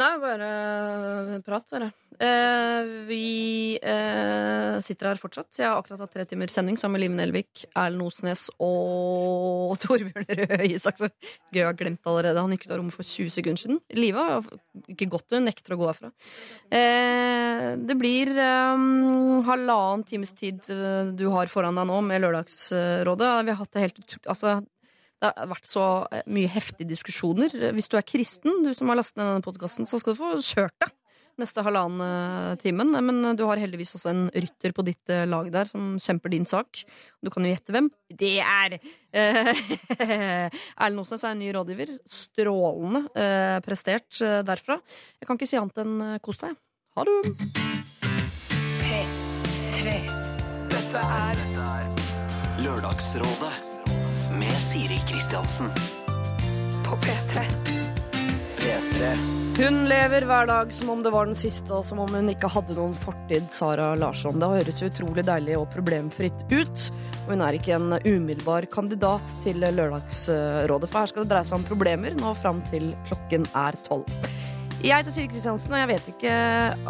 Nei, bare prat, bare. Eh, vi eh, sitter her fortsatt. Jeg har akkurat hatt tre timer sending sammen med Liv Nelvik, Erlend Osnes og Torbjørn Røe Isaksen. Gøy, jeg har glemt allerede. Han gikk ut av rommet for 20 sekunder siden. Live har ikke gått, hun nekter å gå herfra. Eh, det blir eh, halvannen times tid eh, du har foran deg nå med Lørdagsrådet. Vi har hatt det helt Altså, det har vært så eh, mye heftige diskusjoner. Hvis du er kristen, du som har lastet ned denne podkasten, så skal du få kjørt deg neste halvannen eh, timen. Men du har heldigvis også en rytter på ditt eh, lag der som kjemper din sak. Du kan jo gjette hvem. Det er eh, Erlend Osnes er en ny rådgiver. Strålende eh, prestert eh, derfra. Jeg kan ikke si annet enn eh, kos deg. Ha det! P3. Dette er Lørdagsrådet med Siri Kristiansen. på P3. P3. Hun lever hver dag som om det var den siste, og som om hun ikke hadde noen fortid, Sara Larsson. Det høres utrolig deilig og problemfritt ut. Og hun er ikke en umiddelbar kandidat til Lørdagsrådet, for her skal det dreie seg om problemer nå fram til klokken er tolv. Jeg heter Siri Kristiansen, og jeg vet ikke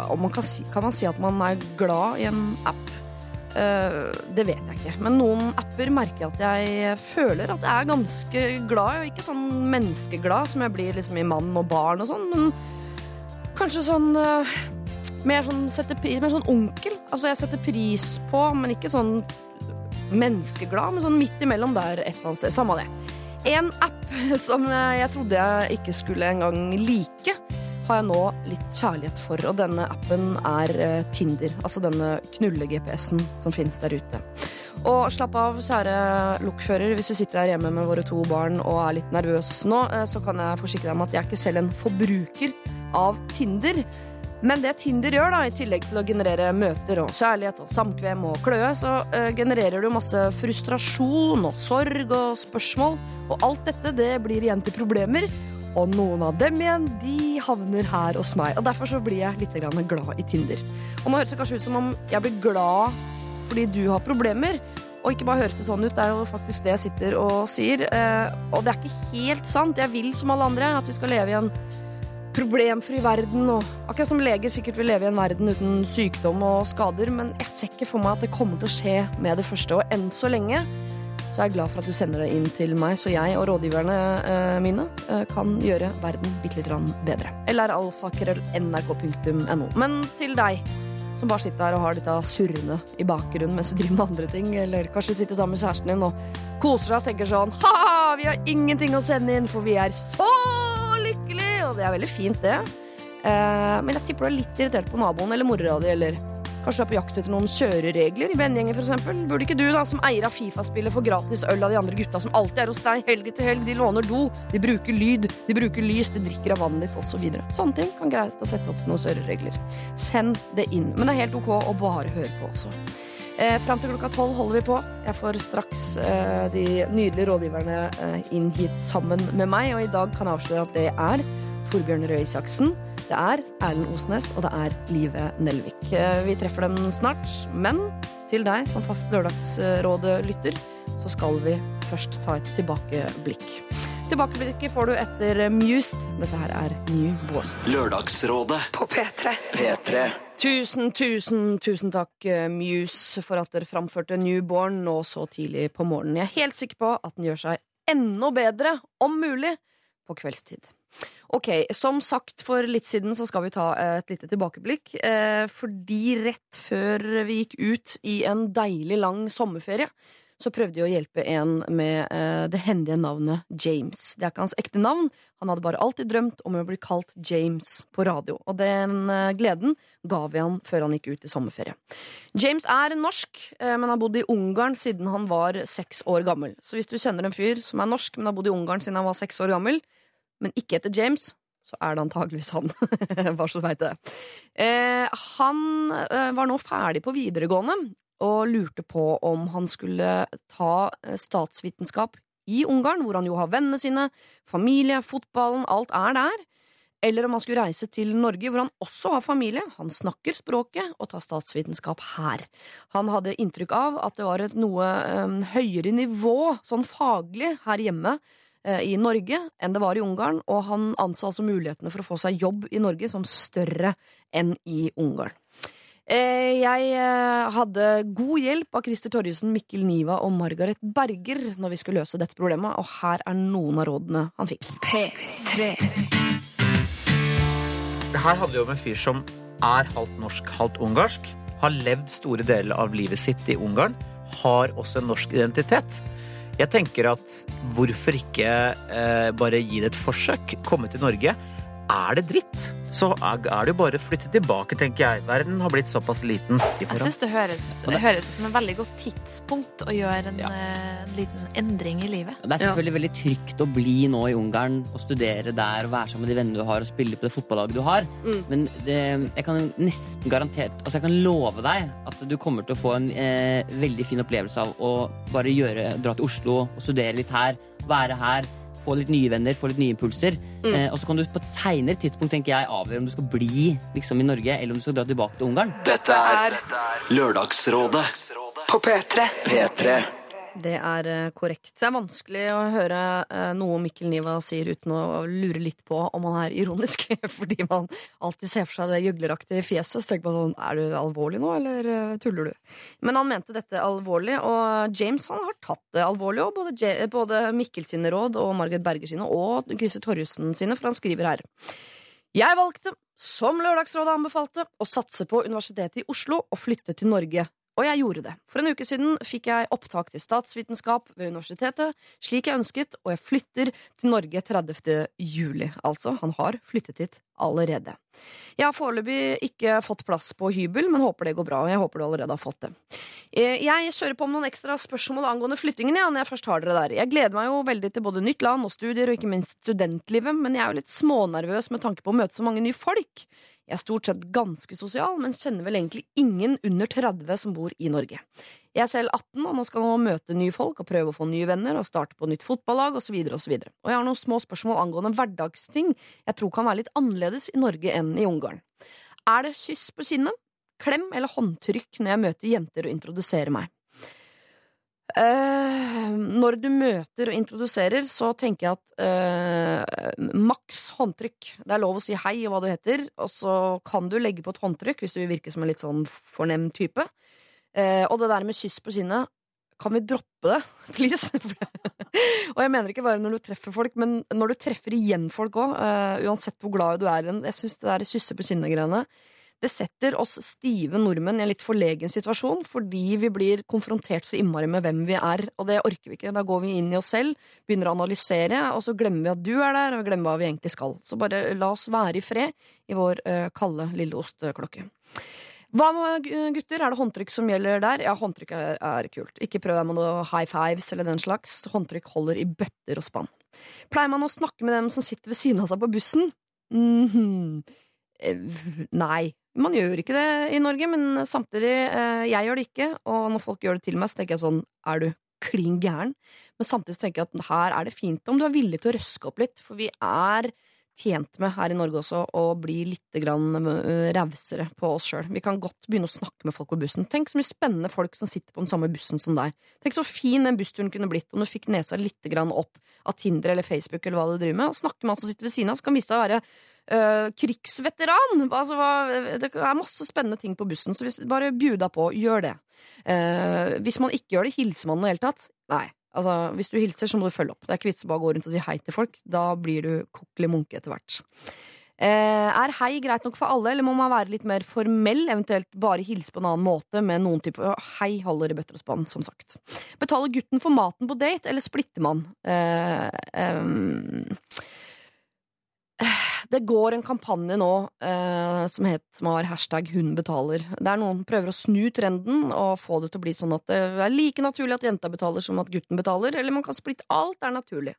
om man kan si, kan man si at man er glad i en app. Eh, det vet jeg ikke. Men noen apper merker jeg at jeg føler at jeg er ganske glad ikke sånn menneskeglad som jeg blir liksom i mann og barn og sånn, men kanskje sånn eh, mer sånn pris Mer sånn onkel. Altså jeg setter pris på, men ikke sånn menneskeglad, men sånn midt imellom der et eller annet sted. Samme det. En app som jeg trodde jeg ikke skulle engang like, har jeg nå litt kjærlighet for, og denne appen er eh, Tinder. Altså denne knulle-GPS-en som finnes der ute. Og slapp av, kjære lokfører, hvis du sitter her hjemme med våre to barn og er litt nervøs nå, eh, så kan jeg forsikre deg om at jeg er ikke selv en forbruker av Tinder. Men det Tinder gjør, da, i tillegg til å generere møter og kjærlighet og samkvem og kløe, så uh, genererer du masse frustrasjon og sorg og spørsmål. Og alt dette det blir igjen til problemer. Og noen av dem igjen, de havner her hos meg. Og derfor så blir jeg litt glad i Tinder. Og nå høres det kanskje ut som om jeg blir glad fordi du har problemer. Og ikke bare høres det sånn ut, det er jo faktisk det jeg sitter og sier. Eh, og det er ikke helt sant. Jeg vil som alle andre at vi skal leve i en problemfri verden. Og akkurat som leger sikkert vil leve i en verden uten sykdom og skader. Men jeg ser ikke for meg at det kommer til å skje med det første. Og enn så lenge så er jeg glad for at du sender det inn til meg, så jeg og rådgiverne eh, mine eh, kan gjøre verden bitte grann bedre. Eller alfakrøll.nrk.no. Men til deg som bare sitter der og har dette surrende i bakgrunnen mens du driver med andre ting, eller kanskje sitter sammen med kjæresten din og koser seg og tenker sånn Ha-ha, vi har ingenting å sende inn, for vi er så lykkelige! Og det er veldig fint, det. Eh, men jeg tipper du er litt irritert på naboen eller mora di, eller Kanskje du er på jakt etter noen kjøreregler i vennegjengen f.eks. Burde ikke du, da, som eier av Fifa-spillet, få gratis øl av de andre gutta som alltid er hos deg helg etter helg? De låner do, de bruker lyd, de bruker lys, de drikker av vannet ditt osv. Så Sånne ting kan greit å sette opp noen kjøreregler. Send det inn. Men det er helt ok å bare høre på også. Eh, Fram til klokka tolv holder vi på. Jeg får straks eh, de nydelige rådgiverne eh, inn hit sammen med meg, og i dag kan jeg avsløre at det er Torbjørn Røe Isaksen. Det er Erlend Osnes, og det er Live Nelvik. Eh, Vi treffer dem snart, men til deg som fast Lørdagsrådet-lytter, så skal vi først ta et tilbakeblikk. Tilbakeblikket får du etter Muse. Dette her er New Born. Lørdagsrådet. På P3. P3. Tusen, tusen, tusen takk, eh, Muse, for at dere framførte Newborn nå så tidlig på morgenen. Jeg er helt sikker på at den gjør seg enda bedre, om mulig, på kveldstid. Ok, Som sagt for litt siden så skal vi ta et lite tilbakeblikk. Eh, fordi rett før vi gikk ut i en deilig lang sommerferie, så prøvde vi å hjelpe en med eh, det hendige navnet James. Det er ikke hans ekte navn. Han hadde bare alltid drømt om å bli kalt James på radio. Og den eh, gleden ga vi han før han gikk ut i sommerferie. James er norsk, eh, men har bodd i Ungarn siden han var seks år gammel. Så hvis du kjenner en fyr som er norsk, men har bodd i Ungarn siden han var seks år gammel, men ikke etter James, så er det antageligvis han. Bare så du veit det. Eh, han eh, var nå ferdig på videregående og lurte på om han skulle ta eh, statsvitenskap i Ungarn, hvor han jo har vennene sine, familie, fotballen, alt er der. Eller om han skulle reise til Norge, hvor han også har familie, han snakker språket og tar statsvitenskap her. Han hadde inntrykk av at det var et noe um, høyere nivå, sånn faglig, her hjemme i Norge enn det var i Ungarn, og han anså altså mulighetene for å få seg jobb i Norge som større enn i Ungarn. Eh, Jeg eh, hadde god hjelp av Christer Torjussen, Mikkel Niva og Margaret Berger når vi skulle løse dette problemet, og her er noen av rådene han fikk. P3. Her hadde vi jo med en fyr som er halvt norsk, halvt ungarsk. Har levd store deler av livet sitt i Ungarn. Har også en norsk identitet. Jeg tenker at hvorfor ikke eh, bare gi det et forsøk? Komme til Norge. Er det dritt, så er det jo bare å flytte tilbake, tenker jeg. Verden har blitt såpass liten. Jeg syns det høres, det høres ut som en veldig godt tidspunkt å gjøre en, ja. uh, liten endring i livet. Det er selvfølgelig veldig trygt å bli nå i Ungarn og studere der og være sammen med de vennene du har og spille på det fotballaget du har. Mm. Men det, jeg kan nesten garantert Altså jeg kan love deg at du kommer til å få en eh, veldig fin opplevelse av å bare gjøre, dra til Oslo og studere litt her, være her. Få litt nye venner, få litt nye impulser. Mm. Eh, og så kan du på et seinere tidspunkt tenker jeg, avgjøre om du skal bli liksom, i Norge, eller om du skal dra tilbake til Ungarn. Dette er Lørdagsrådet På P3. P3. Det er eh, korrekt. Det er vanskelig å høre eh, noe Mikkel Niva sier uten å lure litt på om han er ironisk, fordi man alltid ser for seg det gjøgleraktige fjeset. Så tenker man sånn, er du alvorlig nå, eller eh, tuller du? Men han mente dette alvorlig, og James han har tatt det alvorlig, òg. både, både Mikkel sine råd og Margaret Berger sine og Grise Torjussen sine, for han skriver her. Jeg valgte, som Lørdagsrådet anbefalte, å satse på Universitetet i Oslo og flytte til Norge. Og jeg gjorde det. For en uke siden fikk jeg opptak til statsvitenskap ved universitetet, slik jeg ønsket, og jeg flytter til Norge 30. juli. Altså, han har flyttet hit allerede. Jeg har foreløpig ikke fått plass på hybel, men håper det går bra. og Jeg håper du allerede har fått det. Eh, Jeg kjører på med noen ekstra spørsmål angående flyttingen, ja, når jeg først har dere der. Jeg gleder meg jo veldig til både nytt land og studier, og ikke minst studentlivet, men jeg er jo litt smånervøs med tanke på å møte så mange nye folk. Jeg er stort sett ganske sosial, men kjenner vel egentlig ingen under 30 som bor i Norge. Jeg er selv 18, og nå skal nå møte nye folk og prøve å få nye venner og starte på nytt fotballag osv. Og, så videre. og jeg har noen små spørsmål angående hverdagsting jeg tror kan være litt annerledes i Norge enn i Ungarn. Er det kyss på kinnet, klem eller håndtrykk når jeg møter jenter og introduserer meg? Eh, når du møter og introduserer, så tenker jeg at uh, maks håndtrykk. Det er lov å si hei og hva du heter, og så kan du legge på et håndtrykk hvis du virker som en litt sånn fornem type. Uh, og det der med kyss på kinnet, kan vi droppe det, please? og jeg mener ikke bare når du treffer folk, men når du treffer igjen folk òg, uansett hvor glad du er i dem. Jeg syns det der kysse på kinnet-greiene det setter oss stive nordmenn i en litt forlegen situasjon, fordi vi blir konfrontert så innmari med hvem vi er, og det orker vi ikke. Da går vi inn i oss selv, begynner å analysere, og så glemmer vi at du er der, og glemmer hva vi egentlig skal. Så bare la oss være i fred i vår kalde lille osteklokke. Hva med gutter? Er det håndtrykk som gjelder der? Ja, håndtrykk er, er kult. Ikke prøv deg med noe high fives eller den slags. Håndtrykk holder i bøtter og spann. Pleier man å snakke med dem som sitter ved siden av seg på bussen? Mm -hmm. Nei. Man gjør ikke det i Norge, men samtidig, eh, jeg gjør det ikke. Og når folk gjør det til meg, så tenker jeg sånn, er du klin gæren? Men samtidig tenker jeg at her er det fint om du er villig til å røske opp litt, for vi er tjent med her i Norge også å bli litt eh, rausere på oss sjøl. Vi kan godt begynne å snakke med folk på bussen. Tenk så mye spennende folk som sitter på den samme bussen som deg. Tenk så fin den bussturen kunne blitt om du fikk nesa litt opp av Tinder eller Facebook eller hva du driver med, og snakke med han som sitter ved siden av, så kan vise seg å være øh, krigsveteran. Altså, det er masse spennende ting på bussen, så hvis, bare bjud deg på. Gjør det. Uh, hvis man ikke gjør det, hilser man i det hele tatt? Nei. Altså, hvis du hilser, så må du følge opp. Det er ikke vits i bare å gå rundt og si hei til folk. Da blir du kokkelig munke etter hvert. Eh, er hei greit nok for alle, eller må man være litt mer formell? Eventuelt bare hilse på en annen måte med noen type Hei holder i bøtter og spann, som sagt. Betaler gutten for maten på date, eller splitter man? Eh, ehm, det går en kampanje nå eh, som, het, som har hashtag 'hun betaler'. Der noen prøver å snu trenden og få det til å bli sånn at det er like naturlig at jenta betaler som at gutten betaler, eller man kan splitte. Alt er naturlig.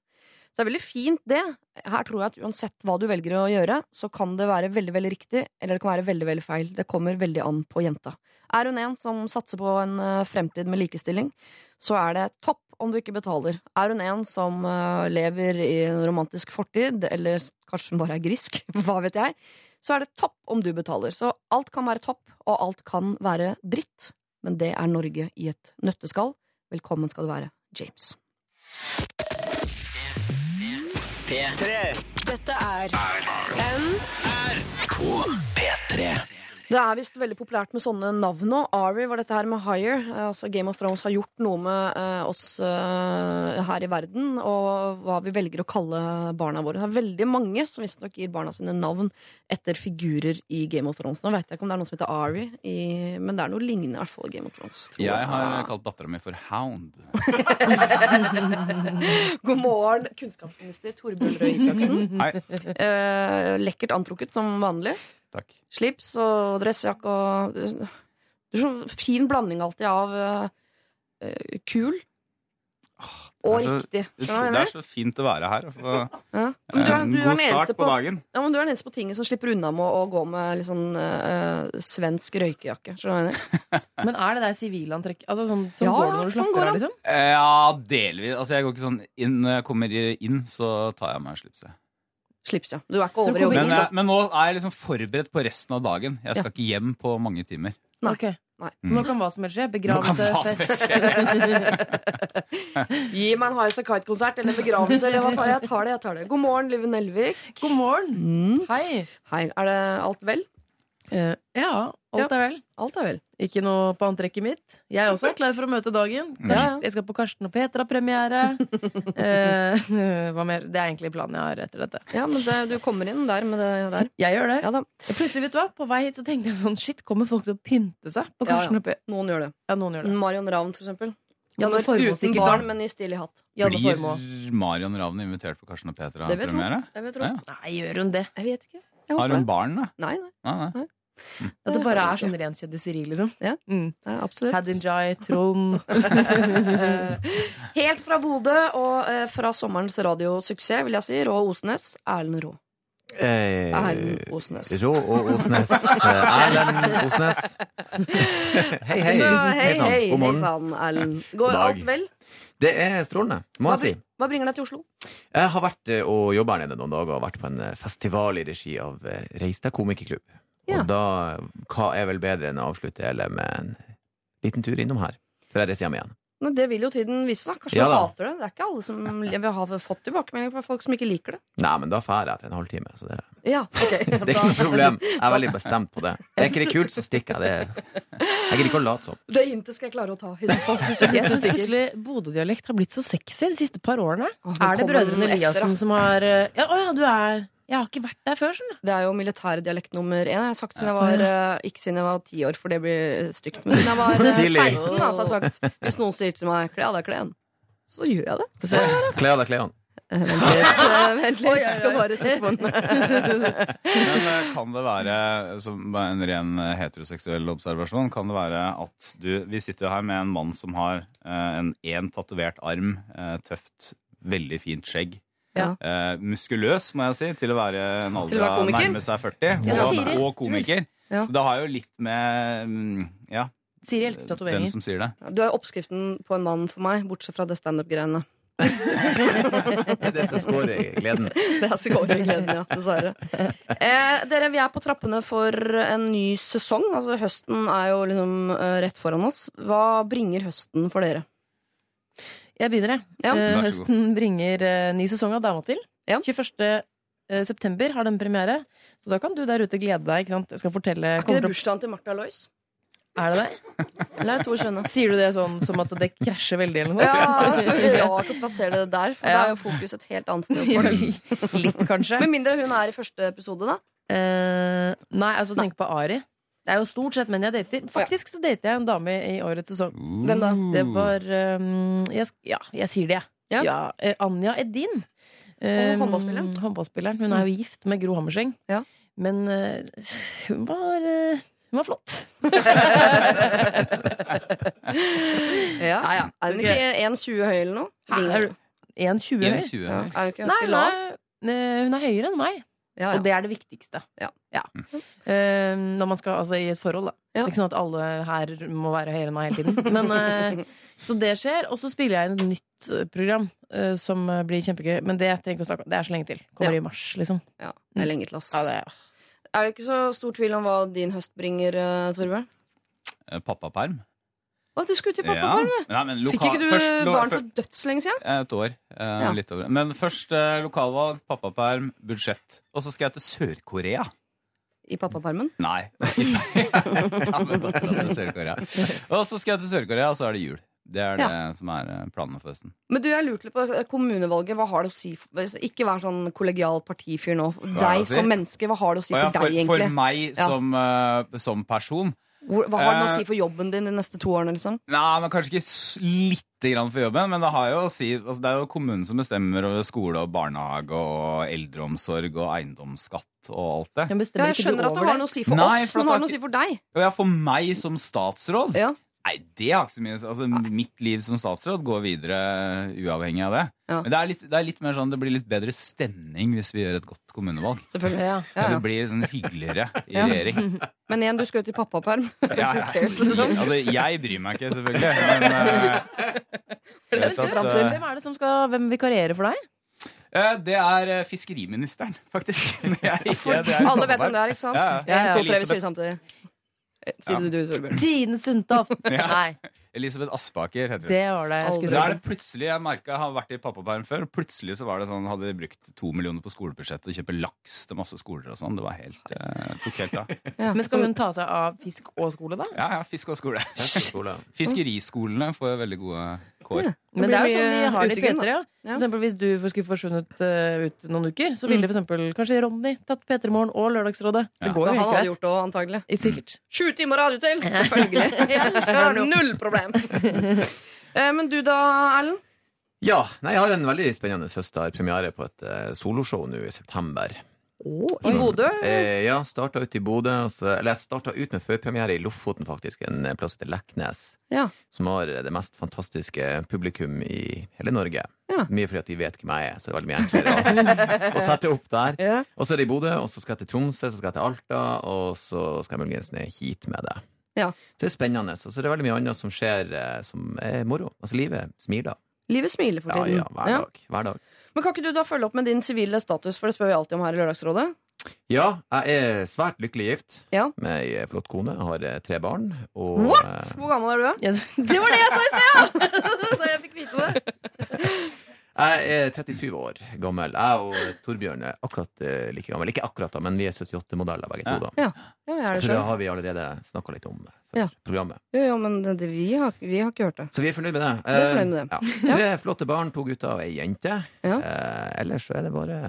Så det er veldig fint, det. Her tror jeg at uansett hva du velger å gjøre, så kan det være veldig veldig riktig, eller det kan være veldig veldig feil. Det kommer veldig an på jenta. Er hun en som satser på en eh, fremtid med likestilling, så er det topp om du ikke betaler. Er hun en som eh, lever i en romantisk fortid, eller kanskje hun bare er grisk, hva vet jeg, så er det topp om du betaler. Så alt kan være topp, og alt kan være dritt, men det er Norge i et nøtteskall. Velkommen skal du være, James. P3. Dette er NRK P3. Det er visst veldig populært med sånne navn nå. Ari var dette her med Higher. Altså Game of Thrones har gjort noe med eh, oss eh, her i verden, og hva vi velger å kalle barna våre. Det er veldig mange som visstnok gir barna sine navn etter figurer i Game of Thrones. Nå vet jeg ikke om det er noen som heter Ari, i, men det er noe lignende i hvert fall Game of Thrones. tror Jeg har kalt dattera mi for Hound. God morgen, kunnskapsminister Torbjørn Røe Isaksen. Hei. Eh, lekkert antrukket som vanlig. Takk. Slips og dressjakke og Du er sånn fin blanding alltid av uh, eh, kul og så- riktig. Det Skjønner du hva jeg er så fint å være her få? Ja. Men du er, en du er god start på på, dagen. ja, men du er den eneste på tinget som slipper unna med å gå med litt sånn uh, svensk røykejakke. Skjønner du hva jeg mener? Men er det der sivilantrekk? Altså, sånn, som Ja, går det når du slukker slakker av, liksom? Eh, Ja, delvis. Altså, jeg går ikke sånn inn Når jeg kommer inn, så tar jeg meg slipset. Slips, ja. Du er ikke over i jogging. Men, men nå er jeg liksom forberedt på resten av dagen. Jeg skal ikke hjem på mange timer. Nei. Okay. Nei. Så nå kan hva som helst skje? Begravelse, fest Gi meg en Highas Kite-konsert eller begravelse. Eller hva faen. Jeg tar det, jeg tar det. God morgen, Liven Nelvik. God morgen! Mm. Hei! Hei, er det alt vel? Eh, ja, alt er vel. Alt er vel. Ikke noe på antrekket mitt. Jeg også er klar for å møte dagen. Ja, ja. Jeg skal på Karsten og Petra-premiere. eh, hva mer? Det er egentlig planen jeg har etter dette. Ja, men det, du kommer inn der med det der. Jeg gjør det. Ja da, Plutselig, vet du hva, på vei hit så tenkte jeg sånn Shit, kommer folk til å pynte seg på Karsten ja. og Petra? noen gjør det. Ja, noen gjør det. Marion Ravn, for eksempel. Janne Formoe uten barn, men i stilig hatt. Janne Blir Marion Ravn invitert på Karsten og Det vet Petra-premiere? hun. Jeg vet tro. Ja. Nei, gjør hun det? Jeg vet ikke. Jeg Har hun det. barn, da? Nei, nei. Nei, nei. At det bare er sånn ren kjediseri, liksom? Ja. Mm. ja absolutt. Hadinjai, Trond Helt fra Bodø og eh, fra sommerens radiosuksess, vil jeg si, Rå Osnes, Erlend Rå. Eh, Erlend Osnes. Rå og Osnes. Erlend Osnes. hei, hei. Så, hei, hei, God hei morgen. sann, Erlend. Går alt vel? Det er strålende, må Hva, jeg si. hva bringer deg til Oslo? Jeg har vært eh, og jobba her nede noen dager og vært på en eh, festival i regi av eh, Reistad komikerklubb. Ja. Og da, hva er vel bedre enn å avslutte hele med en liten tur innom her? Før jeg reiser hjem igjen. Men det vil jo tiden vise. da. Kanskje Ja du da. hater det. Det er ikke alle som vil ha fått tilbakemelding fra folk som ikke liker det. Nei, men da drar jeg etter en halvtime. Så det, Ja, ok. det er ikke noe problem. Jeg er veldig bestemt på det. Det Er ikke det kult, så stikker jeg. Det. Jeg gidder ikke å late som. Det hintet skal jeg klare å ta. Jeg syns plutselig Bodø-dialekt har blitt så sexy de siste par årene. Å, Er det brødrene Eliassen som har eh, Ja, å ja, du er Jeg har ikke vært der før, sånn. Det er jo militærdialekt nummer én. Jeg har sagt siden jeg var eh, Ikke siden jeg var ti år, for det blir stygt. Men siden jeg var eh, Tidlig. 16, da, så har jeg sagt hvis noen sier til meg 'kle av deg kleden', så gjør jeg det. Kle av deg klærne. Eh, Vent litt. eh, Vent. Skal bare sette på den. Men eh, kan det være, som en ren eh, heteroseksuell observasjon, kan det være at du Vi sitter jo her med en mann som har eh, en én tatovert arm, eh, tøft, veldig fint skjegg. Ja. Uh, muskuløs, må jeg si, til å være en alder av nærme seg 40. Ja, og, og komiker. Ja. Så det har jo litt med mm, ja, Siri den tatoveringer. som sier det. Du er oppskriften på en mann for meg, bortsett fra det standup-greiene. Det det som scorer i gleden. Det er skåregleden, ja. Dessverre. Eh, dere, vi er på trappene for en ny sesong. Altså Høsten er jo liksom eh, rett foran oss. Hva bringer høsten for dere? Jeg begynner, jeg. Ja. Eh, høsten bringer eh, ny sesong av Dama til. Ja. 21. eh, september har den premiere. Så da kan du der ute glede deg. ikke sant? Jeg skal fortelle Er ikke det bursdagen til Martha Lois? Er det det? Eller er det to skjønne? Sier du det sånn som at det krasjer veldig, eller noe Ja, det er rart å plassere det der, for Ja. da er jo fokus et helt annet sted. Litt, kanskje. Med mindre hun er i første episode, da. Eh, nei, altså tenk på Ari. Det er jo stort sett menn jeg dater. Faktisk så dater jeg en dame i årets sesong. Hvem da? Det var um, jeg, Ja, jeg sier det, jeg. Ja. Ja, eh, Anja Edin. Um, håndballspilleren? håndballspilleren. Hun er jo gift med Gro Hammerseng. Ja. Men uh, hun var uh, hun var flott. Ja. Ja, ja. Er hun ikke 1,20 høy eller noe? Hæ, Ringer. er du 1,20 høy? 1,20 Ja. høy. Er hun ikke Nei, ganske lav? er, eh, hun er høyere enn meg. Ja, ja. Og det er det viktigste. Ja. Eh, når man skal, altså i et forhold, da. Ja. Det er ikke sånn at alle her må være høyere enn meg hele tiden. Men, uh, så det skjer. Og så spiller jeg inn et nytt eh, program uh, som blir kjempegøy. Men det trenger ikke å snakke om. Det er så lenge til. Kommer Ja. i mars, liksom. ja. Det er lenge til, ass. Ja, det, Er det ikke så stor tvil om hva din høst bringer, uh, Torbjørn? Eh, Pappaperm. Å, du skulle til Ja. pappaperm, du. Nei, men Fikk ikke du først barn for dødslenge siden? Et år. eh, Ja. Litt over. Men først eh, lokalvalg, pappaperm, budsjett. Og så skal jeg til Sør-Korea. I pappapermen? Nei. Ta med barna til Sør-Korea. Og så skal jeg til Sør-Korea, og så er det jul. Det er det som er eh, planene for høsten. Men du, jeg lurte litt på eh, kommunevalget. Hva har det å si? For, ikke vær sånn kollegial partifyr nå. det Deg å si? som menneske, hva har det å si Og ja, for for, deg, for egentlig? meg Ja. som, eh, som person hva har det å Eh, si for jobben din de neste to årene, liksom? Nei, men Kanskje ikke lite grann for jobben, men det, har jo å si, altså det er jo kommunen som bestemmer over skole og barnehage og eldreomsorg og eiendomsskatt og alt det. Ja, jeg skjønner at det har noe å si for Nei, oss, for men det har det noe å si for deg. Ja, for meg som statsråd Ja. Nei, det har ikke så mye altså, Mitt liv som statsråd går videre uavhengig av det. Ja. Men det er, litt, det er litt mer sånn Det blir litt bedre stemning hvis vi gjør et godt kommunevalg. Selvfølgelig. Ja. Ja, ja. Det blir sånn hyggeligere i Ja. regjering. Men igjen, du skal jo til pappaperm. Ja, ja. Altså, jeg bryr meg ikke, selvfølgelig. Men, uh, til eh, Hvem er det som skal Hvem vikarierer for deg? Eh, Det er eh, fiskeriministeren, faktisk. Det er ikke, det er Alle vet hvem det er, ikke sant? Ja, ja. ja, tre, vi Elisabeth- det. Eh, Sier det du, Torbjørn. Tine Sundtoft! Ja. Nei, Elisabeth Aspaker heter hun. det var det jeg Da er det plutselig, Jeg merket, jeg har vært i pappaperm før, og plutselig så var det sånn, hadde de brukt to millioner på skolebudsjettet og kjøpe laks til masse skoler og sånn. Det var helt, eh, tok helt av. Ja. Men skal hun ta seg av fisk og skole, da? Ja, ja, fisk og skole. Skole. Fiskeriskolene får veldig gode kår. Men det er jo blir sånn vi har det i uteggen. P3. Ja. For eksempel hvis du skulle forsvunnet uh, ut noen uker, så Mm. ville for eksempel kanskje Ronny tatt P3 Morgen og Lørdagsrådet. Det går jo han helt hadde greit. gjort det òg, antagelig. Sikkert. Sju timer radio til! Selvfølgelig. Skal null problem. Eh, Men du da, Erlend? Ja, nei, jeg har en veldig spennende søster premiere på et uh, soloshow nå i september. I Bodø? Eh, ja, starta ut i Bodø. Altså, Eller jeg starta ut med førpremiere i Lofoten, faktisk. En eh, plass til Leknes. Ja. Som har det mest fantastiske publikum i hele Norge. Ja. Mye fordi at de vet hvem jeg er, så det er veldig mye enklere å, å sette opp der. Ja. Og så er det i Bodø, og så skal jeg til Tromsø, så skal jeg til Alta, og så skal jeg muligens ned hit med det. Ja. Så det er spennende. Og så er det veldig mye annet som skjer eh, som er moro. Altså livet smiler. Livet smiler for tiden. ja, hver Ja. dag. Hver dag. Men kan ikke du da følge opp med din sivile status, for det spør vi alltid om her i Lørdagsrådet? Ja, jeg er svært lykkelig gift Ja. med ei flott kone. Jeg har eh, tre barn. Og, What?! eh, Hvor gammel er du? Det var det jeg sa i sted! Så jeg fikk vite det. Jeg er 37 år gammel. Jeg og Torbjørn er akkurat eh, like gammel. Ikke akkurat, da, men vi er 78-modeller begge to. da Ja, er det Så det har vi allerede snakka litt om før Ja. programmet. Jo, jo, men det, det, vi, har, vi har ikke hørt det. Så vi er fornøyd med det. Vi er fornøyd med det. Eh, Ja. Tre flotte barn, to gutter og ei jente. Ja. Eh, ellers så er det bare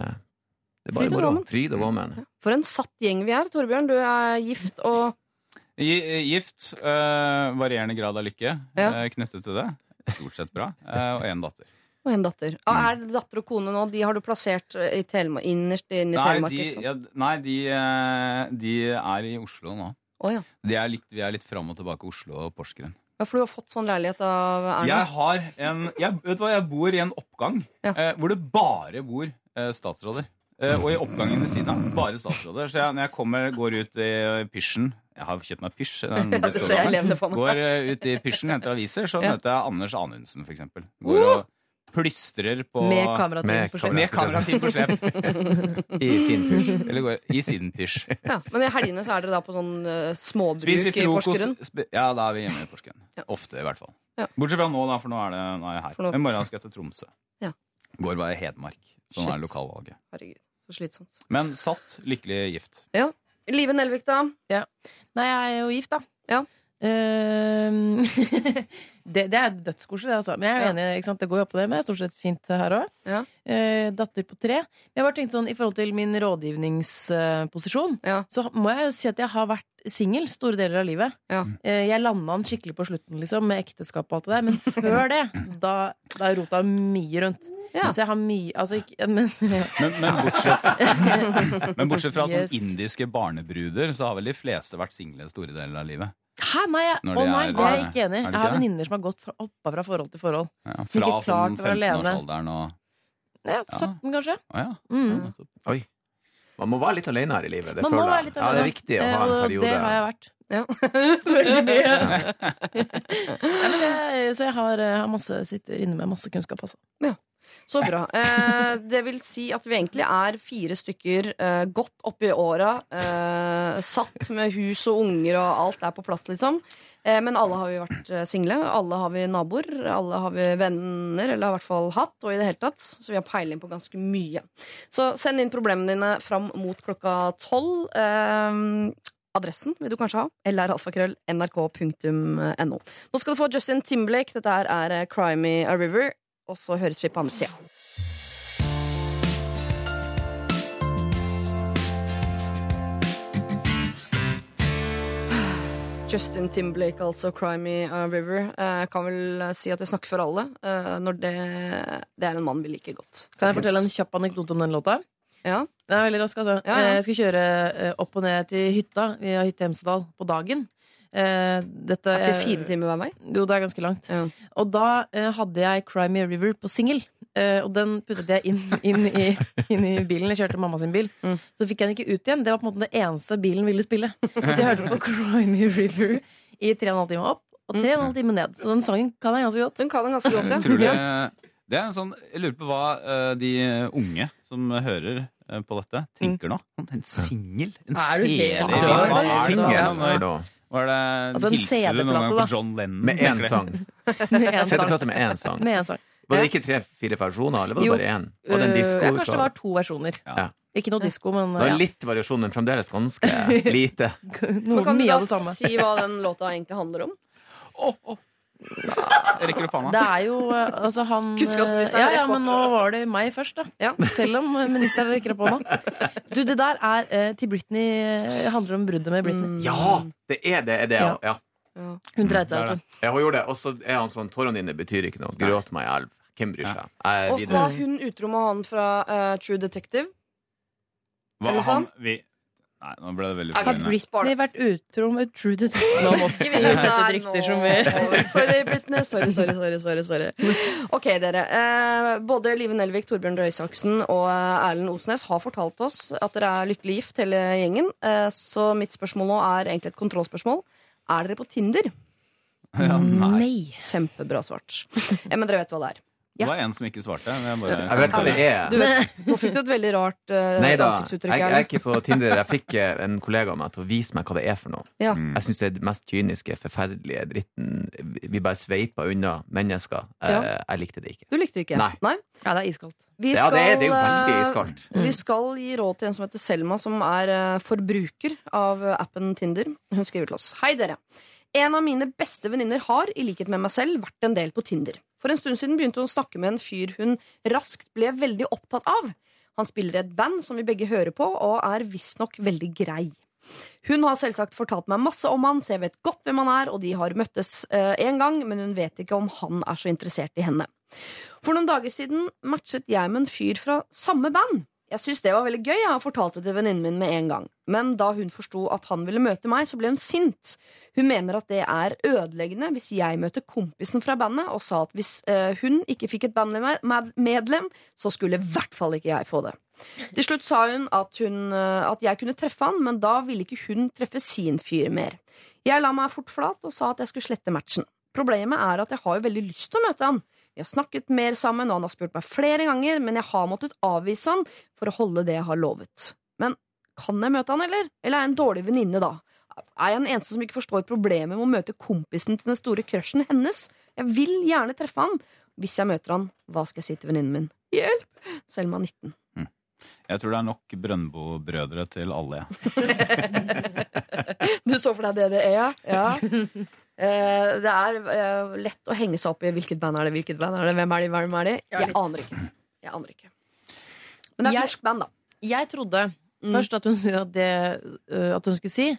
Det er bare Fryd og våmen. Fryd og gammen. For en satt gjeng vi er. Torbjørn, du er gift og Gi- Gift, eh, varierende grad av lykke Ja. knyttet til det. Stort sett bra. eh, og én datter. Og en datter. Ah, er det datter og kone nå? De har du plassert i Telemark, innerst inn i Nei, Telemark? de, ikke sant? ja, nei de, eh, de er i Oslo nå. Å, ja. De er litt, vi er litt fram og tilbake Oslo og Porsgrunn. ja, for du har fått sånn leilighet av Erna? Jeg har en jeg, Vet du hva, jeg bor i en oppgang Ja. eh, hvor det bare bor eh, statsråder. Eh, og i oppgangen ved siden av bare statsråder. Så jeg, når jeg kommer, går ut i pysjen Jeg har kjøpt meg pysj. Går eh, ut i pysjen, henter aviser, så Ja. møter jeg Anders Anundsen, for eksempel. Går og plystrer på Med kamerateam Med på slep. Med kamerateam på slep. I sin pysj. Eller går i sin pysj. Ja, men i helgene så er dere da på sånn uh, småbruk Spiser vi i Porsgrunn? sp- Ja, da er vi hjemme i Porsgrunn. Ja. Ofte, i hvert fall. Ja. Bortsett fra nå, da, for nå er, det, nå er jeg her. I morgen skal jeg til Tromsø. Ja. Går bare i Hedmark, Sånn Shit. er lokalvalget. Herregud, så slitsomt. Men satt, lykkelig gift. Ja. Live Nelvik, da? Nei, jeg er jo gift, da. Ja. Ehm, det, det er dødskoselig, det, altså. Men jeg er jo Ja. enig, ikke sant? det går jo opp på det men det er stort sett fint her òg. Ja. datter på tre. Men jeg har bare tenkt sånn, i forhold til min rådgivningsposisjon, Ja. så må jeg jo si at jeg har vært singel store deler av livet. Ja. Eh, Jeg landa den skikkelig på slutten, liksom, med ekteskap og alt det der. Men før det, da, da rota jeg mye rundt. Ja. Så jeg har mye Altså ikke Men Men, men, bortsett, men bortsett fra Yes. sånn indiske barnebruder, så har vel de fleste vært single store deler av livet. Hæ, nei, jeg, å nei, er- det er jeg ikke enig i. Jeg har venninner som har gått fra- hoppa fra forhold til forhold. Ja, Ikke fra klart sånn å være alene. 15-årsalderen og Ja, 17 kanskje. Å ja. Mm. Oi. Man må være litt alene her i livet. Det Man må føler være jeg. Ja, det er viktig å ha Eh, en og periode. Det har jeg vært. Ja. Veldig mye. Ja. men det, så jeg har, eh, har masse, sitter inne med masse kunnskap, altså. Så bra. Eh, det vil si at vi egentlig er fire stykker eh, godt oppi åra. Eh, satt med hus og unger og alt er på plass, liksom. Eh, men alle har vi vært eh, single. Alle har vi naboer. Alle har vi venner, eller har i hvert fall hatt. Og i det hele tatt. Så vi har peiling på ganske mye. Så send inn problemene dine fram mot klokka tolv. Eh, adressen vil du kanskje ha. LRalfakrøll.nrk.no. Nå skal du få Justin Timberlake. Dette her er Crimey Cry Me a River. Og så høres vi på andre sida. Justin Timberlake, altså 'Cry Me a River'. Eh, Jeg kan vel si at jeg snakker for alle eh, når det, det er en mann vi liker godt. Kan jeg fortelle en kjapp anekdote om den låta? Ja. Det er veldig rask, altså. Ja, ja. Eh, Jeg skulle kjøre opp og ned til hytta. Vi har hytte i Hemsedal på dagen. Eh, Dette Er ikke fire timer hver vei? Jo, det er ganske langt. Ja. Og da uh, hadde jeg Cry Me River på singel. Uh, og den puttet jeg inn, inn, i, inn i bilen. Jeg kjørte mamma sin bil. Mm. Så fikk jeg den ikke ut igjen. Det var på en måte det eneste bilen ville spille. Så jeg hørte på Cry Me River i tre og en halv time opp og tre og en halv time ned. Så den sangen kan jeg ganske godt. Den kan den ganske godt, ja. Utrolig. Det er en sånn, Jeg lurer på hva eh, de unge som hører eh, på dette, tenker nå. Sånn, En singel? En Er er det? Altså, en Hilser du noen gang på John Lennon? med én sang. CD-plate med én sang. Med en sang. Var det ikke tre-fire versjoner, eller var det Jo. bare én? Og den en Eh, disko? ja, kanskje det var to versjoner. Ja. Ikke noe disko, men Det var ja. litt variasjon, men fremdeles ganske lite. noe, Men kan du da av det samme. si hva den låta egentlig handler om? Jeg rekker opp Det er jo eh, altså han Kunnskapsministeren Ja, er ja, men nå var det meg først, da. Ja. Selv om eh, ministeren rekker opp hånda. Du, det der er eh, til Britney eh, handler om bruddet med Britney. Ja! Det er det, er det ja. ja. Hun dreit seg det. ut. Ja, hun gjorde det. Og så er han sånn Tårene dine betyr ikke noe. Gråt meg i elv. Hvem bryr seg? Jeg er Og videre. var hun utro med han fra eh, True Detective? Hva, Eller han, sånn? vi, nei, nå ble det veldig Har forvirrende. Britney vært utro med True Detective? Nå må ikke vi sette et rykte som vi Sorry, Britney. Sorry, sorry, sorry. sorry, sorry. Ok, dere. Eh, både Live Nelvik, Torbjørn Røe Isaksen og eh, Erlend Osnes har fortalt oss at dere er lykkelig gift, hele gjengen. Eh, så mitt spørsmål nå er egentlig et kontrollspørsmål. Er dere på Tinder? Ja, nei. Kjempebra svart. Ja, men dere vet hva det er. Det var en som ikke svarte. men Jeg, bare, Jeg vet hva det er. Du vet, Nå fikk du et veldig rart uh, Nei da, ansiktsuttrykk. jeg, jeg er ikke på Tinder. Jeg fikk eh, en kollega av meg til å vise meg hva det er for noe. Ja. Mm. Jeg syns det er den mest kyniske, forferdelige dritten. Vi bare sveiper unna mennesker. Eh, Ja. Jeg likte det ikke. Du likte det ikke? Nei. Ja, det er iskaldt. Vi Ja, det er, det er jo skal, veldig iskaldt. Vi skal gi råd til en som heter Selma, som er forbruker av appen Tinder. Hun skriver til oss. Hei, dere. En av mine beste venninner har, i likhet med meg selv, vært en del på Tinder. For en stund siden begynte hun å snakke med en fyr hun raskt ble veldig opptatt av. Han spiller et band som vi begge hører på, og er visstnok veldig grei. Hun har selvsagt fortalt meg masse om han, så jeg vet godt hvem han er, og de har møttes én gang, men hun vet ikke om han er så interessert i henne. For noen dager siden matchet jeg med en fyr fra samme band. Jeg syntes det var veldig gøy, jeg har fortalt det til venninnen min med en gang. Men da hun forsto at han ville møte meg, så ble hun sint. Hun mener at det er ødeleggende hvis jeg møter kompisen fra bandet, og sa at hvis eh, hun ikke fikk et bandmedlem, så skulle i hvert fall ikke jeg få det. Til slutt sa hun at, hun eh, at jeg kunne treffe han, men da ville ikke hun treffe sin fyr mer. Jeg la meg fort flat og sa at jeg skulle slette matchen. Problemet er at jeg har jo veldig lyst til å møte han. Vi har snakket mer sammen, og han har spurt meg flere ganger, men jeg har måttet avvise han for å holde det jeg har lovet. Men kan jeg møte han, eller? Eller er jeg en dårlig venninne, da? Er jeg den eneste som ikke forstår problemet med å møte kompisen til den store crushen hennes? Jeg vil gjerne treffe han. Hvis jeg møter han, hva skal jeg si til venninnen min? Hjelp! Selma 19. Jeg tror det er nok Brøndbo-brødre til alle. Ja. Du så for deg det det er, ja? Eh, det er eh, lett å henge seg opp i hvilket band er det, hvilket band er det, hvem er de, hvem er de? Jeg aner ikke. Jeg aner ikke. Men det er et norsk band, da. Jeg trodde Mm. først at hun, at, det, øh, at hun skulle si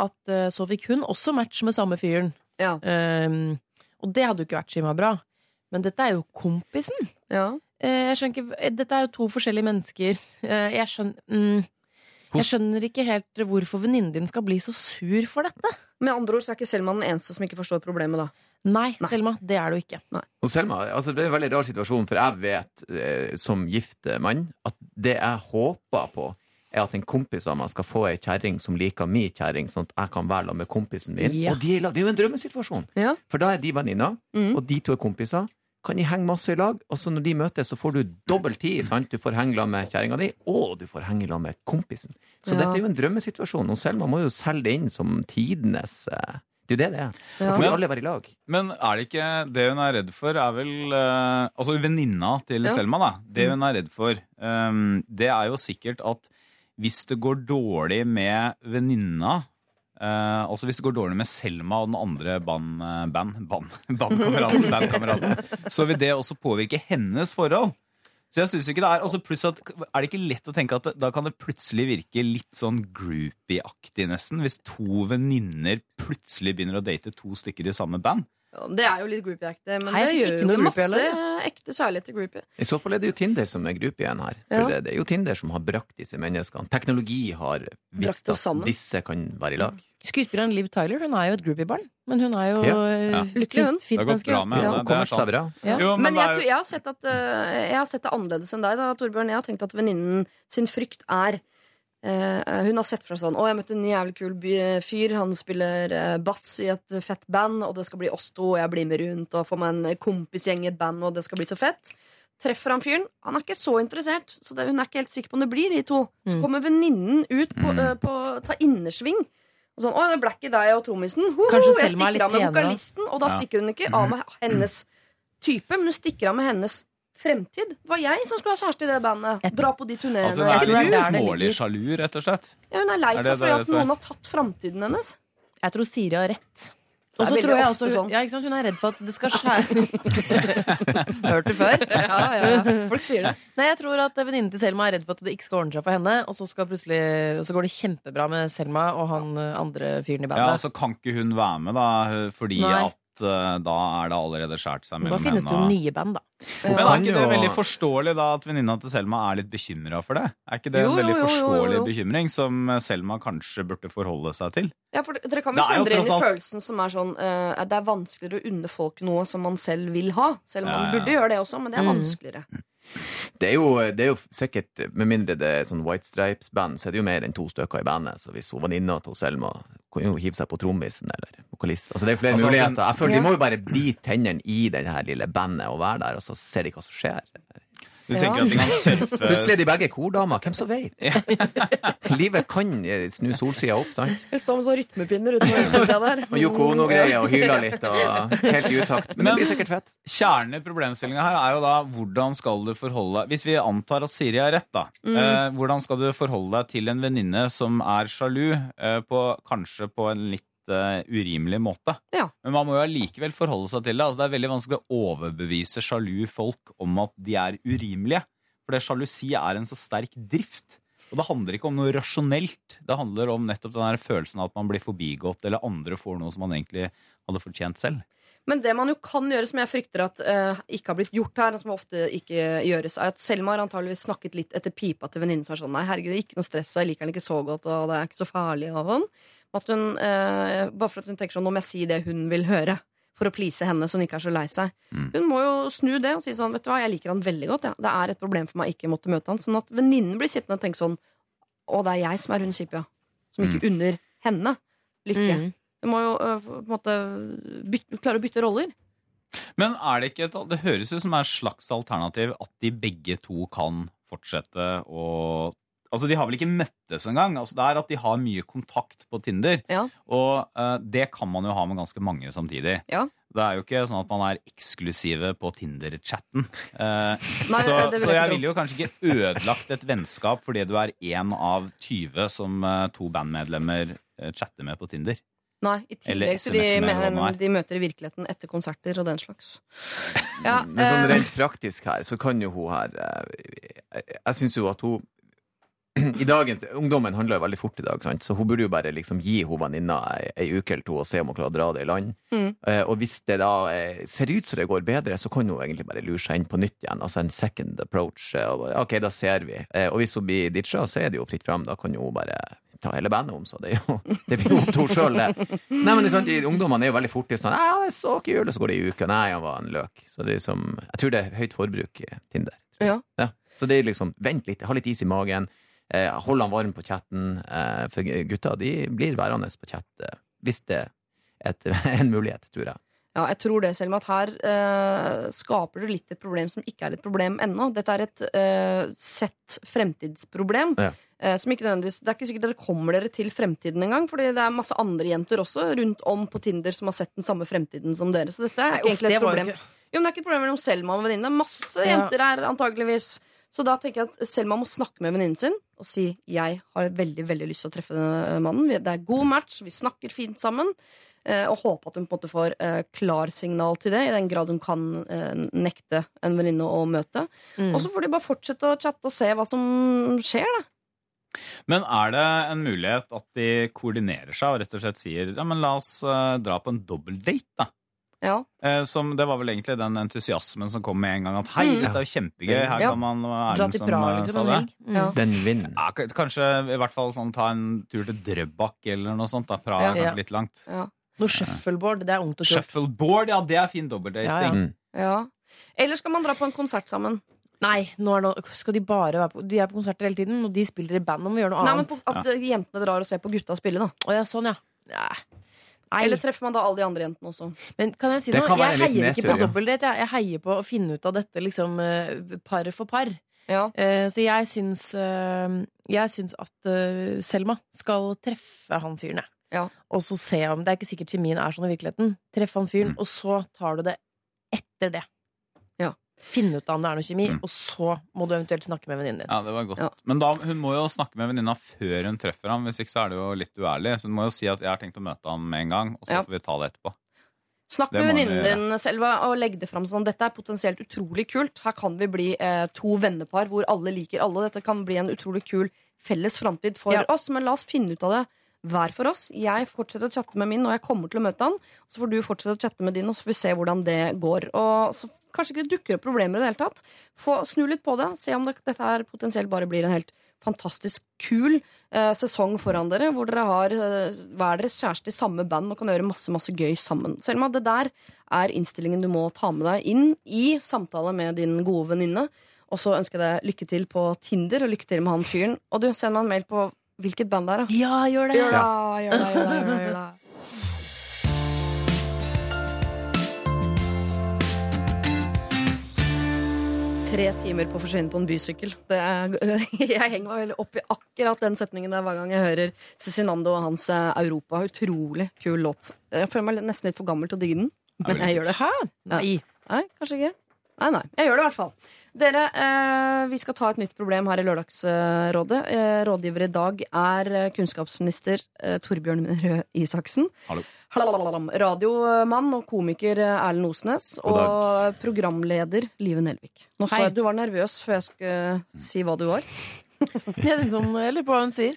at så fikk hun også match med samme fyren. Ja. Um, og det hadde jo ikke vært så bra. Men dette er jo kompisen. Ja. Uh, ikke, eh, dette er jo to forskjellige mennesker. Uh, jeg, skjønner, mm, jeg skjønner ikke helt hvorfor venninnen din skal bli så sur for dette. Med andre ord så er ikke Selma den eneste som ikke forstår problemet, da. Nei, Nei. Selma, det er du ikke. Og Selma, altså det er en veldig rar situasjon, for jeg vet eh, som gift mann at det jeg håper på, er at en kompis av meg skal få ei kjerring som liker min kjerring, sånn at jeg kan være sammen med kompisen min. Ja. Og de det er jo en drømmesituasjon! Ja. For da er de venninner, mm. og de to er kompiser. Kan de henge masse i lag, og så når de møtes, så får du dobbel tid. sant? Du får henge sammen med kjerringa di, og du får henge sammen med kompisen. Så Ja. dette er jo en drømmesituasjon. Og Selma må jo selge det inn som tidenes eh, Det er jo det det er. Ja. Får jo alle være i lag. Men er det ikke det hun er redd for, er vel eh, Altså venninna til Ja. Selma, da. Det hun er redd for, um, det er jo sikkert at hvis det går dårlig med venninna eh, altså Hvis det går dårlig med Selma og den andre band, eh, band, band, bandkameraten, bandkameraten, så vil det også påvirke hennes forhold. Så jeg synes ikke det er altså pluss at, Er det ikke lett å tenke at det, da kan det plutselig virke litt sånn groupie-aktig, nesten? Hvis to venninner plutselig begynner å date to stykker i samme band? Det er jo litt groupie-ekte, men Hei, det gjør jo masse eller? ekte kjærlighet til groupie. I så fall er det jo Tinder som er gruppe igjen her. For Ja. det, det er jo Tinder som har brakt disse menneskene. Teknologi har visst at sammen. disse kan være i lag. Skuespilleren Liv Tyler hun er jo et groupie-barn, men hun er jo Ja, ja. Lykkelig hun. fint, menneske. bra med Ja. Men, men, jeg, tror, jeg, har sett at, eh, jeg har sett det annerledes enn deg, da, Torbjørn. Jeg har tenkt at venninnen sin frykt er Hun har sett fra sånn Å, jeg møtte en jævlig kul fyr. Han spiller eh, bass i et fett band, og det skal bli oss to, og jeg blir med rundt og får meg en kompisgjeng i et band, og det skal bli så fett. Treffer han fyren. Han er ikke så interessert, så det, hun er ikke helt sikker på om det blir de to. Så Mm. kommer venninnen ut på, mm. på ta innersving. Og sånn, å, det ble ikke deg og trommisen. Ho, Kanskje jeg Selma er stikker litt av med penere, vokalisten, og da Ja. stikker hun ikke av med hennes type, men hun stikker av med hennes fremtid. Det var jeg som skulle ha kjæreste i det bandet. Jeg- Dra på de at turneene. hun er er litt smålig sjalu, rett og slett. Ja, hun er lei seg det fordi at noen har tatt framtiden hennes. Jeg tror Siri har rett. Og så tror jeg også sånn. ja, ikke sant? Hun er redd for at det skal skjære Hørt det før? Ja, ja, ja. Folk sier det. Nei, jeg tror at venninnen til Selma er redd for at det ikke skal ordne seg for henne, og så, skal plutselig, så går det kjempebra med Selma og han andre fyren i bandet. Ja, altså Kan ikke hun være med, da? Fordi Nei. at eh, da er det allerede skåret seg da finnes det jo nye band, da. Men er ikke det veldig forståelig da at venninna til Selma er litt bekymra for det? Er ikke det Jo, en veldig jo, jo, forståelig jo. bekymring som Selma kanskje burde forholde seg til? Ja, for Dere kan Det er jo kjenne dere inn i tross alt- følelsen som er sånn eh, Det er vanskeligere å unne folk noe som man selv vil ha. Selv om Ja, man ja. burde gjøre det også, men det er Mm. vanskeligere. Det er, jo, det er jo sikkert, med mindre det er sånn White Stripes-band, så er det jo mer enn to stykker i bandet. Så hvis hun venninna til Selma kan jo hive seg på trommisen eller vokalist. Altså det er flere Altså, muligheter. Jeg føler Ja. De må jo bare bite tennene i det her lille bandet og være der, og så ser de hva som skjer. Du Ja. tenker at de kan surfe Plutselig er de begge kordamer. Hvem som vet? Livet kan eh, snu solsida opp, sant? Det står med sånne rytmepinner utenfor venstresida der. Og Yoko Ono-greier og hyler litt og helt i utakt. Men det blir sikkert fett. Kjernen i problemstillinga her er jo da hvordan skal du forholde deg Hvis vi antar at Siri har rett, da. Mm. Eh, hvordan skal du forholde deg til en venninne som er sjalu, eh, på, kanskje på en litt eh, urimelig måte? Ja. Men man må jo allikevel forholde seg til det. Altså, det er veldig vanskelig å overbevise sjalu folk om at de er urimelige. For det sjalusi er en så sterk drift. Og det handler ikke om noe rasjonelt. Det handler om nettopp den følelsen av at man blir forbigått, eller andre får noe som man egentlig hadde fortjent selv. Men det man jo kan gjøre, som jeg frykter at uh, ikke har blitt gjort her, som ofte ikke gjøres, er at Selma har antageligvis snakket litt etter pipa til venninnen som er sånn Nei, herregud, ikke noe stress, og jeg liker han ikke så godt, og det er ikke så farlig, og sånn. At hun, eh, bare for at hun tenker sånn Nå må jeg si det hun vil høre. For å please henne, så hun ikke er så lei seg. Mm. Hun må jo snu det og si sånn Vet du hva, jeg liker han veldig godt. Ja. Det er et problem for meg ikke måtte møte han. Sånn at venninnen blir sittende og tenke sånn Å, det er jeg som er hun kjipe, ja. Som ikke unner henne lykke. Mm. Hun må jo uh, på en måte bytte, klare å bytte roller. Men er det ikke et, det høres ut som et slags alternativ at de begge to kan fortsette å Altså, De har vel ikke møttes engang. Altså, det er at de har mye kontakt på Tinder. Ja. Og uh, det kan man jo ha med ganske mange samtidig. Ja. Det er jo ikke sånn at man er eksklusive på Tinder-chatten. Uh, så, så jeg ville jo kanskje ikke ødelagt et vennskap fordi du er én av 20 som uh, to bandmedlemmer chatter med på Tinder. Nei, i tillegg til de, men, de møter i virkeligheten etter konserter og den slags. Ja, Men sånn rent praktisk her, så kan jo hun her Jeg, jeg syns jo at hun i dagens, Ungdommen handler jo veldig fort i dag, sant? så hun burde jo bare liksom gi hun venninna ei, ei uke eller to og se om hun klarer å dra det i land. Mm. Eh, og hvis det da eh, ser ut som det går bedre, så kan hun egentlig bare lure seg inn på nytt igjen. Altså en second approach. eh, og, ok, da ser vi. Eh, og hvis hun blir ditcha, så er det jo fritt fram. Da kan hun bare ta hele bandet om, så det, er jo, det blir jo opp til henne sjøl, det. Nei, men sant, Ungdommene er jo veldig fort i sånn Ja, det er så kul, og så går det ei uke. Nei, han var en løk. Så det er som Jeg tror det er høyt forbruk i Tinder. ja. Så det er liksom, vent litt, ha litt is i magen, hold han varm på chatten, eh, for gutta de blir værende på chat eh, hvis det er et, en mulighet, tror jeg. Ja, jeg tror det, Selma, at her eh, skaper du litt et problem som ikke er et problem ennå. Dette er et eh, sett fremtidsproblem. Ja. eh, som ikke nødvendigvis, det er ikke sikkert dere kommer dere til fremtiden engang, fordi det er masse andre jenter også rundt om på Tinder som har sett den samme fremtiden som dere. Så dette er Nei, ikke uff, egentlig det et problem. ikke- Jo, men det er ikke et problem mellom Selma og venninne. Masse Ja. jenter her, antageligvis. Så da tenker jeg at Selma må snakke med venninnen sin og si jeg har veldig veldig lyst til å treffe denne mannen. Det er god match, vi snakker fint sammen. eh, Og håpe at hun på en måte får eh, klarsignal til det, i den grad hun kan eh, nekte en venninne å møte. Mm. Og så får de bare fortsette å chatte og se hva som skjer, da. Men er det en mulighet at de koordinerer seg og rett og slett sier ja, men la oss dra på en dobbeltdate, da? Ja. Eh, som, det var vel egentlig den entusiasmen som kom med en gang. At hei, Mm. dette er jo kjempegøy. Her Ja. kan man er Dra til som, Praha eh, liksom, sa det? Ja. Den vinner. Ja, kanskje i hvert fall sånn, ta en tur til Drøbak eller noe sånt. da Praha Ja. er kanskje litt langt. Noe shuffleboard, det er ungt og kult. Shuffleboard, ja, det er fin dobbeltdating. Ja, ja. Mm. ja. Eller skal man dra på en konsert sammen? Nei, nå er det, skal de bare være på De er på konserter hele tiden, og de spiller i band. om vi gjør noe Nei, men på, At jentene drar og ser på gutta spille, da. Å ja, sånn, ja. Nei. Nei. Eller treffer man da alle de andre jentene også? Men kan jeg si Det noe? kan være Jeg litt heier ikke på ja. dobbeldate. Jeg. jeg heier på å finne ut av dette liksom eh, par for par. Ja. Eh, Så jeg syns, eh, jeg syns at eh, Selma skal treffe han fyren, jeg. Ja. Og så se om Det er ikke sikkert kjemien er sånn i virkeligheten. Treffe han fyren, Mm. og så tar du det etter det. Finne ut av om det er noe kjemi, Mm. og så må du eventuelt snakke med venninnen din. Ja, det var godt. Ja. Men da, hun må jo snakke med venninna før hun treffer ham. Hvis ikke så er det jo litt uærlig. Så hun må jo si at jeg har tenkt å møte ham med en gang, og så Ja. får vi ta det etterpå. Snakk Det med venninnen din Selva, og legg det fram sånn. Dette er potensielt utrolig kult. Her kan vi bli eh, to vennepar hvor alle liker alle. Dette kan bli en utrolig kul felles framtid for Ja. oss. Men la oss finne ut av det hver for oss. Jeg fortsetter å chatte med min, og jeg kommer til å møte han. Så får du fortsette å chatte med din, og så får vi se hvordan det går. Og så kanskje ikke dukker opp problemer i det hele tatt. Få Snu litt på det. Se om det, dette her potensielt bare blir en helt fantastisk kul eh, sesong foran dere, hvor dere har eh, hver deres kjæreste i samme band og kan gjøre masse masse gøy sammen. Selma, det der er innstillingen du må ta med deg inn i samtale med din gode venninne. Og så ønsker jeg deg lykke til på Tinder, og lykke til med han fyren. Og du, send meg en mail på hvilket band det er, da. Ja, gjør det! Gjør det, gjør det, gjør det, gjør det, gjør det. Tre timer på å forsvinne på en bysykkel. Det er, jeg henger meg veldig opp i akkurat den setningen der hver gang jeg hører Cezinando og hans eh, Europa. Utrolig kul låt. Jeg føler meg nesten litt for gammel til å digge den, men jeg gjør det. Hæ? Nei. Nei, kanskje ikke. Nei, nei. Jeg gjør det i hvert fall. Dere, eh, vi skal ta et nytt problem her i Lørdagsrådet. Eh, rådgiver i dag er eh, kunnskapsminister eh, Torbjørn Røe Isaksen. Hallo. Radiomann og komiker eh, Erlend Osnes. Og programleder Live Nelvik. Nå så jeg at du var nervøs før jeg skulle si hva du var. Jeg sånn, jeg lurer på hva hun sier.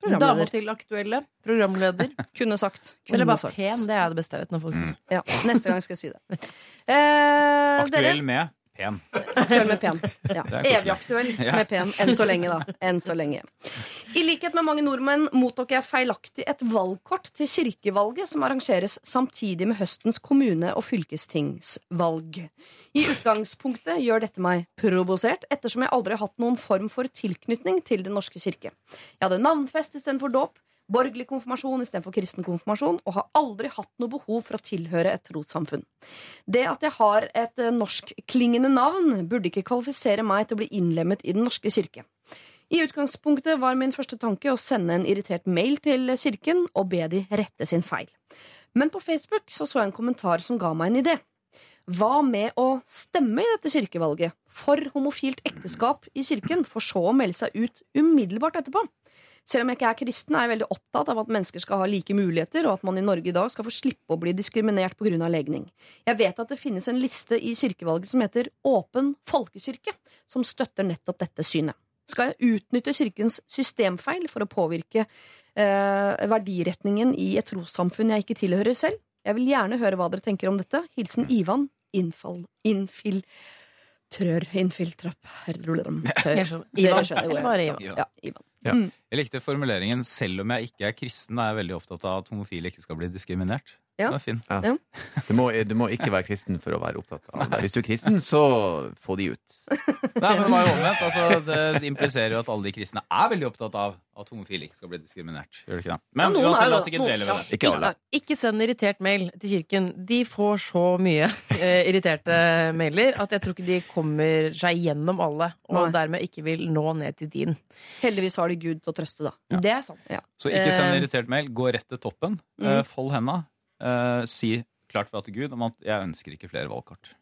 Dama til aktuelle. Programleder. Kunne sagt. Kunne Eller bare sagt. pen. Det er det beste jeg vet når folk sier. Ja, neste gang skal jeg si det. Eh, dere, med pen. Aktuell med pen. Ja. Evig aktuell Ja. med pen. Enn så lenge, da. Enn så lenge. I likhet med mange nordmenn mottok jeg feilaktig et valgkort til kirkevalget som arrangeres samtidig med høstens kommune- og fylkestingsvalg. I utgangspunktet gjør dette meg provosert, ettersom jeg aldri har hatt noen form for tilknytning til Den norske kirke. Jeg hadde navnfest istedenfor dåp, borgerlig konfirmasjon istedenfor kristen konfirmasjon, og har aldri hatt noe behov for å tilhøre et trossamfunn. Det at jeg har et eh, norskklingende navn, burde ikke kvalifisere meg til å bli innlemmet i Den norske kirke. I utgangspunktet var min første tanke å sende en irritert mail til kirken og be de rette sin feil. Men på Facebook så, så jeg en kommentar som ga meg en idé. Hva med å stemme i dette kirkevalget for homofilt ekteskap i kirken, for så å melde seg ut umiddelbart etterpå? Selv om jeg ikke er kristen, er jeg veldig opptatt av at mennesker skal ha like muligheter, og at man i Norge i dag skal få slippe å bli diskriminert pga. legning. Jeg vet at det finnes en liste i kirkevalget som heter Åpen folkekirke, som støtter nettopp dette synet. Skal jeg utnytte kirkens systemfeil for å påvirke eh, verdiretningen i et trossamfunn jeg ikke tilhører selv? Jeg vil gjerne høre hva dere tenker om dette. Hilsen Ivan Infall... Infil... Trør. Tør. skjønner. Dere Ivan. skjønner hvor jeg- bare Ivan. Ja, Ivan. Jeg likte formuleringen 'selv om jeg ikke er kristen, er jeg veldig opptatt av at homofile ikke skal bli diskriminert'. Ja. Den er fin. Ja. Ja. Du, må, du må ikke være kristen for å være opptatt av det. Hvis du er kristen, så få de ut. Nei, men det var jo omvendt. Altså, det impliserer jo at alle de kristne er veldig opptatt av at homofile ikke skal bli diskriminert. Gjør det ikke det? Men Ja, uansett, la oss ikke dele dvele ved det. Ikke alle. Ikke send irritert mail til kirken. De får så mye eh, irriterte mailer at jeg tror ikke de kommer seg gjennom alle, og Nei. dermed ikke vil nå ned til din. Heldigvis har de Gud til å trøste, da. Det er sant. Så ikke send Eh, irritert mail. Gå rett til toppen. Mm. Fold henda. Eh, si klart fra til Gud om at 'jeg ønsker ikke flere valgkort'.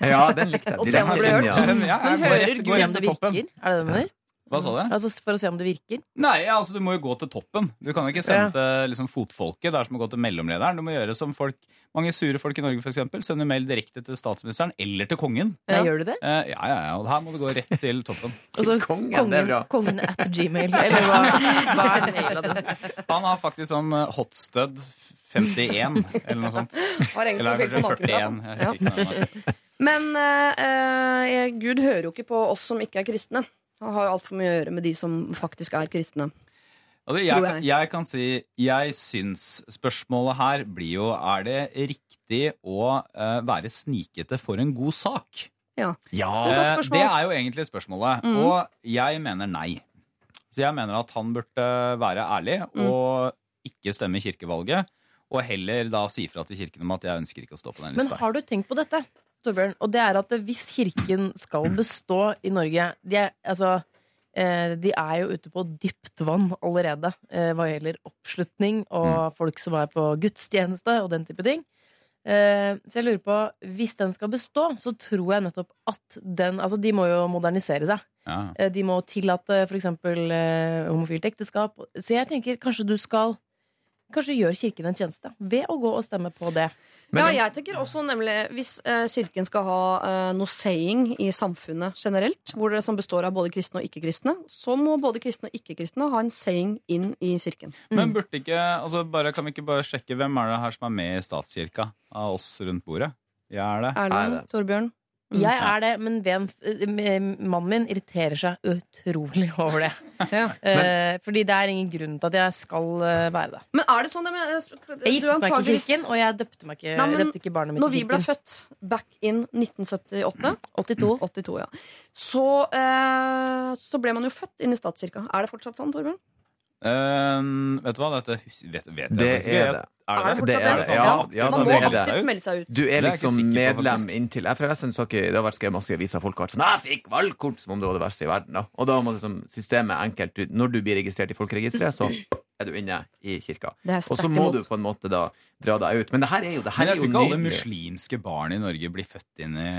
Ja, den likte jeg. Og se om det ble blir hørt. ja. Men, ja, Men hører Gud om det virker. Er det det du mener? Hva sa du? Altså for å se om det virker? Nei, altså du må jo gå til toppen. Du kan jo ikke sende til liksom, fotfolket. Det er som å gå til mellomlederen. Du må gjøre som folk Mange sure folk i Norge for eksempel, sender mail direkte til statsministeren eller til kongen. Ja. Ja. Gjør du det? Eh, ja, ja, ja, og her må du gå rett til toppen. Og så Kongen, er kongen, kongen at gmail. Eller hva, hva er mailadressen? Han har faktisk sånn eh, hotstud 51, eller noe sånt. Har Eller kanskje 41. Jeg Ja. Men uh, Gud hører jo ikke på oss som ikke er kristne. Han har altfor mye å gjøre med de som faktisk er kristne. Altså, jeg, jeg. jeg kan si Jeg syns spørsmålet her blir jo Er det riktig å uh, være snikete for en god sak? Ja, Det er et godt Eh, spørsmål. det er jo egentlig spørsmålet. Mm. Og jeg mener nei. Så jeg mener at han burde være ærlig Mm. og ikke stemme i kirkevalget. Og heller da si fra til kirken om at jeg ønsker ikke å stå på den Men har du tenkt på dette, Torbjørn? Og det er at hvis kirken skal bestå i Norge De er, altså, eh, de er jo ute på dypt vann allerede eh, hva gjelder oppslutning og folk som er på gudstjeneste og den type ting. Eh, så jeg lurer på, hvis den skal bestå, så tror jeg nettopp at den Altså, de må jo modernisere seg. Ja. De må tillate f.eks. Homofilt ekteskap. Så jeg tenker kanskje du skal Kanskje gjør Kirken en tjeneste ved å gå og stemme på det. Ja, jeg tenker også nemlig Hvis eh, kirken skal ha eh, noe saying i samfunnet generelt, hvor det som består av både kristne og ikke-kristne, så må både kristne og ikke-kristne ha en saying inn i kirken. Men burde ikke, altså bare, kan vi ikke bare sjekke hvem er det her som er med i statskirka av oss rundt bordet? Jeg er det. Erlend, det- Torbjørn. Mm. Jeg er det, men hvem, eh, mannen min irriterer seg utrolig over det. Ja. Eh, fordi det er ingen grunn til at jeg skal eh, være det. Men er det sånn det med, Jeg giftet meg ikke i kirken, og jeg døpte, meg ikke, Nei, men døpte ikke barnet mitt Når vi ble født back in 1978 82. 82, ja. Så, eh, så ble man jo født inn i statskirka. Er det fortsatt sånn, Torbjørn? Eh, vet du hva, dette vet, vet jeg Det ikke. er det. Er Er det det fortsatt Det er det? Ja, ja, Man må det. aktivt melde seg ut. Du er liksom er medlem inntil ikke, Det har vært skrevet masse aviser. Folk har vært sånn 'Jeg fikk valgkort!' Som om det var det verste i verden. da Og da må liksom systemet enkelt Når du blir registrert i folkeregisteret, så er du inne i kirka. Og så må du på en måte da dra deg ut. Men det her er jo, det her Men jeg tror ikke alle muslimske barn i Norge blir født inn i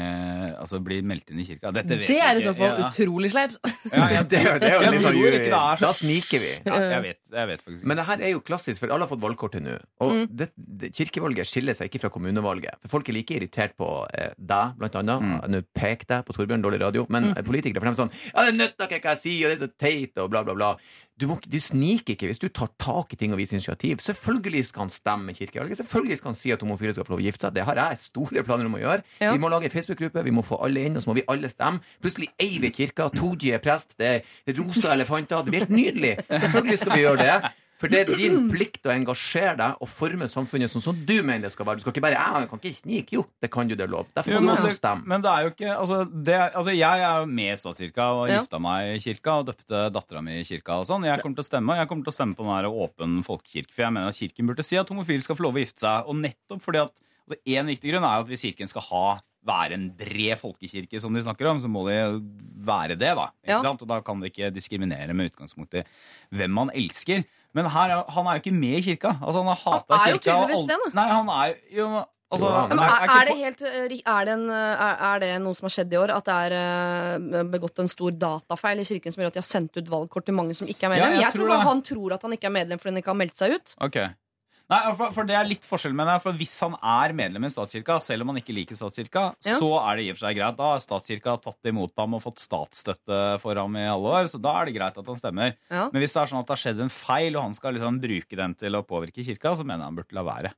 Altså blir meldt inn i kirka. Dette vet Det er i så fall Ja. utrolig sleipt. Ja, ja, Det er jo- det er jo litt sånn er Da sniker vi. ja, jeg, vet, jeg vet faktisk ikke. Men det her er jo klassisk, for alle har fått valgkortet nå. Og Mm. det, det, kirkevalget skiller seg ikke fra kommunevalget. For Folk er like irritert på eh, deg, blant annet. Mm. Nå peker jeg på Torbjørn, dårlig radio. Men Mm. politikere for dem er sånn Ja, det nytter ikke hva jeg sier, og det er så teit, og bla, bla, bla. Du, må, du sniker ikke hvis du tar tak i ting og viser initiativ. Selvfølgelig skal han stemme i kirkevalget. Selvfølgelig skal han si at homofile skal få lov å gifte seg. Det har jeg store planer om å gjøre. Ja. Vi må lage en Facebook-gruppe, vi må få alle inn, og så må vi alle stemme. Plutselig eier vi kirka, Tooji er prest, det er rosa elefanter. Det blir helt nydelig. Selvfølgelig skal vi gjøre det. For det er din plikt å engasjere deg og forme samfunnet sånn som du mener det skal være. Du skal ikke bare jeg kan ikke snike. Jo, det kan du, det er lov. Derfor må du også altså, stemme. men det er jo ikke altså, det er, altså, Jeg er med i statskirka og Ja. gifta meg i kirka og døpte dattera mi i kirka. og sånn Jeg kommer til å stemme og jeg kommer til å stemme på den her åpen folkekirke. For jeg mener at kirken burde si at homofile skal få lov å gifte seg. Og nettopp fordi at altså, En viktig grunn er jo at hvis kirken skal ha være en bred folkekirke, som de snakker om, så må de være det. da ikke Ja. sant? Og Da kan de ikke diskriminere med utgangspunkt i hvem man elsker. Men her, er- han er jo ikke med i kirka. Altså Han har hata Han er jo kirka. tydeligvis det, da. Nei, han er jo altså, Ja, er- er, er det helt, eh, er, det en, eh, er, det noe som har skjedd i år? At det er eh, begått en stor datafeil i kirken som gjør at de har sendt ut valgkort til mange som ikke er medlem? Ja, jeg jeg tror tror han tror at han ikke er medlem fordi han ikke har meldt seg ut. Ok Nei, for, for det er litt forskjell med det. For Hvis han er medlem i statskirka, selv om han ikke liker statskirka, Ja. så er det i og for seg greit. Da har statskirka tatt imot ham og fått statsstøtte for ham i alle år, så da er det greit at han stemmer. Ja. Men hvis det er sånn at det har skjedd en feil, og han skal liksom bruke den til å påvirke kirka, så mener jeg han burde la være.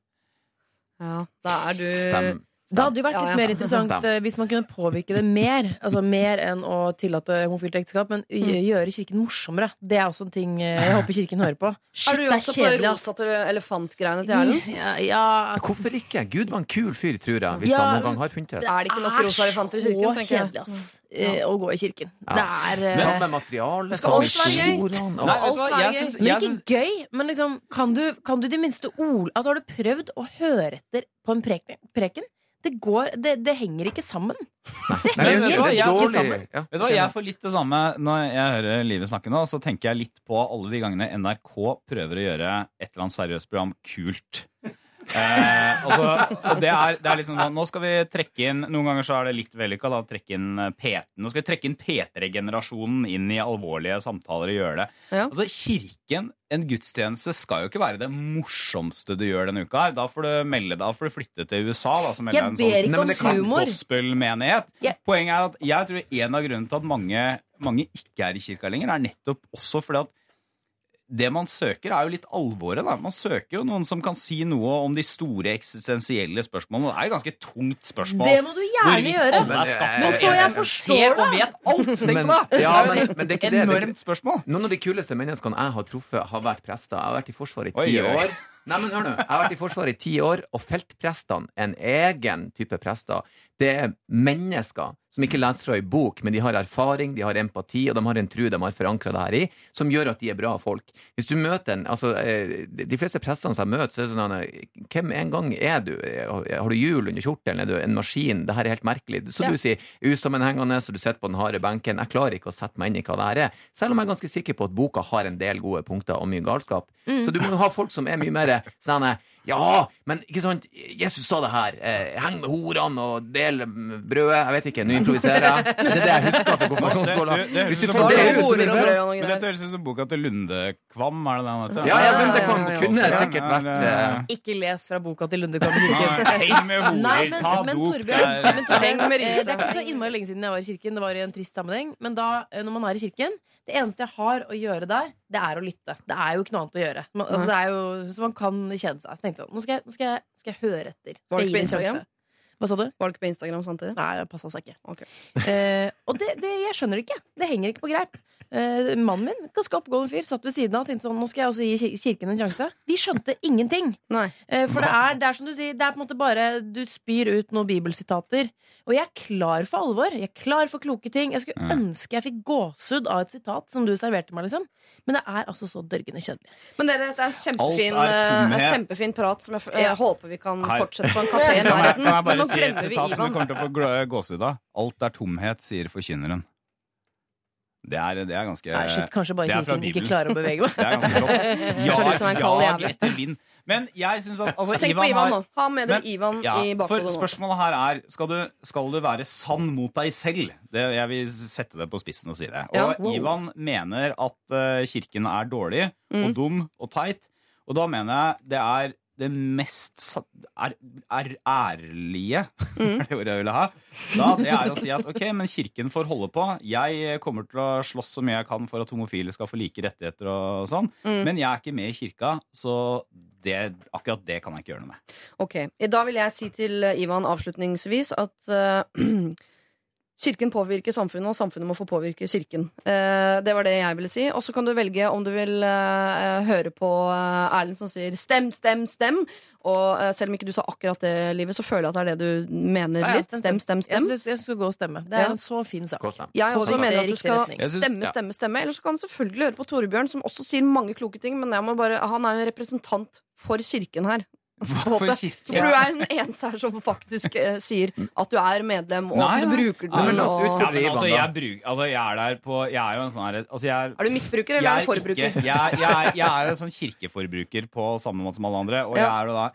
Ja, da er du Stem. Det hadde jo vært litt ja. mer interessant eh, hvis man kunne påvirke det mer. Altså Mer enn å tillate homofilt ekteskap, men Mm. gjøre kirken morsommere. Det er også en ting eh, jeg håper kirken hører på. Shit, Er du er også på de rosa elefantgreiene til Erlend? Ja, ja, Hvorfor ikke? Gud var en kul fyr, tror jeg, hvis Ja, han noen gang har funtes. Er det ikke nok rosa elefanter i kirken, så tenker jeg? kjedelig, ass. eh, Å gå i kirken. Ja. Det er eh, Samme materiale, Skal samme alt være gøy? historiene, Nei, vet du hva, jeg syns- Men jeg ikke gøy. Men liksom, kan du, kan du i det minste ord Altså, har du prøvd å høre etter på en preken? preken? Det går Det, det henger ikke sammen. Det Nei, henger vet du ikke sammen. ja. Vet du hva, Jeg får litt det samme når jeg hører Livet snakke nå. Så tenker jeg litt på alle de gangene NRK prøver å gjøre et eller annet seriøst program kult. Eh, altså, og det, er, det er liksom sånn Nå skal vi trekke inn Noen ganger så er det litt vellykka. da, trekke inn eh, P- Nå skal vi trekke inn P3-generasjonen inn i alvorlige samtaler og gjøre det. Ja. Altså, Kirken, en gudstjeneste, skal jo ikke være det morsomste du gjør denne uka. her Da får du melde deg, da får du flytte til USA. Da, så melder Jeg en ber sånn ikke om humor. gospelmenighet. Ja. Poenget er at jeg tror en av grunnene til at mange, mange ikke er i kirka lenger, er nettopp også fordi at det man søker, er jo litt alvoret. da. Man søker jo noen som kan si noe om de store eksistensielle spørsmålene. Det er jo ganske tungt spørsmål. Det må du gjerne Hvorvidt gjøre. alle er skapt Men så jeg forstår det. og vet alt! Tenk Men- ja, men- men det er et Enormt det, er spørsmål. Noen av de kuleste menneskene jeg har truffet, har vært prester. Jeg har vært i Forsvaret i ti år. Nei, men hør nå. Jeg har vært i Forsvaret i ti år, og feltprestene, en egen type prester, det er mennesker som ikke leser fra i bok, men de har erfaring, de har empati, og de har en tru de har forankra det her i, som gjør at de er bra folk. Hvis du møter en altså, eh, De fleste prestene som jeg møter, så er det sånn at, Hvem en gang er du? Har du hjul under kjortelen? Er du en maskin? Det her er helt merkelig. Så Ja. du sier usammenhengende, så du sitter på den harde benken. Jeg klarer ikke å sette meg inn i hva det her er. Selv om jeg er ganske sikker på at boka har en del gode punkter og mye galskap. Så du må ha folk som er mye mer sånn ja, men ikke sant, Jesus sa det her. Eh, heng med horene og del brødet. Jeg vet ikke, nå improviserer jeg. Det er det jeg husker fra konfirmasjonsskolen. Det- det- det Hvis du får det ut venn. og noe Men dette høres ut som boka til Lundekvam, er det den heter? Ja, ja, det ja. kunne sikkert vært eh, Ikke les fra boka til Lundekvam kirke. Heng med horer, ta men dop. der. er- men Torbjørn Heng med eh, riset. det er ikke så innmari lenge siden jeg var i kirken. Det var i en trist sammenheng. Men da, eh, når man er i kirken det eneste jeg har å gjøre der, det er å lytte. Det er jo ikke noe annet å gjøre. Man, altså, det er jo, så man kan kjede seg. Tenkte jeg nå skal jeg, nå skal jeg, skal jeg høre etter. Skal det jeg gi på det en Instagram? sjanse. Hva sa du? Var det ikke på Instagram samtidig? Nei, det passa seg ikke. Okay. Eh, og det, det, jeg skjønner det ikke. Det henger ikke på greip. Eh, mannen min, ganske oppegående fyr, satt ved siden av og tenkte sånn Nå skal jeg også gi kirken en sjanse. Vi skjønte ingenting. Nei. Eh, for det er, det er som du sier, det er på en måte bare Du spyr ut noen bibelsitater. Og jeg er klar for alvor. Jeg er klar for kloke ting. Jeg skulle ønske jeg fikk gåsehud av et sitat som du serverte meg, liksom. Men det er altså så dørgende kjedelig. Men dere, dette er en kjempefin, er eh, en kjempefin prat som jeg jeg, eh, håper vi kan Her. fortsette på en kafé i Kan jeg, nærheten. kan jeg Men bare nå si et glemmer vi sitat som vi Ivan. kommer til å få gåsehud av? Alt er tomhet, sier forkynneren. Det er, det er ganske Nei, shit, kanskje bare kirken ikke klarer å bevege meg. Det er ganske flott. Jag, jag etter vind. Men jeg syns at altså, Tenk på Ivan Ivan har nå. Ha med dere Ivan ja, i bakhodet. Spørsmålet her er skal du, skal du være sann mot deg selv. Det, jeg vil sette det på spissen og si det. Og Ja. Ivan mener at uh, kirken er dårlig Mm. og dum og teit. Og da mener jeg det er det mest er, er ærlige Mm. er det ordet jeg ville ha. Da, det er å si at ok, men kirken får holde på. Jeg kommer til å slåss så mye jeg kan for at homofile skal få like rettigheter og sånn. Mm. Men jeg er ikke med i kirka, så det, akkurat det kan jeg ikke gjøre noe med. Ok, Da vil jeg si til Ivan avslutningsvis at eh, Kirken påvirker samfunnet, og samfunnet må få påvirke kirken. Eh, det var det jeg ville si. Og så kan du velge om du vil eh, høre på eh, Erlend som sier 'stem, stem, stem'. Og selv om ikke du sa akkurat det, Livet, så føler jeg at det er det du mener Ja, ja, litt. Stem, stem, Jeg stem. syns jeg skulle gå og stemme. Det er Ja. en så fin sak. Jeg også Påvirker mener at du skal retning. Stemme, stemme, stemme. Eller så kan du selvfølgelig høre på Torebjørn, som også sier mange kloke ting, men jeg må bare, han er jo en representant for kirken her. En For kirke. For du er den eneste her som faktisk eh, sier at du er medlem, og Nei, at du nei. bruker den. Nei, men la oss og... Ja, men altså, jeg, bruk, altså, jeg er der på Jeg er jo en sånn her altså, jeg, Er du misbruker, eller jeg er du forbruker? Ikke, jeg, jeg, jeg er jo en sånn kirkeforbruker på samme måte som alle andre. Og Ja. jeg er jo da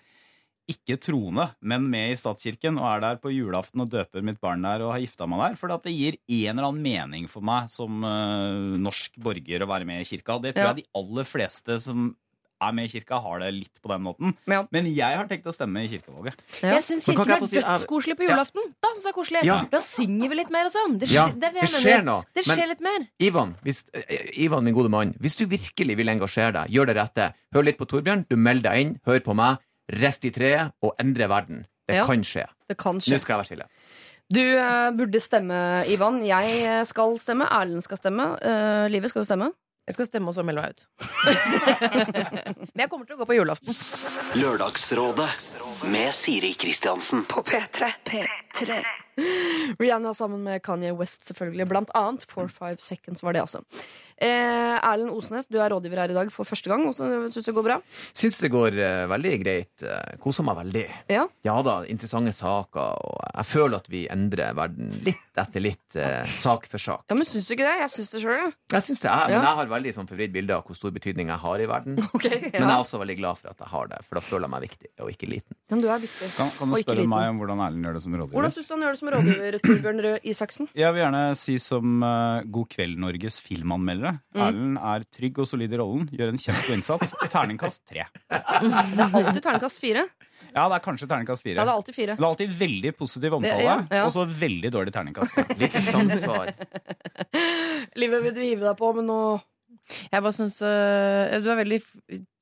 ikke troende, men med i statskirken og er der på julaften og døper mitt barn der og har gifta meg der. For det gir en eller annen mening for meg som uh, norsk borger å være med i kirka. Det tror Ja. jeg de aller fleste som er med i kirka, har det litt på den måten. Ja. Men jeg har tenkt å stemme i kirkevalget. Ja. Jeg syns kirken er si- dødskoselig på julaften. Da syns jeg koselig. Ja. Da synger vi litt mer og sånn. Det, Ja, skjer- det, det, det skjer noe. Det Men- litt mer. Ivan, hvis, eh, Ivan, min gode mann, hvis du virkelig vil engasjere deg, gjør det rette. Hør litt på Torbjørn, du melder deg inn, hør på meg. Rest i treet og endre verden. Det Ja. kan skje. Det kan skje. Nå skal jeg være stille. Du eh, burde stemme, Ivan. Jeg eh, skal stemme. Erlend skal stemme. Uh, Livet skal jo stemme. Jeg skal stemme og så melde meg ut. Men jeg kommer til å gå på julaften. Lørdagsrådet med Siri Kristiansen. På P3. P3. Rihanna sammen med Kanye West, selvfølgelig. Blant annet. Four Five Seconds var det, altså. Eh, Erlend Osnes, du er rådgiver her i dag for første gang. Syns det går bra? Syns det går uh, veldig greit. Uh, Koser meg veldig. Ja. Ja da, interessante saker. Og jeg føler at vi endrer verden litt etter litt, uh, sak for sak. ja men syns du ikke det? Jeg syns det sjøl, jeg. Jeg synes det er, Ja. men jeg har veldig sånn forvridd bilde av hvor stor betydning jeg har i verden. Ok, Men jeg er også veldig glad for at jeg har det, for da føler jeg meg viktig og ikke liten. Men du er viktig. Kan, kan du Og spørre liten. meg om hvordan Erlend gjør det som rådgiver? Hvordan syns du han gjør det som rådgiver, Torbjørn Røe Isaksen? Jeg vil gjerne si som uh, God kveld Norges filmanmeldere. Mm. Erlend er trygg og solid i rollen, gjør en kjempegod innsats. Terningkast tre. Det er alltid terningkast fire. Ja, det er kanskje terningkast fire. Ja, det er alltid fire. Det er alltid veldig positiv omtale, ja, ja. og så veldig dårlig terningkast. Litt samsvar. Livet vil du hive deg på, men nå Jeg bare synes uh, Du er veldig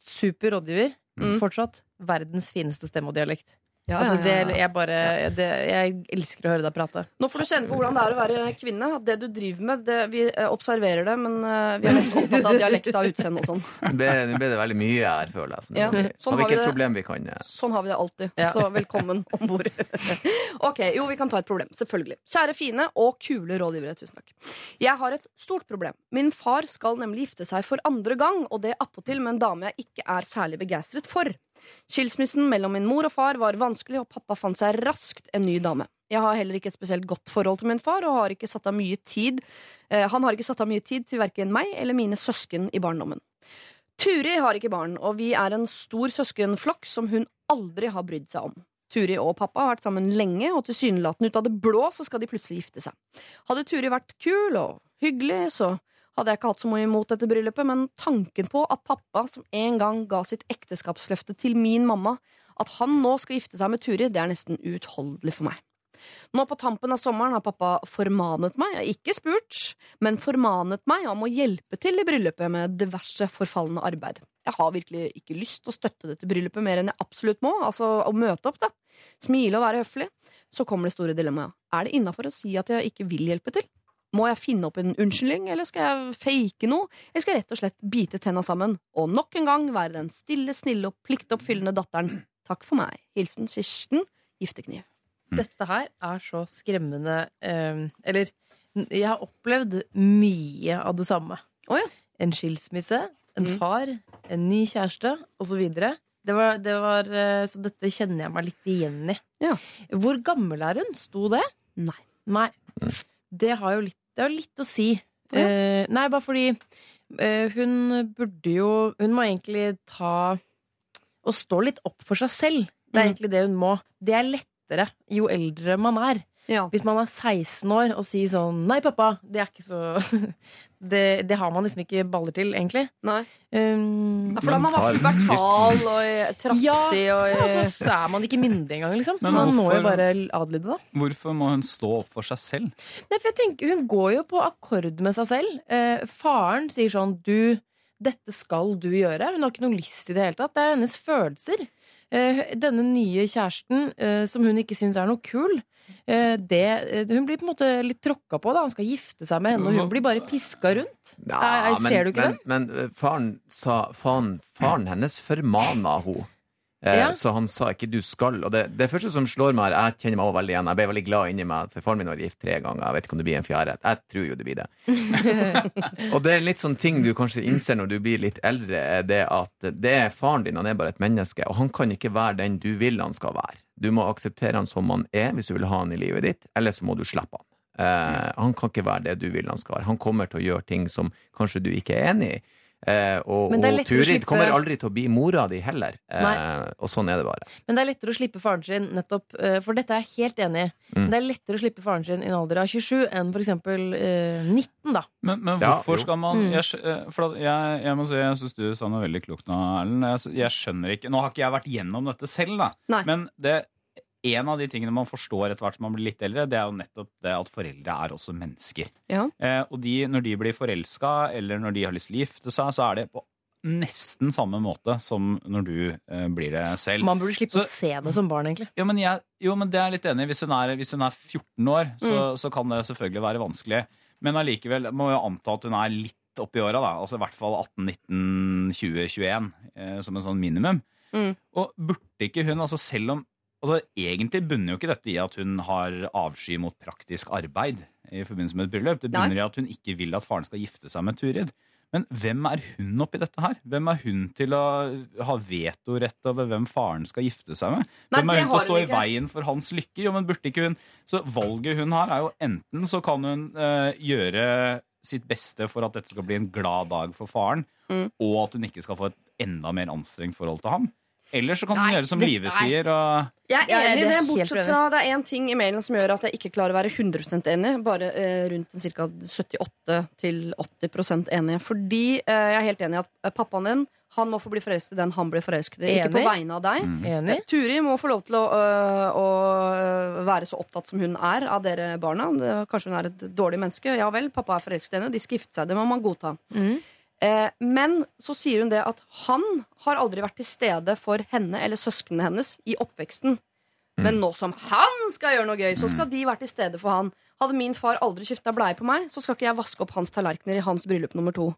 super rådgiver. Mm. Fortsatt verdens fineste stemme og dialekt. ja, Altså, ja, ja. det, jeg bare det, Jeg elsker å høre deg prate. Nå får du kjenne på hvordan det er å være kvinne. Det du driver med, det, vi eh, observerer det, men eh, vi er mest opptatt av dialekt og utseende og sånn. Nå ble, det veldig mye her, føler jeg. Så nå Ja, sånn har vi ikke et problem vi kan eh, Sånn har vi det alltid. Ja. Så velkommen om bord. ok, jo, vi kan ta et problem. Selvfølgelig. Kjære fine og kule rådgivere, tusen takk. Jeg har et stort problem. Min far skal nemlig gifte seg for andre gang, og det appåtil med en dame jeg ikke er særlig begeistret for. Skilsmissen mellom min mor og far var vanskelig, og pappa fant seg raskt en ny dame. Jeg har heller ikke et spesielt godt forhold til min far, og har ikke satt av mye tid eh, Han har ikke satt av mye tid til verken meg eller mine søsken i barndommen. Turi har ikke barn, og vi er en stor søskenflokk som hun aldri har brydd seg om. Turi og pappa har vært sammen lenge, og tilsynelatende ut av det blå så skal de plutselig gifte seg. Hadde Turi vært kul og hyggelig, så hadde jeg ikke hatt så mye imot dette bryllupet, men tanken på at pappa, som en gang ga sitt ekteskapsløfte til min mamma, at han nå skal gifte seg med Turi, det er nesten uutholdelig for meg. Nå på tampen av sommeren har pappa formanet meg, ikke spurt, men formanet meg om å hjelpe til i bryllupet med diverse forfallende arbeid. Jeg har virkelig ikke lyst til å støtte dette bryllupet mer enn jeg absolutt må, altså å møte opp, da. Smile og være høflig. Så kommer det store dilemmaet. Er det innafor å si at jeg ikke vil hjelpe til? Må jeg finne opp en unnskyldning, eller skal jeg fake noe? Eller skal jeg rett og slett bite tenna sammen og nok en gang være den stille, snille og pliktoppfyllende datteren? Takk for meg. Hilsen Kirsten, giftekniv. Dette her er så skremmende eh, Eller jeg har opplevd mye av det samme. Oh, ja. En skilsmisse, en Mm. far, en ny kjæreste osv. Det var, det var, eh, så dette kjenner jeg meg litt igjen i. Ja. Hvor gammel er hun? Sto det? Nei. Nei. Det har jo litt, det har litt å si. Ja. Eh, nei, bare fordi eh, hun burde jo Hun må egentlig ta og stå litt opp for seg selv. Det er Mm. egentlig det hun må. Det er lettere jo eldre man er. Ja. Hvis man er 16 år og sier sånn Nei, pappa, det er ikke så Det, det har man liksom ikke baller til, egentlig. Nei. Um, Ja, for da man tar- pubertal og eh, trassig og ja, eh, så, så er man ikke myndig engang, liksom. Så man må jo bare adlyde, da. Hvorfor må hun stå opp for seg selv? Nei, for jeg tenker, Hun går jo på akkord med seg selv. Eh, faren sier sånn Du, dette skal du gjøre. Hun har ikke noe lyst i det hele tatt. Det er hennes følelser. Eh, denne nye kjæresten, eh, som hun ikke syns er noe kul, det, eh, hun blir på en måte litt tråkka på. da Han skal gifte seg med henne, og hun blir bare piska rundt. Ja, Eh, ser du ikke men, men eh, faren sa faren, Faren hennes formana henne. Eh, Ja. Så han sa ikke 'du skal'. Og det, det første som slår meg jeg kjenner meg også veldig igjen. Jeg ble veldig glad inni meg, for faren min var gift tre ganger. Jeg vet ikke om det blir en fjerde. Jeg tror jo det blir det. og det er litt sånn ting du kanskje innser når du blir litt eldre, er det at det er faren din, han er bare et menneske, og han kan ikke være den du vil han skal være. Du må akseptere han som han er hvis du vil ha han i livet ditt, eller så må du slippe han. Eh, han kan ikke være det du vil han skal være. Han kommer til å gjøre ting som kanskje du ikke er enig i. Eh, og, Men det og Turid slippe- kommer aldri til å bli mora di heller. Eh, og sånn er det bare. Men det er lettere å slippe faren sin nettopp eh, For dette er jeg helt enig i. Mm. Det er lettere å slippe faren sin i en alder av 27 enn for eksempel eh, 19, da. Men, men hvorfor ja, skal man Mm. Jeg, eh, for jeg, jeg må si, jeg syns du sa noe veldig klokt nå, Erlend. Jeg, jeg skjønner ikke Nå har ikke jeg vært gjennom dette selv, da. Nei. Men det, en av de tingene man forstår etter hvert som man blir litt eldre, det er jo nettopp det at foreldre er også mennesker. Ja. Eh, og de, når de blir forelska, eller når de har lyst til å gifte seg, så er det på nesten samme måte som når du eh, blir det selv. Man burde slippe Så- å se det som barn, egentlig. Jo, men, jeg, jo, men det er jeg litt enig. Hvis hun er, hvis hun er 14 år, så, Mm. så kan det selvfølgelig være vanskelig. Men allikevel må jeg anta at hun er litt oppi åra, da. Altså i hvert fall 18, 19, 20, 21 eh, som en sånn minimum. Mm. Og burde ikke hun, altså selv om Altså Egentlig bunner jo ikke dette i at hun har avsky mot praktisk arbeid i forbindelse med et bryllup. Det bunner Nei. i at hun ikke vil at faren skal gifte seg med Turid. Men hvem er hun oppi dette her? Hvem er hun til å ha vetorett over hvem faren skal gifte seg med? Nei, hvem er hun til å stå i veien for hans lykke? Jo, men burde ikke hun Så valget hun har, er jo enten så kan hun eh, gjøre sitt beste for at dette skal bli en glad dag for faren, Mm. og at hun ikke skal få et enda mer anstrengt forhold til ham. Eller så kan du Nei, gjøre som dette Live er- sier, og Jeg Ja, er enig i det det, helt bortsett enig. fra det er én ting i mailen som gjør at jeg ikke klarer å være 100% enig. Bare eh, rundt ca. 78-80% enig. Fordi eh, jeg er helt enig i at eh, pappaen din han må få bli forelsket i den han blir forelsket i. Ikke på Enig. vegne av deg. Enig? Eh, Turi må få lov til å, øh, å være så opptatt som hun er av dere barna. Det, kanskje hun er et dårlig menneske. Ja vel, pappa er forelsket i henne. De skal gifte seg. Det må man godta. Mhm. Eh, men så sier hun det at han har aldri vært til stede for henne eller søsknene hennes i oppveksten. Men nå som han skal gjøre noe gøy, så skal de være til stede for han. Hadde min far aldri skifta bleie på meg, så skal ikke jeg vaske opp hans tallerkener i hans bryllup nummer to.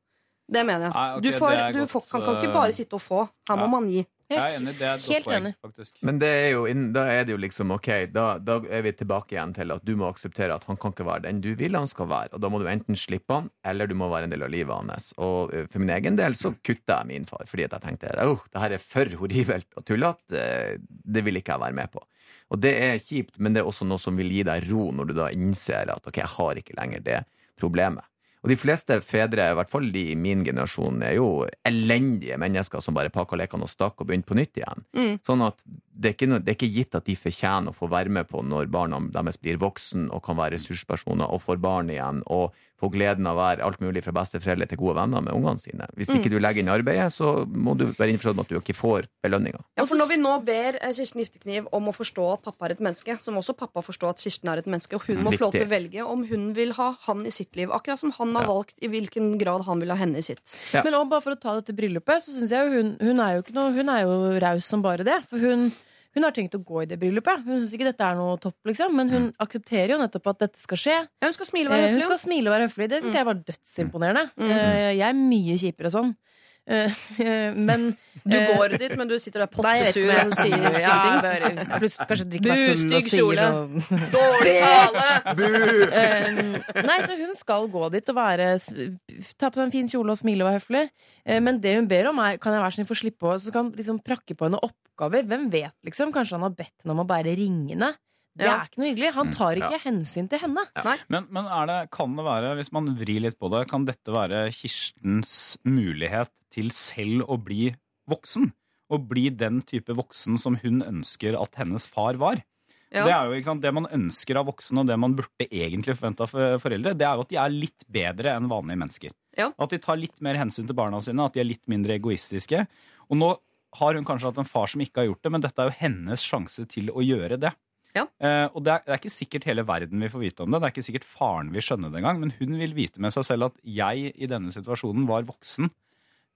Det mener jeg. Nei, okay, du får, du godt, får, kan, kan ikke bare sitte og få. Her må man gi. jeg er enig, det er et godt Helt poeng, enig. faktisk. Men det er jo, da er det jo liksom ok, da, da er vi tilbake igjen til at du må akseptere at han kan ikke være den du vil han skal være. Og da må du enten slippe han, eller du må være en del av livet hans. Og eh, for min egen del så kutta jeg min far, fordi at jeg tenkte oh, det her er for horribelt og tullete. Det vil ikke jeg være med på. Og det er kjipt, men det er også noe som vil gi deg ro når du da innser at ok, jeg har ikke lenger det problemet. Og de fleste fedre, i hvert fall de i min generasjon, er jo elendige mennesker som bare pakka lekene og stakk og begynte på nytt igjen. Mm. Sånn at det er, noe, det er ikke gitt at de fortjener å få være med på når barna deres blir voksen og kan være ressurspersoner og får barn igjen og få gleden av å være alt mulig fra besteforeldre til gode venner med ungene sine. Hvis ikke du legger inn arbeidet, så må du være innforstått med at du ikke får belønninga. Ja, for Når vi nå ber eh, Kirsten Giftekniv om å forstå at pappa er et menneske, så må også pappa forstå at Kirsten er et menneske, og hun Mm, må få lov til å velge om hun vil ha han i sitt liv. Akkurat som han har Ja. valgt i hvilken grad han vil ha henne i sitt. Ja. Men også bare for å ta dette bryllupet, så syns jeg jo hun, hun er jo ikke noe Hun er jo raus som bare det. For hun, hun har tenkt å gå i det bryllupet. Hun syns ikke dette er noe topp, liksom. Men hun aksepterer jo nettopp at dette skal skje. Ja, hun skal smile og være Eh, høflig. Det syns jeg var dødsimponerende. Mm. Eh, jeg er mye kjipere sånn. Eh, men Du eh, går dit, men du sitter der pottesur og sier ingenting. ja, bare Plutselig kanskje drikker meg full og sier kjole. sånn Dårlig tale! Bu! Nei, så hun skal gå dit og være Ta på en fin kjole og smile og være høflig. Eh, Men det hun ber om, er Kan jeg være snill få slippe å Så kan liksom prakke på henne oppgaver. Hvem vet, liksom? Kanskje han har bedt henne om å bære ringene. Det Ja. er ikke noe hyggelig. Han tar ikke hensyn til henne. Men, men er det, kan det være, hvis man vrir litt på det, kan dette være Kirstens mulighet til selv å bli voksen? Å bli den type voksen som hun ønsker at hennes far var? Ja. Det er jo ikke sant, det man ønsker av voksne, og det man burde egentlig forvente av for- foreldre, det er jo at de er litt bedre enn vanlige mennesker. Ja. At de tar litt mer hensyn til barna sine, at de er litt mindre egoistiske. Og nå har hun kanskje hatt en far som ikke har gjort det, men dette er jo hennes sjanse til å gjøre det. Ja. Eh, og det er, det er ikke sikkert hele verden vil få vite om det. Det er ikke sikkert faren vil skjønne det engang. Men hun vil vite med seg selv at jeg i denne situasjonen var voksen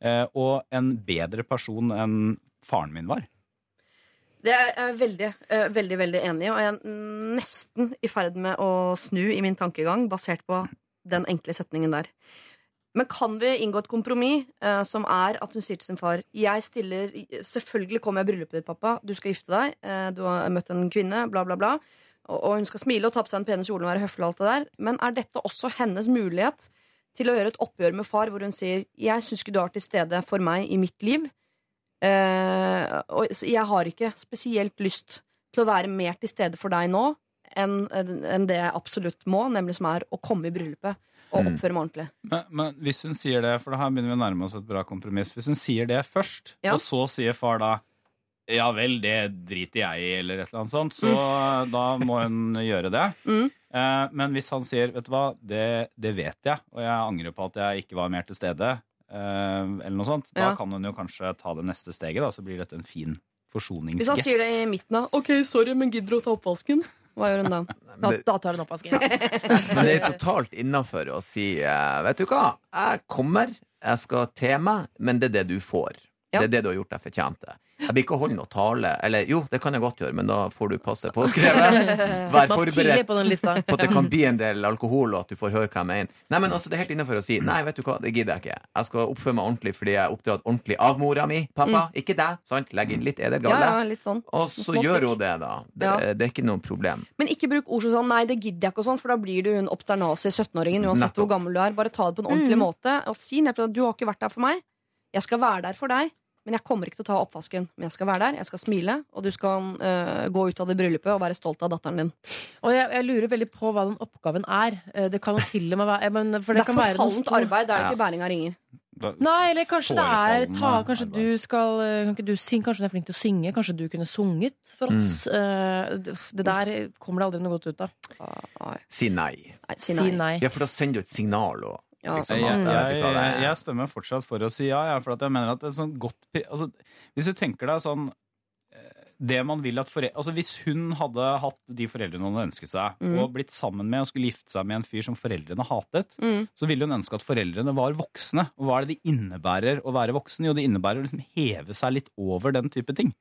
eh, og en bedre person enn faren min var. Det er jeg veldig, eh, veldig veldig enig i, og jeg er nesten i ferd med å snu i min tankegang basert på den enkle setningen der. Men kan vi inngå et kompromiss uh, som er at hun sier til sin far Jeg stiller, Selvfølgelig kommer jeg i bryllupet ditt, pappa. Du skal gifte deg. Uh, du har møtt en kvinne. Bla, bla, bla. Og, og hun skal smile og ta på seg den pene kjolen og være høflig. og alt det der Men er dette også hennes mulighet til å gjøre et oppgjør med far, hvor hun sier Jeg syns ikke du har til stede for meg i mitt liv. Uh, og jeg har ikke spesielt lyst til å være mer til stede for deg nå enn enn det jeg absolutt må, nemlig som er å komme i bryllupet og Mm. oppføre meg ordentlig. Men, men hvis hun sier det, for det her begynner vi å nærme oss et bra kompromiss Hvis hun sier det først, Ja. og så sier far da Ja vel, det driter jeg i, eller et eller annet sånt, så da må hun gjøre det. Mm. Eh, men hvis han sier vet du hva, det, det vet jeg, og jeg angrer på at jeg ikke var mer til stede, eh, eller noe sånt, da kan hun jo kanskje ta det neste steget, da, så blir dette en fin forsoningsgest. Hvis han sier det i midten av OK, sorry, men gidder du å ta oppvasken? Hva gjør hun da? Da, da tar hun oppvasken. Ja. Men det er totalt innafor å si eh, Vet du hva, jeg kommer, jeg skal til meg, men det er det du får. Ja. Det er det du har gjort deg fortjent til. Jeg blir ikke holde noe tale. Eller jo, det kan jeg godt gjøre, men da får du passe på å skrive. Vær forberedt på på at det kan bli en del alkohol, og at du får høre hva jeg mener. Nei, men altså, Det er helt innafor å si nei, vet du hva, det gidder jeg ikke. Jeg skal oppføre meg ordentlig fordi jeg er oppdratt ordentlig av mora mi, pappa. Ikke deg. sant? Legg inn litt Ja, edelgalle. ja, litt sånn. Og så Små gjør hun det, da. Det, Ja. det er ikke noe problem. Men ikke bruk ord som sånn 'nei, det gidder jeg ikke', og sånn, for da blir du hun obsternasi 17-åringen uansett Nettopp. hvor gammel du er. Bare ta det på en ordentlig måte og si nettopp at 'du har ikke vært der for meg'. Jeg skal være der for deg, men jeg kommer ikke til å ta oppvasken. Men jeg skal være der, jeg skal smile, og du skal uh, gå ut av det bryllupet og være stolt av datteren din. Og jeg, jeg lurer veldig på hva den oppgaven er. Eh, Det kan jo til og med være men, for Det, det, er forfallent arbeid, det er det ikke bæring av ringer. Da- Nei, eller kanskje det er ta, Kanskje arbeid. du skal eh, Kan ikke du synge? Kanskje du er flink til å synge? Kanskje du kunne sunget for oss? Mm. det der kommer det aldri noe godt ut av. Si nei. si Si nei. nei. Ja, for da sender du et signal òg. Ja. Liksom, Jeg, jeg, du hva det jeg, er. jeg stemmer fortsatt for å si ja, ja, for at jeg mener at det er sånn godt altså, Hvis du tenker deg sånn eh, det man vil at foreldre, altså Hvis hun hadde hatt de foreldrene hun ønsket seg, Mm. og blitt sammen med og skulle gifte seg med en fyr som foreldrene hatet, Mm. så ville hun ønske at foreldrene var voksne. Og hva er det det innebærer å være voksen? Jo, det innebærer å liksom heve seg litt over den type ting.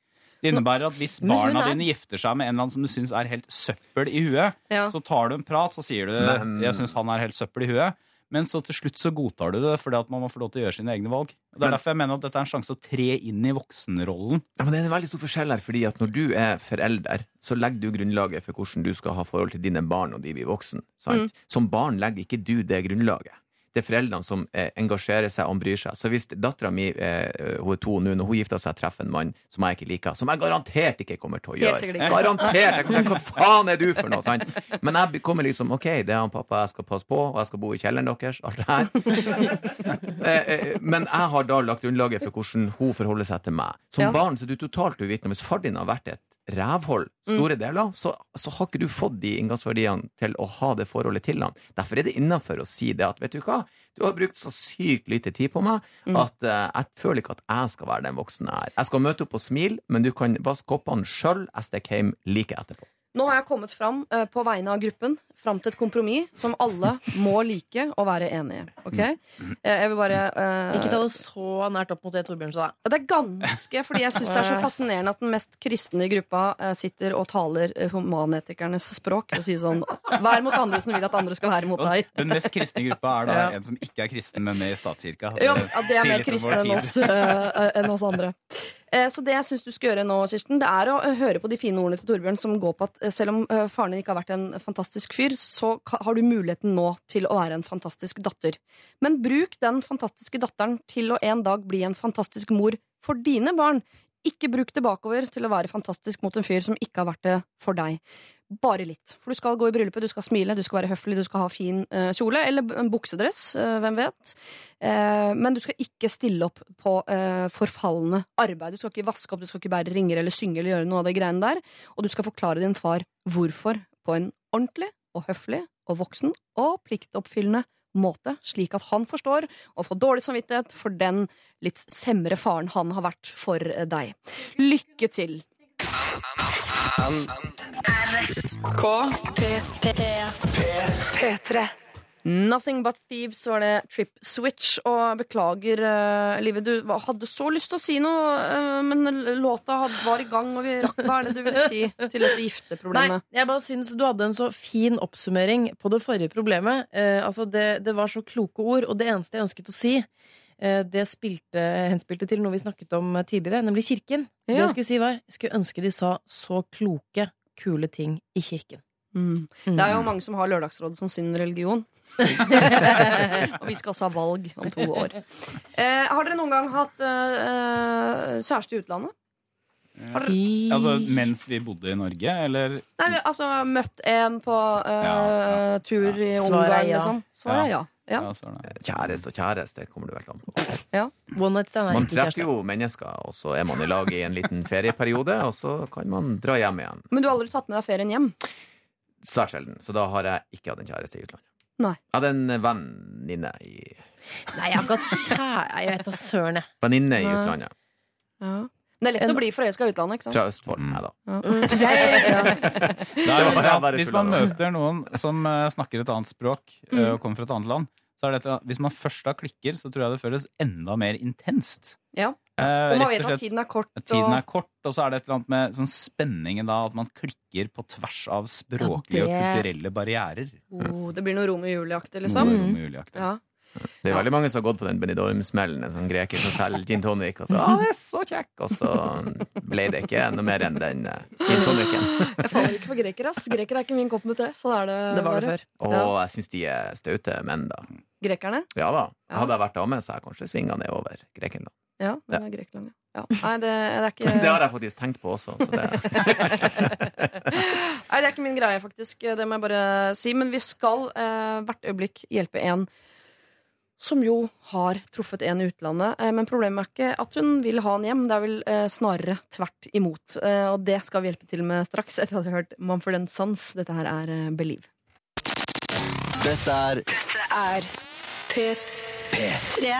Det innebærer at hvis barna er- dine gifter seg med en eller annen som du syns er helt søppel i huet, Ja. så tar du en prat, så sier du Men- 'jeg syns han er helt søppel i huet', men så til slutt så godtar du det fordi at man må få lov til å gjøre sine egne valg. Og Det er Men- derfor jeg mener at dette er en sjanse å tre inn i voksenrollen. Ja, men det er en veldig stor forskjell her, fordi at når du er forelder, så legger du grunnlaget for hvordan du skal ha forhold til dine barn og de blir voksen. Sant? Som barn legger ikke du det grunnlaget. Det er foreldrene som eh, engasjerer seg og bryr seg. Så hvis dattera mi, eh, hun er to nå, når hun gifter seg, treffer en mann som jeg ikke liker, som jeg garantert ikke kommer til å gjøre. Garantert! Jeg Hva faen er du for noe? Sant? Men jeg kommer liksom OK, det er han pappa jeg skal passe på, og jeg skal bo i kjelleren deres, alt det her. Eh, Men jeg har da lagt grunnlaget for hvordan hun forholder seg til meg. Som Ja. barn så er du totalt uvitende. Hvis far din har vært et rævhold store deler, så, så har ikke du fått de inngangsverdiene til å ha det forholdet til han. Derfor er det innafor å si det at vet du hva, du har brukt så sykt lite tid på meg at uh, jeg føler ikke at jeg skal være den voksne jeg er. Jeg skal møte opp og smile, men du kan vaske koppene sjøl. Jeg stikker hjem like etterpå. Nå har jeg kommet fram eh, på vegne av gruppen Fram til et kompromiss som alle må like og være enige i. Ok? Eh, jeg vil bare eh, Ikke ta det så nært opp mot det Torbjørn sa. da. Det er ganske, fordi jeg syns det er så fascinerende at den mest kristne i gruppa eh, sitter og taler eh, humanetikernes språk og sier sånn Vær mot andre som vil at andre skal være mot deg. den mest kristne gruppa er da Ja. en som ikke er kristen, men med i statskirka. Ja, ja, det er sier mer litt om kristne enn tid. oss, eh, enn oss andre. Eh, Så det jeg syns du skal gjøre nå, Kirsten, det er å eh, høre på de fine ordene til Torbjørn som går på at eh, selv om faren din ikke har vært en fantastisk fyr, så har du muligheten nå til å være en fantastisk datter. Men bruk den fantastiske datteren til å en dag bli en fantastisk mor for dine barn. Ikke bruk det bakover til å være fantastisk mot en fyr som ikke har vært det for deg. Bare litt. For du skal gå i bryllupet, du skal smile, du skal være høflig, du skal ha fin uh, kjole. Eller en buksedress, uh, hvem vet. Uh, men du skal ikke stille opp på eh, forfallende arbeid. Du skal ikke vaske opp, du skal ikke bære ringer eller synge eller gjøre noe av det greiene der. Og du skal forklare din far hvorfor på en ordentlig og høflig og voksen og pliktoppfyllende måte, slik at han forstår og får dårlig samvittighet for den litt semre faren han har vært for eh, deg. Lykke til! P3. Nothing But Thieves var det Trip Switch. Og beklager, uh, Live, du hadde så lyst til å si noe, uh, men låta var i gang, og vi rakk Hva er det du ville si til dette Nei, gifteproblemet? jeg bare syns du hadde en så fin oppsummering på det forrige problemet. Uh, altså det, det var så kloke ord, og det eneste jeg ønsket å si, eh, det spilte, henspilte til noe vi snakket om tidligere, nemlig kirken. Det jeg skulle si var, jeg skulle ønske de sa så kloke, kule ting i kirken. Mm. Mm. Det er jo mange som har Lørdagsrådet som sin religion. og vi skal også ha valg om to år. Eh, har dere noen gang hatt eh, kjæreste i utlandet? Har dere I- Altså mens vi bodde i Norge, eller Nei, altså møtt en på eh, Ja, ja. tur i Svaret er Ungarn, ja. liksom? Svaret er ja. Ja. Kjæreste og kjæreste, det kommer det vel an på. Ja. One night stand er Man ikke treffer kjæreste. jo mennesker, og så er man i lag i en liten ferieperiode, og så kan man dra hjem igjen. Men du har aldri tatt med deg ferien hjem? Svært sjelden. Så da har jeg ikke hatt en kjæreste i utlandet. Nei. Jeg hadde en venninne i, Nei, jeg har ikke hatt kjære... Jeg vet da søren, jeg. venninne i utlandet. Ja. Det er lett En- å bli forelska i utlandet, ikke sant? Fra Østfold. Mm. Nei da. Ja. Det er, jo bare- bare hvis man da. møter noen som eh, snakker et annet språk eh, og kommer fra et annet land, så er det annet, hvis man først da klikker, så tror jeg det føles enda mer intenst. Ja. Eh, Og man rett vet at tiden er kort. Tiden er kort, og så er det et eller annet med sånn spenningen da, at man klikker på tvers av språklige og Ja, det- kulturelle barrierer. Oh, det blir noe Romeo og Julie-aktig, Noe liksom. Romeo og Julie-aktig. Ja. Det er veldig mange som har gått på den Benidorm-smellen. En sånn greker som selger gin tonic. Og så, ah, det er så kjekk Og så ble det ikke noe mer enn den uh, gin tonicen. Jeg faller ikke for grekere, ass. Grekere er ikke min kopp med te. Sånn er det, Det var det før. Og Ja. jeg syns de er staute menn, da. Grekerne? Ja da. Ja. Hadde jeg vært dame, så hadde jeg kanskje svinga ned over Grekenland. Ja, det er Grekland, ja. ja. Nei, det, det er ikke Det har jeg faktisk tenkt på også. Så det, Nei, det er ikke min greie, faktisk. Det må jeg bare si. Men vi skal eh, hvert øyeblikk hjelpe en som jo har truffet en i utlandet. Eh, men problemet er ikke at hun vil ha han hjem, det er vel eh, snarere tvert imot. Eh, og det skal vi hjelpe til med straks, etter at vi har hørt Mumford Sons. Dette her er Believe. Dette er Er P3.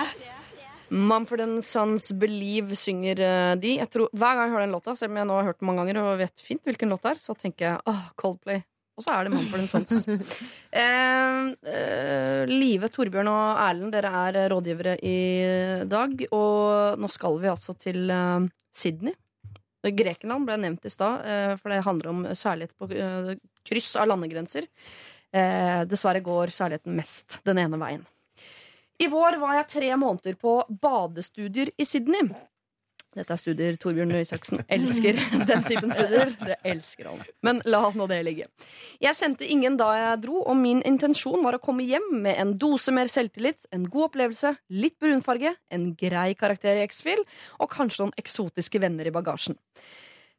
Mumford Sons Believe synger de. Jeg tror, hver gang jeg hører den låta, selv om jeg nå har hørt den mange ganger og vet fint hvilken låt det er, så tenker jeg åh, Coldplay. Og så er det Mumford Sons. eh, eh, Live, Torbjørn og Erlend, dere er rådgivere i dag. Og nå skal vi altså til eh, Sydney. Grekenland ble nevnt i stad, eh, for det handler om særlighet på eh, kryss av landegrenser. Eh, dessverre går særligheten mest den ene veien. I vår var jeg tre måneder på badestudier i Sydney. Dette er studier Torbjørn Røe Isaksen elsker. Den typen studier. Det elsker han. Men la nå det ligge. Jeg kjente ingen da jeg dro, og min intensjon var å komme hjem med en dose mer selvtillit, en god opplevelse, litt brunfarge, en grei karakter i X-Fil og kanskje noen eksotiske venner i bagasjen.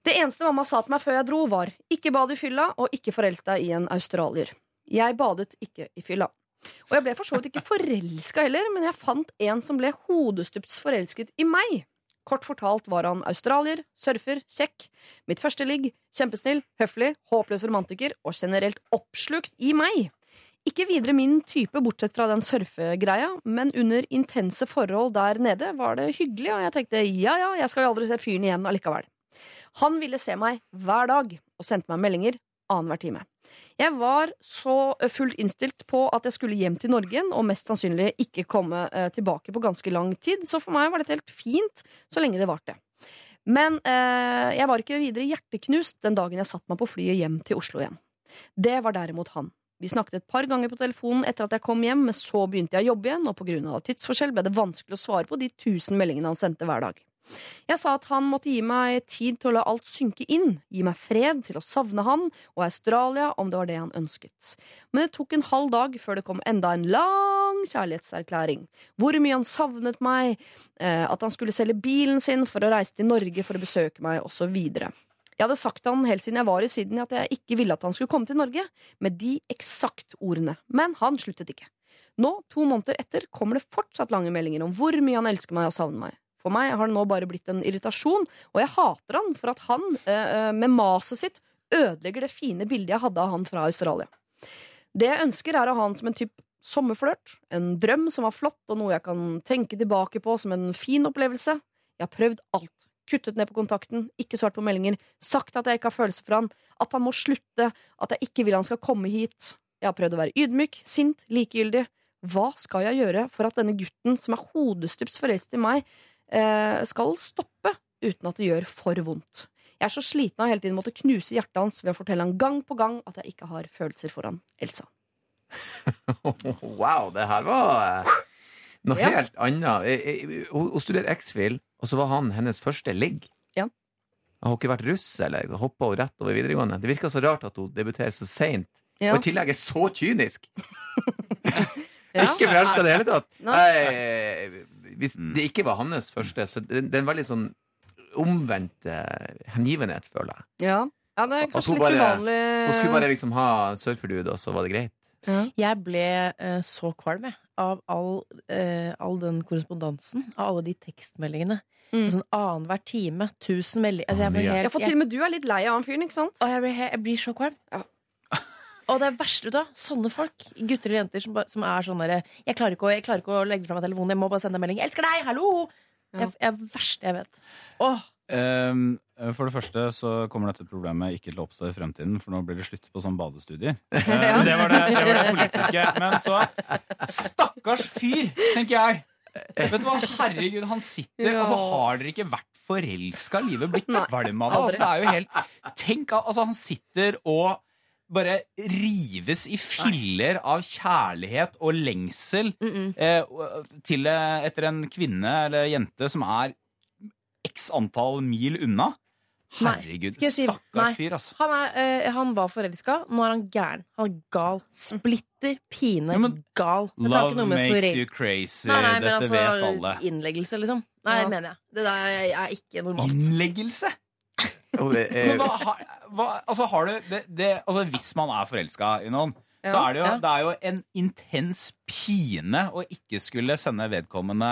Det eneste mamma sa til meg før jeg dro, var ikke bad i fylla og ikke forelsk deg i en australier. Jeg badet ikke i fylla. Og jeg ble for så vidt ikke forelska heller, men jeg fant en som ble hodestups forelsket i meg. Kort fortalt var han australier, surfer, kjekk, mitt første ligg, kjempesnill, høflig, håpløs romantiker og generelt oppslukt i meg. Ikke videre min type, bortsett fra den surfegreia, men under intense forhold der nede var det hyggelig, og jeg tenkte ja ja, jeg skal jo aldri se fyren igjen allikevel. Han ville se meg hver dag, og sendte meg meldinger annenhver time. Jeg var så fullt innstilt på at jeg skulle hjem til Norge og mest sannsynlig ikke komme eh, tilbake på ganske lang tid, så for meg var dette helt fint så lenge det varte. Men eh, jeg var ikke videre hjerteknust den dagen jeg satte meg på flyet hjem til Oslo igjen. Det var derimot han. Vi snakket et par ganger på telefonen etter at jeg kom hjem, men så begynte jeg å jobbe igjen, og på grunn av tidsforskjell ble det vanskelig å svare på de tusen meldingene han sendte hver dag. Jeg sa at han måtte gi meg tid til å la alt synke inn, gi meg fred til å savne han og Australia om det var det han ønsket. Men det tok en halv dag før det kom enda en lang kjærlighetserklæring. Hvor mye han savnet meg, eh, at han skulle selge bilen sin for å reise til Norge for å besøke meg, osv. Jeg hadde sagt han helt siden jeg var i Syden at jeg ikke ville at han skulle komme til Norge, med de eksakt ordene. Men han sluttet ikke. Nå, to måneder etter, kommer det fortsatt lange meldinger om hvor mye han elsker meg og savner meg. For meg har det nå bare blitt en irritasjon, og jeg hater han for at han, eh, med maset sitt, ødelegger det fine bildet jeg hadde av han fra Australia. Det jeg ønsker, er å ha han som en type sommerflørt. En drøm som var flott, og noe jeg kan tenke tilbake på som en fin opplevelse. Jeg har prøvd alt. Kuttet ned på kontakten, ikke svart på meldinger, sagt at jeg ikke har følelser for han, at han må slutte, at jeg ikke vil han skal komme hit. Jeg har prøvd å være ydmyk, sint, likegyldig. Hva skal jeg gjøre for at denne gutten, som er hodestups forelsket i meg, eh, skal stoppe uten at det gjør for vondt? Jeg er så sliten av hele tiden måtte knuse hjertet hans ved å fortelle han gang på gang at jeg ikke har følelser for han. Elsa. wow, det her var eh, noe Ja. helt annet. Eh, eh, Hun studerer X-Fil, og så var han hennes første ligg. Ja. Har hun ikke vært russ, eller hoppa hun rett over videregående? Det virker så rart at hun debuterer så seint. Ja. Og i tillegg er så kynisk! Ja. Ikke forelska i det hele tatt. Nei. Hvis det ikke var hans første, så det, var er en veldig sånn omvendt eh, hengivenhet, føler jeg. Ja. ja, det er kanskje så litt bare- uvanlig. Hun skulle bare liksom ha surferdude, og så var det greit. Jeg ble eh, så kvalm jeg, av all, eh, all den korrespondansen, av alle de tekstmeldingene. Mm. Sånn annenhver time, tusen meldinger altså, jeg, ble helt- jeg, for til og med du er litt lei av han fyren, ikke sant? Og jeg blir, he- jeg blir så kvalm. Ja. Og det er verste, vet du. Sånne folk, gutter eller jenter, som, bare, som er sånn derre jeg, klarer ikke å- 'Jeg klarer ikke å legge fra meg telefonen, jeg må bare sende en melding. 'Jeg elsker deg! Hallo!' Ja. Jeg, jeg er verste jeg vet. Åh, Ehm, for det første så kommer dette problemet ikke til å oppstå i fremtiden, for nå blir det slutt på sånn badestudier. Eh, det, var det, det var det politiske. Men så Stakkars fyr, tenker jeg. Vet du hva, herregud, han sitter Ja. Altså, har dere ikke vært forelska? Livet blitt kvalm av det? Altså, det er jo helt Tenk, altså, han sitter og bare rives i filler av kjærlighet og lengsel eh, til, eh, etter en kvinne eller jente som er x antall mil unna. Herregud, Nei, si- stakkars fyr, altså. Han, er, uh, han var forelska, nå er han gæren. Han er gal. Splitter pine Ja, gal. Det Love makes you crazy. Nei, nei, men Dette altså, vet alle. Innleggelse, liksom. Nei, Ja. mener jeg. Det der er ikke normalt. Innleggelse? Og det Men er, hva, har- hva, altså, har du det, det, altså, Hvis man er forelska i noen, så er det jo, ja. det er jo en intens pine å ikke skulle sende vedkommende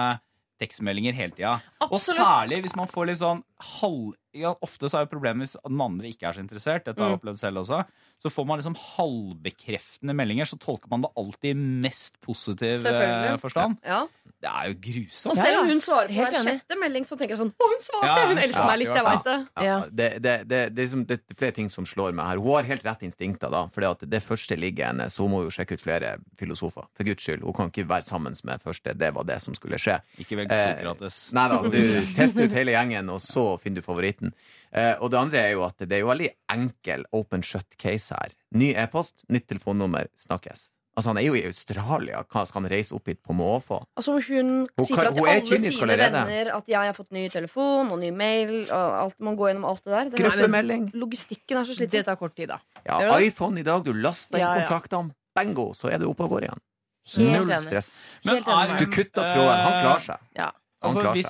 tekstmeldinger hele tida. Og særlig hvis man får litt sånn halv... Ja, ofte så er jo problemet hvis den andre ikke er så interessert. Dette har jeg opplevd selv også. Så får man liksom halvbekreftende meldinger, så tolker man det alltid i mest positiv eh, forstand. Ja. Det er jo grusomt. Så selv om hun svarer på hver sjette melding, så tenker jeg sånn Å, hun svarte! Ja, hun hun elsker meg litt, jeg veit det. det, det, det, det, er liksom, det er flere ting som slår meg her. Hun har helt rett instinkter, da. For det, det første ligger henne, så hun må jo sjekke ut flere filosofer. For guds skyld. Hun kan ikke være sammen med første. Det var det som skulle skje. Ikke velg Eh, Sokrates. Nei da, du tester ut hele gjengen, og så finner du favoritten. Eh, og det andre er jo at det er jo veldig enkel open shut case her. Ny e-post, nytt telefonnummer, snakkes. Altså, han er jo i Australia. Hva skal han reise opp hit på måfå? Altså Hun Hun sier til hun alle sine venner at jeg har fått ny telefon og ny mail. Og alt, man går gjennom alt det der. Det er- Grøffelmelding. Logistikken er så Det tar kort tid, da. Ja, iPhone i dag, du laster inn Ja, ja. kontaktene. Bango, så er du oppe og går igjen. Helt Null stress. Men Helt enig. Du kutter tråden. Han klarer seg. Ja. Han Altså, klarer hvis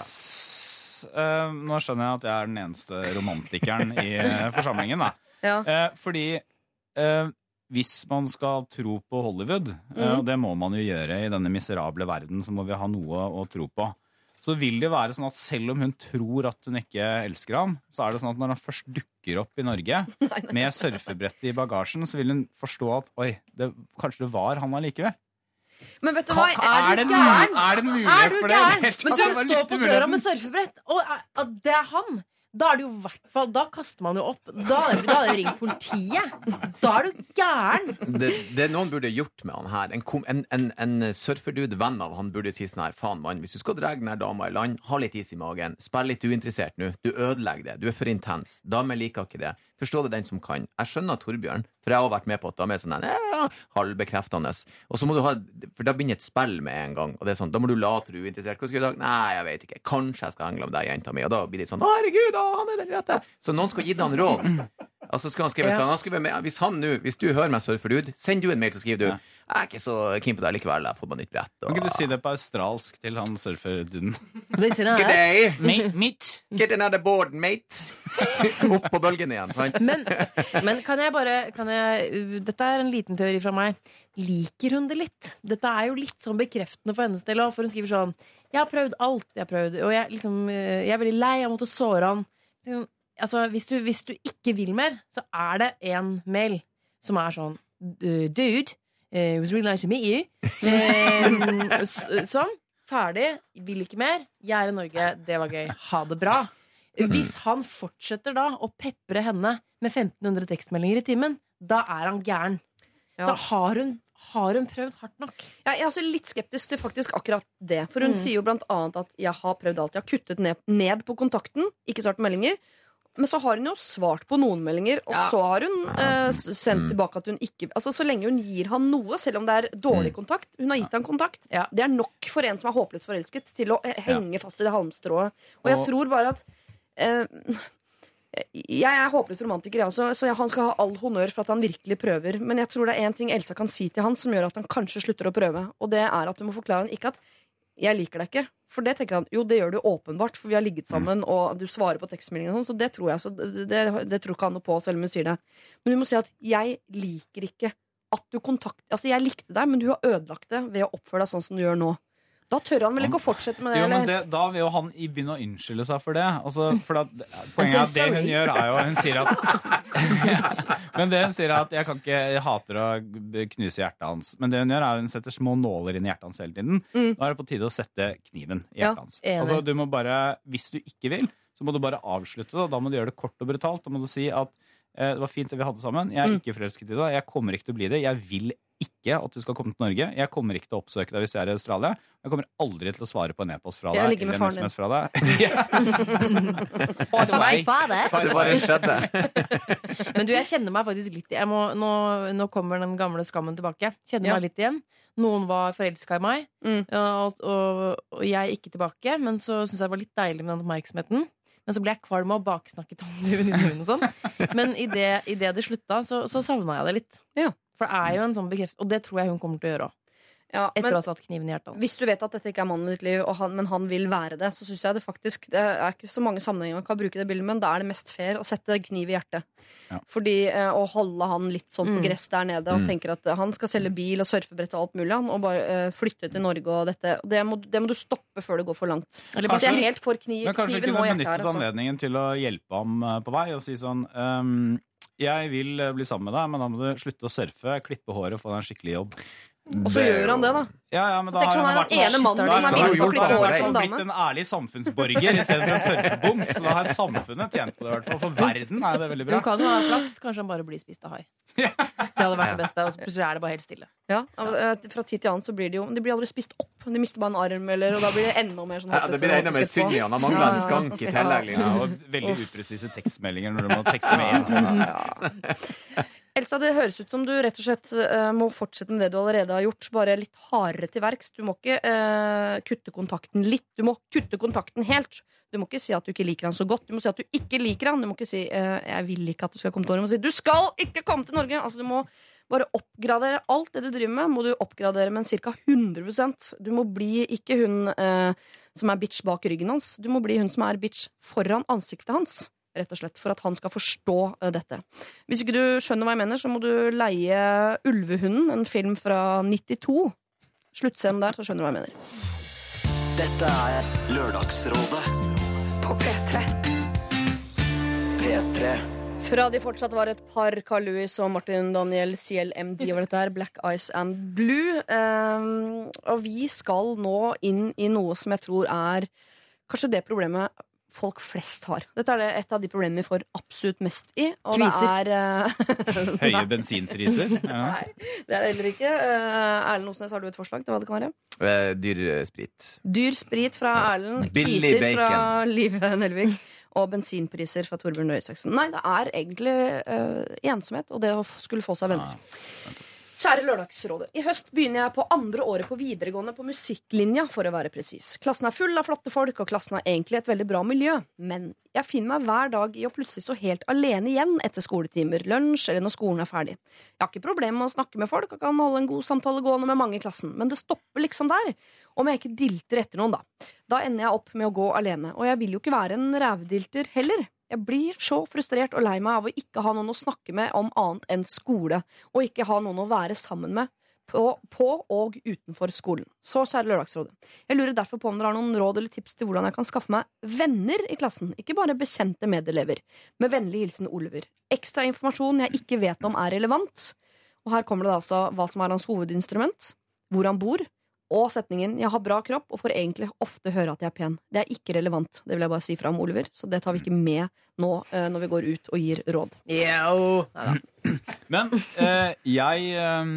eh, Nå skjønner jeg at jeg er den eneste romantikeren i eh, forsamlingen, da. Ja. Eh, fordi hvis man skal tro på Hollywood, Mm. og det må man jo gjøre i denne miserable verden, så må vi ha noe å tro på. Så vil det være sånn at selv om hun tror at hun ikke elsker ham, så er det sånn at når han først dukker opp i Norge med surfebrettet i bagasjen, så vil hun forstå at oi, det, kanskje det var han allikevel. Men vet du hva, er du det gæren? mulig- er det mulig Er du for det? Men du står på døra med surfebrett, og er- det er han. Da er det jo i hvert fall Da kaster man jo opp. Da er det jo ringt politiet. Da er du gæren. det, det noen burde gjort med han her En, kom- en, en, en surferdude venn av han burde si sånn her Faen mann, hvis du skal dra den her dama i land Ha litt is i magen, spill litt uinteressert nå Du ødelegger det, du er for intens Damer liker ikke det, forstå det den som kan. Jeg skjønner Torbjørn, for jeg har vært med på at damer er sånn her, ja, Halvbekreftende. Og så må du ha, for da begynner et spill med en gang Og det er sånn, da må du late du er uinteressert Hva skal du i dag? Nei, jeg vet ikke, kanskje jeg skal henge med deg jenta mi Og da blir det sånn, herregud, å, han er den rette. Så noen skal gi deg han råd. Altså skal han skrive Ja. sånn, han skriver med, hvis han nå, hvis du hører meg surfer dude, send du en mail, så skriver du, jeg er ikke så keen på det likevel, jeg har fått meg nytt brett. Og, Kan du si det på australsk til han surferduden? Good her. day, Mitt. get another board, mate. Opp på bølgen igjen, sant? Men, men kan jeg bare kan jeg, uh, Dette er en liten teori fra meg. Liker hun det litt? Dette er jo litt sånn bekreftende for hennes del òg, for hun skriver sånn Jeg har prøvd alt. Jeg har prøvd, og jeg, liksom, uh, jeg er veldig lei av å måtte såre han. Altså, hvis, du, hvis du ikke vil mer, så er det én mail som er sånn Dude, it was really nice to meet you. Eh, sånn. Ferdig. Vil ikke mer. Jeg er i Norge. Det var gøy. Ha det bra. Hvis han fortsetter da å pepre henne med 1500 tekstmeldinger i timen, da er han gæren. Ja. Så har hun, har hun prøvd hardt nok? Jeg er også litt skeptisk til faktisk akkurat det. For hun Mm. sier jo blant annet at 'jeg har prøvd alt'. Jeg har kuttet ned, ned på kontakten, ikke svart meldinger. Men så har hun jo svart på noen meldinger, og Ja. så har hun eh, sendt Mm. tilbake at hun ikke Altså Så lenge hun gir han noe, selv om det er dårlig Mm. kontakt Hun har gitt han kontakt. Ja. Det er nok for en som er håpløst forelsket, til å eh, henge fast i det halmstrået. Og jeg tror bare at eh, jeg er håpløs romantiker, jeg også, så han skal ha all honnør for at han virkelig prøver. Men jeg tror det er én ting Elsa kan si til han som gjør at han kanskje slutter å prøve. Og det er at du må forklare han ikke at 'jeg liker deg ikke'. For det tenker han, jo, det gjør du åpenbart, for vi har ligget sammen, og du svarer på tekstmeldingen og sånn, så det tror jeg. Så det, det, det tror ikke han noe på, selv om hun sier det. Men du må si at 'jeg liker ikke at du kontakt... Altså, jeg likte deg, men du har ødelagt det ved å oppføre deg sånn som du gjør nå. Da tør han vel ikke å fortsette med det? Jo, men det, Da vil jo han begynne å unnskylde seg for det. Altså, for at, poenget er at det hun gjør, er jo Hun sier at Men det hun sier er at jeg kan ikke Jeg hater å knuse hjertet hans. Men det hun gjør, er at hun setter små nåler inn i hjertet hans hele tiden. Mm. Nå er det på tide å sette kniven i Ja, hjertet hans. Altså, du må bare Hvis du ikke vil, så må du bare avslutte det. Da må du gjøre det kort og brutalt. Da må du si at det var fint det vi hadde sammen. Jeg er Mm. ikke forelsket i deg. Jeg kommer ikke til å bli det. Jeg vil ikke at du skal komme til Norge. Jeg kommer ikke til å oppsøke deg hvis jeg er i Australia. Jeg kommer aldri til å svare på en e-post fra deg eller en. SMS fra deg. By the way, Det bare skjedde. Men du, jeg kjenner meg faktisk litt må, nå, nå kommer den gamle skammen tilbake. Kjenner Ja. meg litt igjen. Noen var forelska i meg, Mm. og, og, og jeg ikke tilbake. Men så syns jeg det var litt deilig med den oppmerksomheten. Men så ble jeg kvalm av å baksnakke Tande i venninnene mine og sånn. Men idet i det det slutta, så, så savna jeg det litt. Ja. For det er jo en sånn bekreftelse, og det tror jeg hun kommer til å gjøre òg. Ja, Etter men å ha satt kniven i hjertet. hvis du vet at dette ikke er mannen i ditt liv, og han, men han vil være det, så syns jeg det faktisk Det er ikke så mange sammenhenger man kan bruke det bildet, men da er det mest fair å sette kniv i hjertet. Ja. Fordi eh, Å holde han litt sånn på Mm. gress der nede og Mm. tenker at han skal selge bil og surfebrett og alt mulig, han, og bare eh, flytte til Norge og dette. Det må, det må du stoppe før det går for langt. Eller kanskje, jeg Kanskje- er helt for kniv, Men kanskje kniven kunne benyttet. Altså. anledningen til å hjelpe ham eh, på vei og si sånn um Jeg vil eh, bli sammen med deg, men da må du slutte å surfe, klippe håret og få deg en skikkelig jobb. Og så gjør han det, da. Ja, ja, men da Tenk har sånn, han er vært den ene mannen som er har villig han til å klippe håret en blitt en ærlig samfunnsborger istedenfor en surfebom. Så da har samfunnet tjent på det, i hvert fall. For verden er det veldig bra. Hun kan jo ha flaks. Kanskje han bare blir spist av hai. Det hadde vært det beste. Og så plutselig er det bare helt stille. Ja, eh, Fra tid til annen så blir de jo De blir aldri spist opp. De mister bare en arm, eller, og da blir det enda mer sånn Ja, det blir enda mer synd i han. Han mangler en skank i tillegg. Ja, og veldig upresise tekstmeldinger når du må tekste med én. Elsa, det høres ut som du rett og slett uh, må fortsette med det du allerede har gjort, bare litt hardere til verks. Du må ikke uh, kutte kontakten litt, du må kutte kontakten helt. Du må ikke si at du ikke liker han så godt. Du må si at du ikke liker han. Du må ikke si uh, 'jeg vil ikke at du skal komme til Norge'. Du må si 'du skal ikke komme til Norge'. Altså, du må bare oppgradere alt det du driver med, må du oppgradere med ca. 100% Du må bli ikke hun som er bitch bak ryggen hans. Du må bli hun som er bitch foran ansiktet hans. Rett og slett, For at han skal forstå eh, dette. Hvis ikke du skjønner hva jeg mener, så må du leie Ulvehunden, en film fra 92. Sluttscenen der, så skjønner du hva jeg mener. Dette er Lørdagsrådet På P3. P3. Fra de fortsatt var et par, Carl Louis og Martin Daniel CLMD over dette her, Black Ice and Blue. Um, og vi skal nå inn i noe som jeg tror er kanskje det problemet folk flest har. Dette er det et av de problemene vi får absolutt mest i. Og Kviser. det er uh, Høye bensinpriser. Ja. Nei, det er det heller ikke. Uh, Erlend Osnes, har du et forslag til hva det kan være? Uh, Dyr sprit. Dyr sprit fra Erlend, Billig kviser fra bacon. Live Nelvik og bensinpriser fra Torbjørn Røe Isaksen. Nei, det er egentlig ensomhet og det å skulle få seg venner. Kjære Lørdagsrådet. I høst begynner jeg på andre året på videregående på musikklinja, for å være presis. Klassen er full av flotte folk, og klassen har egentlig et veldig bra miljø. Men jeg finner meg hver dag i å plutselig stå helt alene igjen etter skoletimer, lunsj eller når skolen er ferdig. Jeg har ikke problemer med å snakke med folk og kan holde en god samtale gående med mange i klassen, men det stopper liksom der. Om jeg ikke dilter etter noen, da. Da ender jeg opp med å gå alene. Og jeg vil jo ikke være en rævdilter heller. Jeg blir så frustrert og lei meg av å ikke ha noen å snakke med om annet enn skole, og ikke ha noen å være sammen med på, på og utenfor skolen. Så kjære Lørdagsrådet. Jeg lurer derfor på om dere har noen råd eller tips til hvordan jeg kan skaffe meg venner i klassen, ikke bare bekjente medelever. Med vennlig hilsen Oliver. Ekstra informasjon jeg ikke vet om er relevant. Og her kommer det altså hva som er hans hovedinstrument, hvor han bor, og setningen 'Jeg har bra kropp og får egentlig ofte høre at jeg er pen'. Det er ikke relevant, det vil jeg bare si fra om Oliver, så det tar vi ikke med nå eh, når vi går ut og gir råd. Men eh, jeg eh,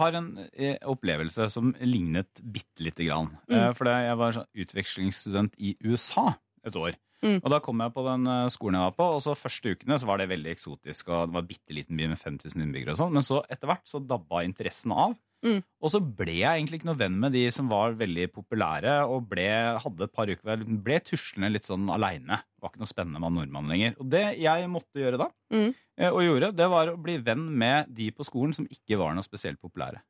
har en eh, opplevelse som lignet bitte lite grann. Eh, for jeg var utvekslingsstudent i USA et år. Mm. Og da kom jeg på den eh, skolen jeg var på, og så første ukene så var det veldig eksotisk. Og det var bitte liten by med 5000 innbyggere og sånn. Men så etter hvert så dabba interessen av. Mm. Og så ble jeg egentlig ikke noe venn med de som var veldig populære, og ble, hadde et par uker ble tuslende litt sånn aleine. Var ikke noe spennende med nordmann lenger. Og det jeg måtte gjøre da, Mm. eh, og gjorde, det var å bli venn med de på skolen som ikke var noe spesielt populære.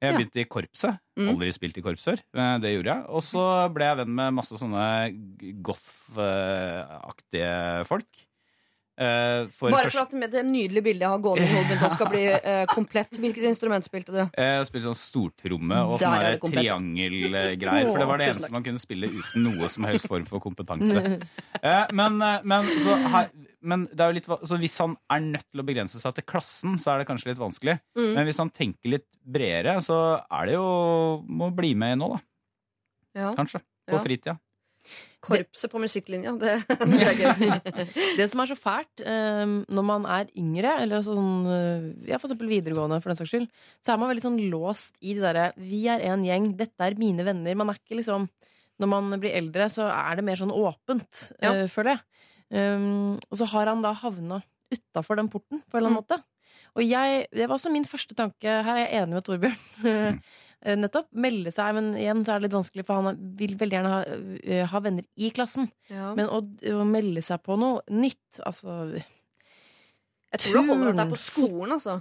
Jeg Ja. begynte i korpset. Mm. Aldri spilt i korps før. eh, Det gjorde jeg. Og så ble jeg venn med masse sånne goth-aktige folk. Eh, For Bare for at med det nydelige bildet jeg har gående i hodet mitt nå skal bli uh, komplett. Hvilket instrument spilte du? Jeg spilte sånn stortromme og sånne triangelgreier. For det var det eneste man kunne spille uten noe som helst form for kompetanse. Men, men, så, her, men det er jo litt, så hvis han er nødt til å begrense seg til klassen, så er det kanskje litt vanskelig. Mm. Men hvis han tenker litt bredere, så er det jo Må bli med nå, da. Ja. Kanskje. På Ja. fritida. Korpset på musikklinja, det, det er gøy. Det som er så fælt eh, når man er yngre, eller sånn, eh, ja, for eksempel videregående, for den saks skyld, så er man veldig sånn låst i de derre 'vi er en gjeng, dette er mine venner'. Man er ikke liksom Når man blir eldre, så er det mer sånn åpent, Ja. eh, føler jeg. Um, og så har han da havna utafor den porten, på en eller annen måte. Og jeg, det var også min første tanke. Her er jeg enig med Torbjørn. Eh, Nettopp. Melde seg, men igjen så er det litt vanskelig, for han vil veldig gjerne ha, eh, ha venner i klassen. Ja. Men å, å melde seg på noe nytt, altså Jeg tror det holder at det er på skolen, altså.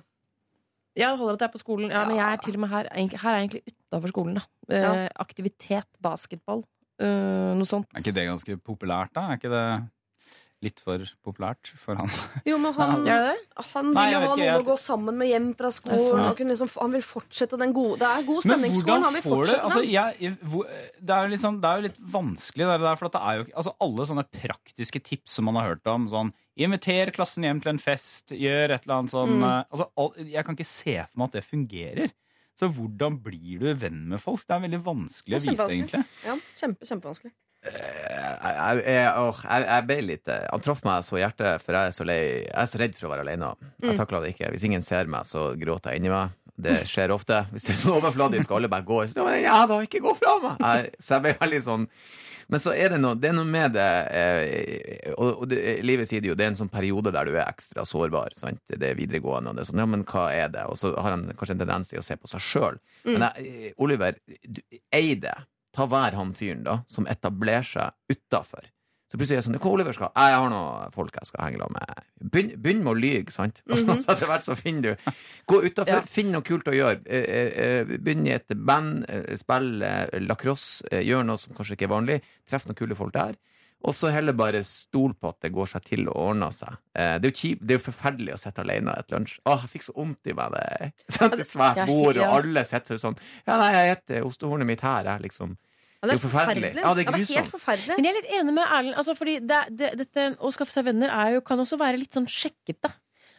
Ja, det holder at det er på skolen. Ja, Men jeg er til og med her, her er jeg egentlig utafor skolen, da. Eh, Ja. aktivitet, basketball, eh, noe sånt. Er ikke det ganske populært, da? Er ikke det litt for populært for han? Jo, men han, det det? han vil jo ha noen å gå sammen med hjem fra skolen. så- Og kunne liksom, han vil fortsette den gode Det er god stemning i skolen. Han vil fortsette det? altså, jeg, hvor- det, er sånn, det er jo litt vanskelig, det der, for at det er jo altså, Alle sånne praktiske tips som man har hørt om, sånn Inviter klassen hjem til en fest, gjør et eller annet sånn Mm. eh, altså, all, Jeg kan ikke se for meg at det fungerer. Så hvordan blir du venn med folk? Det er veldig vanskelig å vite, egentlig. Ja, kjempe, kjempevanskelig. Jeg, jeg, jeg, åh, jeg, jeg ble litt eh, Han traff meg så i hjertet, for jeg er så, lei, jeg er så redd for å være alene. Jeg Mm. takler det ikke. Hvis ingen ser meg, så gråter jeg inni meg. Det skjer ofte. Hvis det er sånn overfladisk og alle bare går, så men, ja da, ikke gå fra meg! Så jeg ble veldig sånn men så er det noe, det er noe med det eh, Og, og det, livet sier det jo, det er en sånn periode der du er ekstra sårbar. Sant? Det er videregående, og det er sånn, ja, men hva er det? Og så har han kanskje en tendens til å se på seg sjøl. Men jeg, Oliver, du, ei det. Ta hver han fyren da, som etablerer seg utafor. Så plutselig er det sånn Hva Oliver skal? Jeg har noen folk jeg skal henge med. Begynn, begynn med å lyge, sant? Og så etter hvert så finner du Gå utafor, Ja. finn noe kult å gjøre. Eh, eh, eh, Begynn i et band, spill lacrosse, gjør noe som kanskje ikke er vanlig. Treff noen kule folk der. Og så heller bare stol på at det går seg til og ordner seg. Eh, Det er jo kjip, det er jo forferdelig å sitte alene et lunsj. Åh, jeg fikk så vondt i meg. Det er svært Ja, bord, og ja. alle sitter sånn Ja, nei, jeg spiser ostehornet mitt her, jeg, liksom. Ja, Det er jo forferdelig. Ja, det er helt grusomt. forferdelig. Men jeg er litt enig med Erlend. Altså, fordi det, det, dette å skaffe seg venner er jo, kan også være litt sånn sjekkete.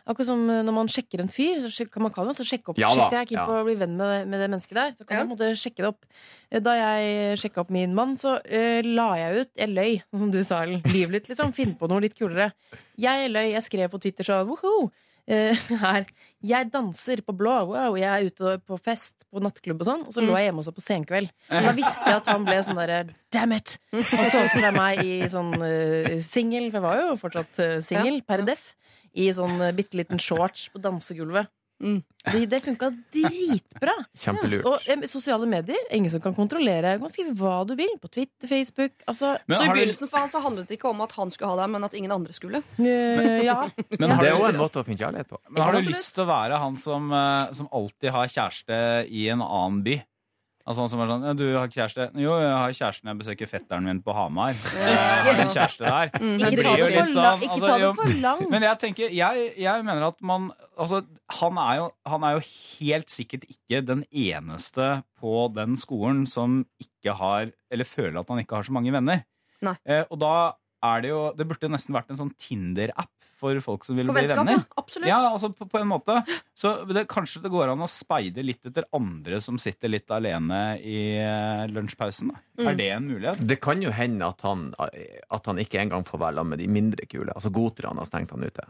Akkurat som eh, når man sjekker en fyr, så kan man, kan man så sjekke opp Ja Shit, jeg er keen ja. på å bli venn med, med det mennesket der. Så kan Ja. man på en måte sjekke det opp. Eh, Da jeg sjekka opp min mann, så uh, la jeg ut Jeg løy, som du sa. Livet litt, liksom. Finn på noe litt kulere. Jeg løy. Jeg skrev på Twitter sånn woho! Eh, her. Jeg danser på blå. Wow, jeg er ute på fest på nattklubb og sånn. Og så lå jeg hjemme hos ham på senkveld. Og da visste jeg at han ble sånn derre damn it! Og så solgte seg meg i sånn uh, singel, for jeg var jo fortsatt uh, singel per def. I sånn uh, bitte liten shorts på dansegulvet. Mm. Det, det funka dritbra. Kjempelurt. Og eh, sosiale medier, ingen som kan kontrollere. Du kan skrive hva du vil på Twitter, Facebook. Altså, så i begynnelsen for han så handlet det ikke om at han skulle ha deg, men at ingen andre skulle. eh, ja. Men det er jo en måte å finne kjærlighet på. Men har du lyst til å være han som, eh, som alltid har kjæreste i en annen by? Altså han som er sånn ja, 'Du har kjæreste?' 'Jo, jeg har kjæreste når jeg besøker fetteren min på Hamar.' Jeg har en kjæreste der. Mm. Det Ikke blir ta jo det for, sånn, altså, ta det for langt. Men jeg tenker, jeg, jeg mener at man Altså, han er, jo, han er jo helt sikkert ikke den eneste på den skolen som ikke har Eller føler at han ikke har så mange venner. Nei. Eh, og da er det jo Det burde nesten vært en sånn Tinder-app for folk som vil bli venner. ja. Absolutt. Ja, altså på, på en måte. Så det, kanskje det går an å speide litt etter andre som sitter litt alene i eh, lunsjpausen. Da. Mm. Er det en mulighet? Det kan jo hende at han, at han ikke engang får være sammen med de mindre kule. Altså Goterne har stengt han ute.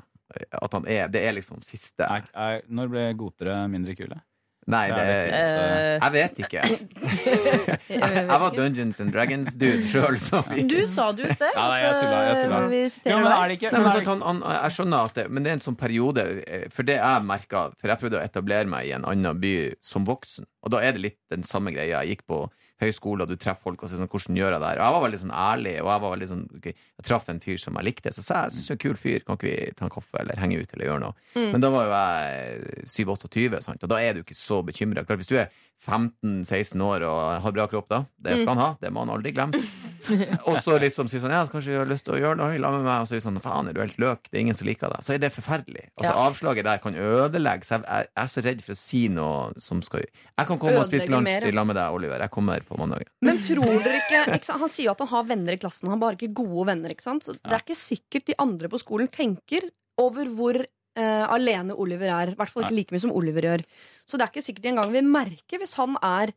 At han er, det er liksom siste Er, er, når ble gotere mindre kule? Nei, Det det er Jeg vet ikke. Jeg, jeg var Dungeons and Dragons-dude sjøl, så vi Du sa det jo i sted. Ja, nei, jeg tulla, jeg tulla. eh, siterer men er det ikke Nei, men sånn, han, han, jeg skjønner at det, men det er en sånn periode eh, For det jeg merka For jeg prøvde å etablere meg i en annen by som voksen. Og da er det litt den samme greia. Jeg gikk på høyskole, og du treffer folk og sier sånn, hvordan gjør jeg det her? Og jeg var veldig sånn ærlig, og jeg var veldig sånn okay, Jeg traff en fyr som jeg likte, så sa jeg jeg syns du er en kul fyr, kan ikke vi ta en kaffe eller henge ut eller gjøre noe? Men da var jo jeg 27-28, sant? og da er du ikke så bekymra. Hvis du er 15-16 år og har bra kropp, da, det skal han ha, det må han aldri glemme. og så liksom sier sånn Ja, kanskje du har lyst til å gjøre noe sammen med meg? Og så er det sånn Faen, er du helt løk? Det er ingen som liker deg. Så er det forferdelig. Altså, Ja. avslaget der kan ødelegge. Så jeg, jeg er så redd for å si noe som skal Jeg kan komme og spise lunsj i lag med deg, Oliver. Jeg kommer på mandag. Men tror dere ikke, ikke? Han sier jo at han har venner i klassen. Han har bare ikke gode venner. ikke sant? Så Det er ikke sikkert de andre på skolen tenker over hvor eh, alene Oliver er. I hvert fall ikke like mye som Oliver gjør. Så det er ikke sikkert engang vil merke hvis han er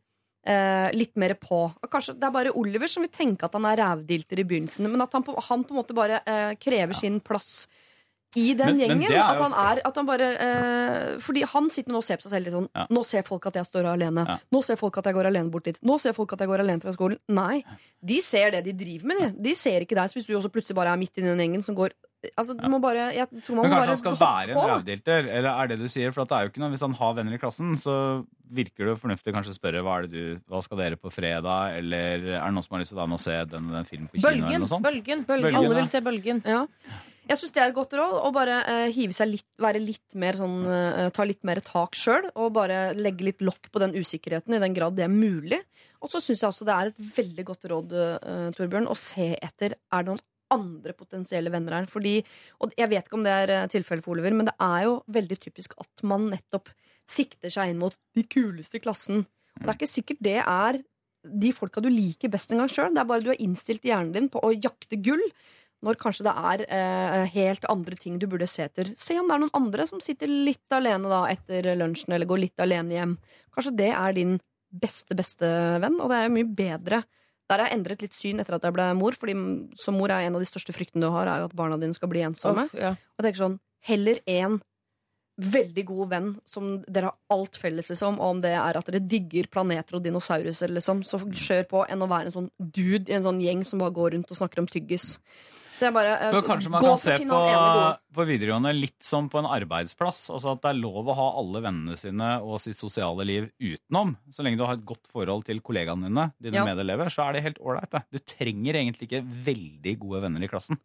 uh, litt mer på. Og kanskje Det er bare Oliver som vil tenke at han er rævdilter i begynnelsen, men at han på, han på en måte bare uh, krever sin plass i den Men- men gjengen. er at han er at han bare Fordi han sitter nå og ser på seg selv litt sånn Ja. Nå ser folk at jeg står alene. Ja. Nå ser folk at jeg går alene bort dit. Nå ser folk at jeg går alene fra skolen. Nei. De ser det de driver med, de. De ser ikke deg. Så hvis du også plutselig bare er midt i den gjengen som går Altså, du må bare Jeg tror man Men må kanskje bare han skal være en på. rævdilter? Eller er det du sier? For at det er jo ikke noe, Hvis han har venner i klassen, så virker det jo fornuftig kanskje å spørre hva, er det du, hva skal dere på fredag, eller er det noen som har lyst til å være med og se den, den filmen på kino? eller Bølgen. noe sånt? bølgen. Bølgen, Alle vil se Bølgen. Ja. Jeg syns det er et godt råd å bare eh, hive seg litt, være litt mer sånn eh, Ta litt mer tak sjøl, og bare legge litt lokk på den usikkerheten i den grad det er mulig. Og så syns jeg også det er et veldig godt råd, eh, Torbjørn, å se etter er det noen andre potensielle venner her. Fordi, og jeg vet ikke om det er eh, tilfellet for Oliver, men det er jo veldig typisk at man nettopp sikter seg inn mot de kuleste i klassen. Og det er ikke sikkert det er de folka du liker best en gang sjøl. Det er bare du har innstilt hjernen din på å jakte gull. Når kanskje det er eh, helt andre ting du burde se etter. Se om det er noen andre som sitter litt alene da etter lunsjen, eller går litt alene hjem. Kanskje det er din beste, beste venn, og det er jo mye bedre. Der har jeg endret litt syn etter at jeg ble mor, Fordi som mor er en av de største fryktene du har, er jo at barna dine skal bli ensomme. Oh, ja. Og jeg tenker sånn, heller en veldig god venn som dere har alt felles om, og om det er at dere digger planeter og dinosauruser, liksom, så kjør på, enn å være en sånn dude i en sånn gjeng som bare går rundt og snakker om tyggis. Så jeg bare uh, Men kanskje man kan se på, på videregående litt som på en arbeidsplass. Altså At det er lov å ha alle vennene sine og sitt sosiale liv utenom. Så lenge du har et godt forhold til kollegaene dine, dine Ja. medelever, så er det helt ålreit. Du trenger egentlig ikke veldig gode venner i klassen.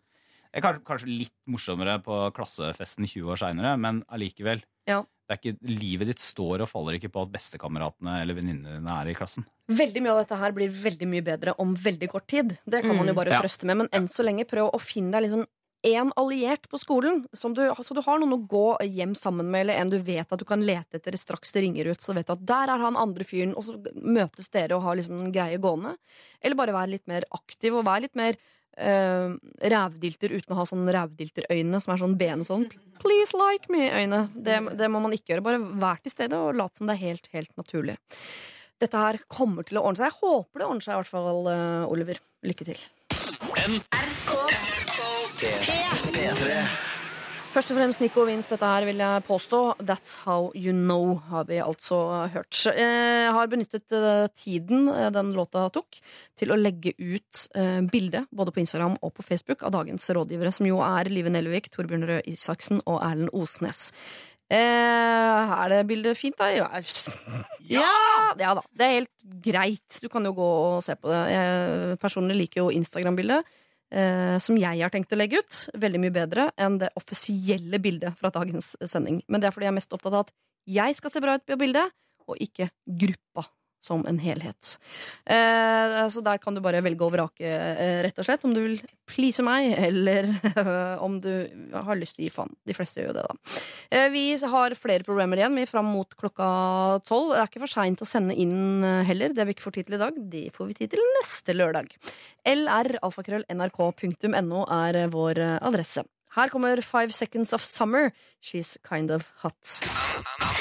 Det er kanskje litt morsommere på klassefesten 20 år seinere, men allikevel. Ja. Ikke, livet ditt står og faller ikke på at bestekameratene eller venninnene dine er i klassen. Veldig mye av dette her blir veldig mye bedre om veldig kort tid. Det kan man jo bare Ja. trøste med, men enn så lenge prøv å finne deg liksom en alliert på skolen, som du, så du har noen å gå hjem sammen med, eller en du vet at du kan lete etter straks det ringer ut. Så du vet at der er han andre fyren, og så møtes dere og har liksom en greie gående. Eller bare være litt mer aktiv, og være litt mer uh, rævdilter uten å ha sånn rævdilterøyne som er sånn ben og sånn. Please like me-øyne. Det, det må man ikke gjøre. Bare vær til stede og lat som det er helt, helt naturlig. Dette her kommer til å ordne seg. Jeg håper det ordner seg i hvert fall, eh, Oliver. Lykke til. P3. Først og fremst Nico Vince, dette her vil jeg påstå. That's how you know, har vi altså hørt. Jeg har benyttet eh, tiden eh, den låta tok, til å legge ut eh, bilde både på Instagram og på Facebook av dagens rådgivere, som jo er Live Nelvik, Torbjørn Røe Isaksen og Erlend Osnes. Eh, er det bildet fint, da? Ja. ja! Ja da. Det er helt greit. Du kan jo gå og se på det. Jeg personlig liker jo Instagram-bildet eh, som jeg har tenkt å legge ut, veldig mye bedre enn det offisielle bildet fra dagens sending. Men det er fordi jeg er mest opptatt av at jeg skal se bra ut på bildet, og ikke gruppa som en helhet. Eh, så der kan du bare velge og vrake, eh, rett og slett, om du vil please meg, eller om du har lyst til å gi faen. De fleste gjør jo det, da. Eh, vi har flere problemer igjen. Vi er fram mot klokka tolv. Det er ikke for seint å sende inn eh, heller. Det har vi ikke får tid til i dag. Det får vi tid til neste lørdag. lralfakrøll.nrk.no er eh, vår eh, adresse. Her kommer Five Seconds of Summer. She's kind of hot.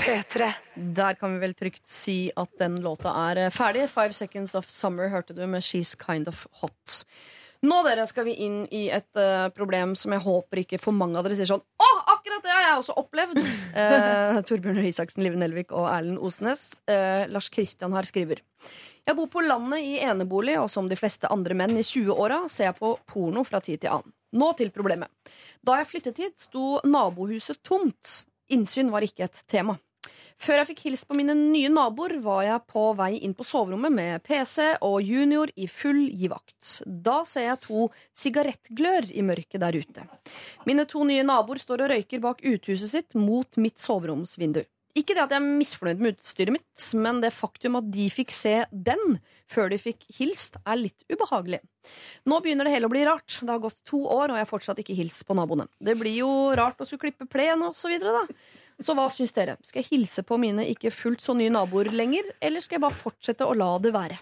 P3. Der kan vi vel trygt si at den låta er eh, ferdig. Five Seconds of Summer hørte du med She's Kind of Hot. Nå dere skal vi inn i et uh, problem som jeg håper ikke for mange av dere sier sånn Å, akkurat det har jeg også opplevd! uh, Torbjørn Røe Isaksen, Live Nelvik og Erlend Osnes. Uh, Lars Kristian her skriver. Jeg bor på landet i enebolig, og som de fleste andre menn i 20-åra ser jeg på porno fra tid til annen. Nå til problemet. Da jeg flyttet hit, sto nabohuset tomt. Innsyn var ikke et tema. Før jeg fikk hilst på mine nye naboer, var jeg på vei inn på soverommet med PC og junior i full givakt. Da ser jeg to sigarettglør i mørket der ute. Mine to nye naboer står og røyker bak uthuset sitt mot mitt soveromsvindu. Ikke det at jeg er misfornøyd med utstyret mitt, men det faktum at de fikk se den før de fikk hilst, er litt ubehagelig. Nå begynner det hele å bli rart. Det har gått to år, og jeg har fortsatt ikke hilst på naboene. Det blir jo rart å skulle klippe plen og så videre, da. Så hva syns dere? Skal jeg hilse på mine ikke fullt så nye naboer lenger, eller skal jeg bare fortsette å la det være?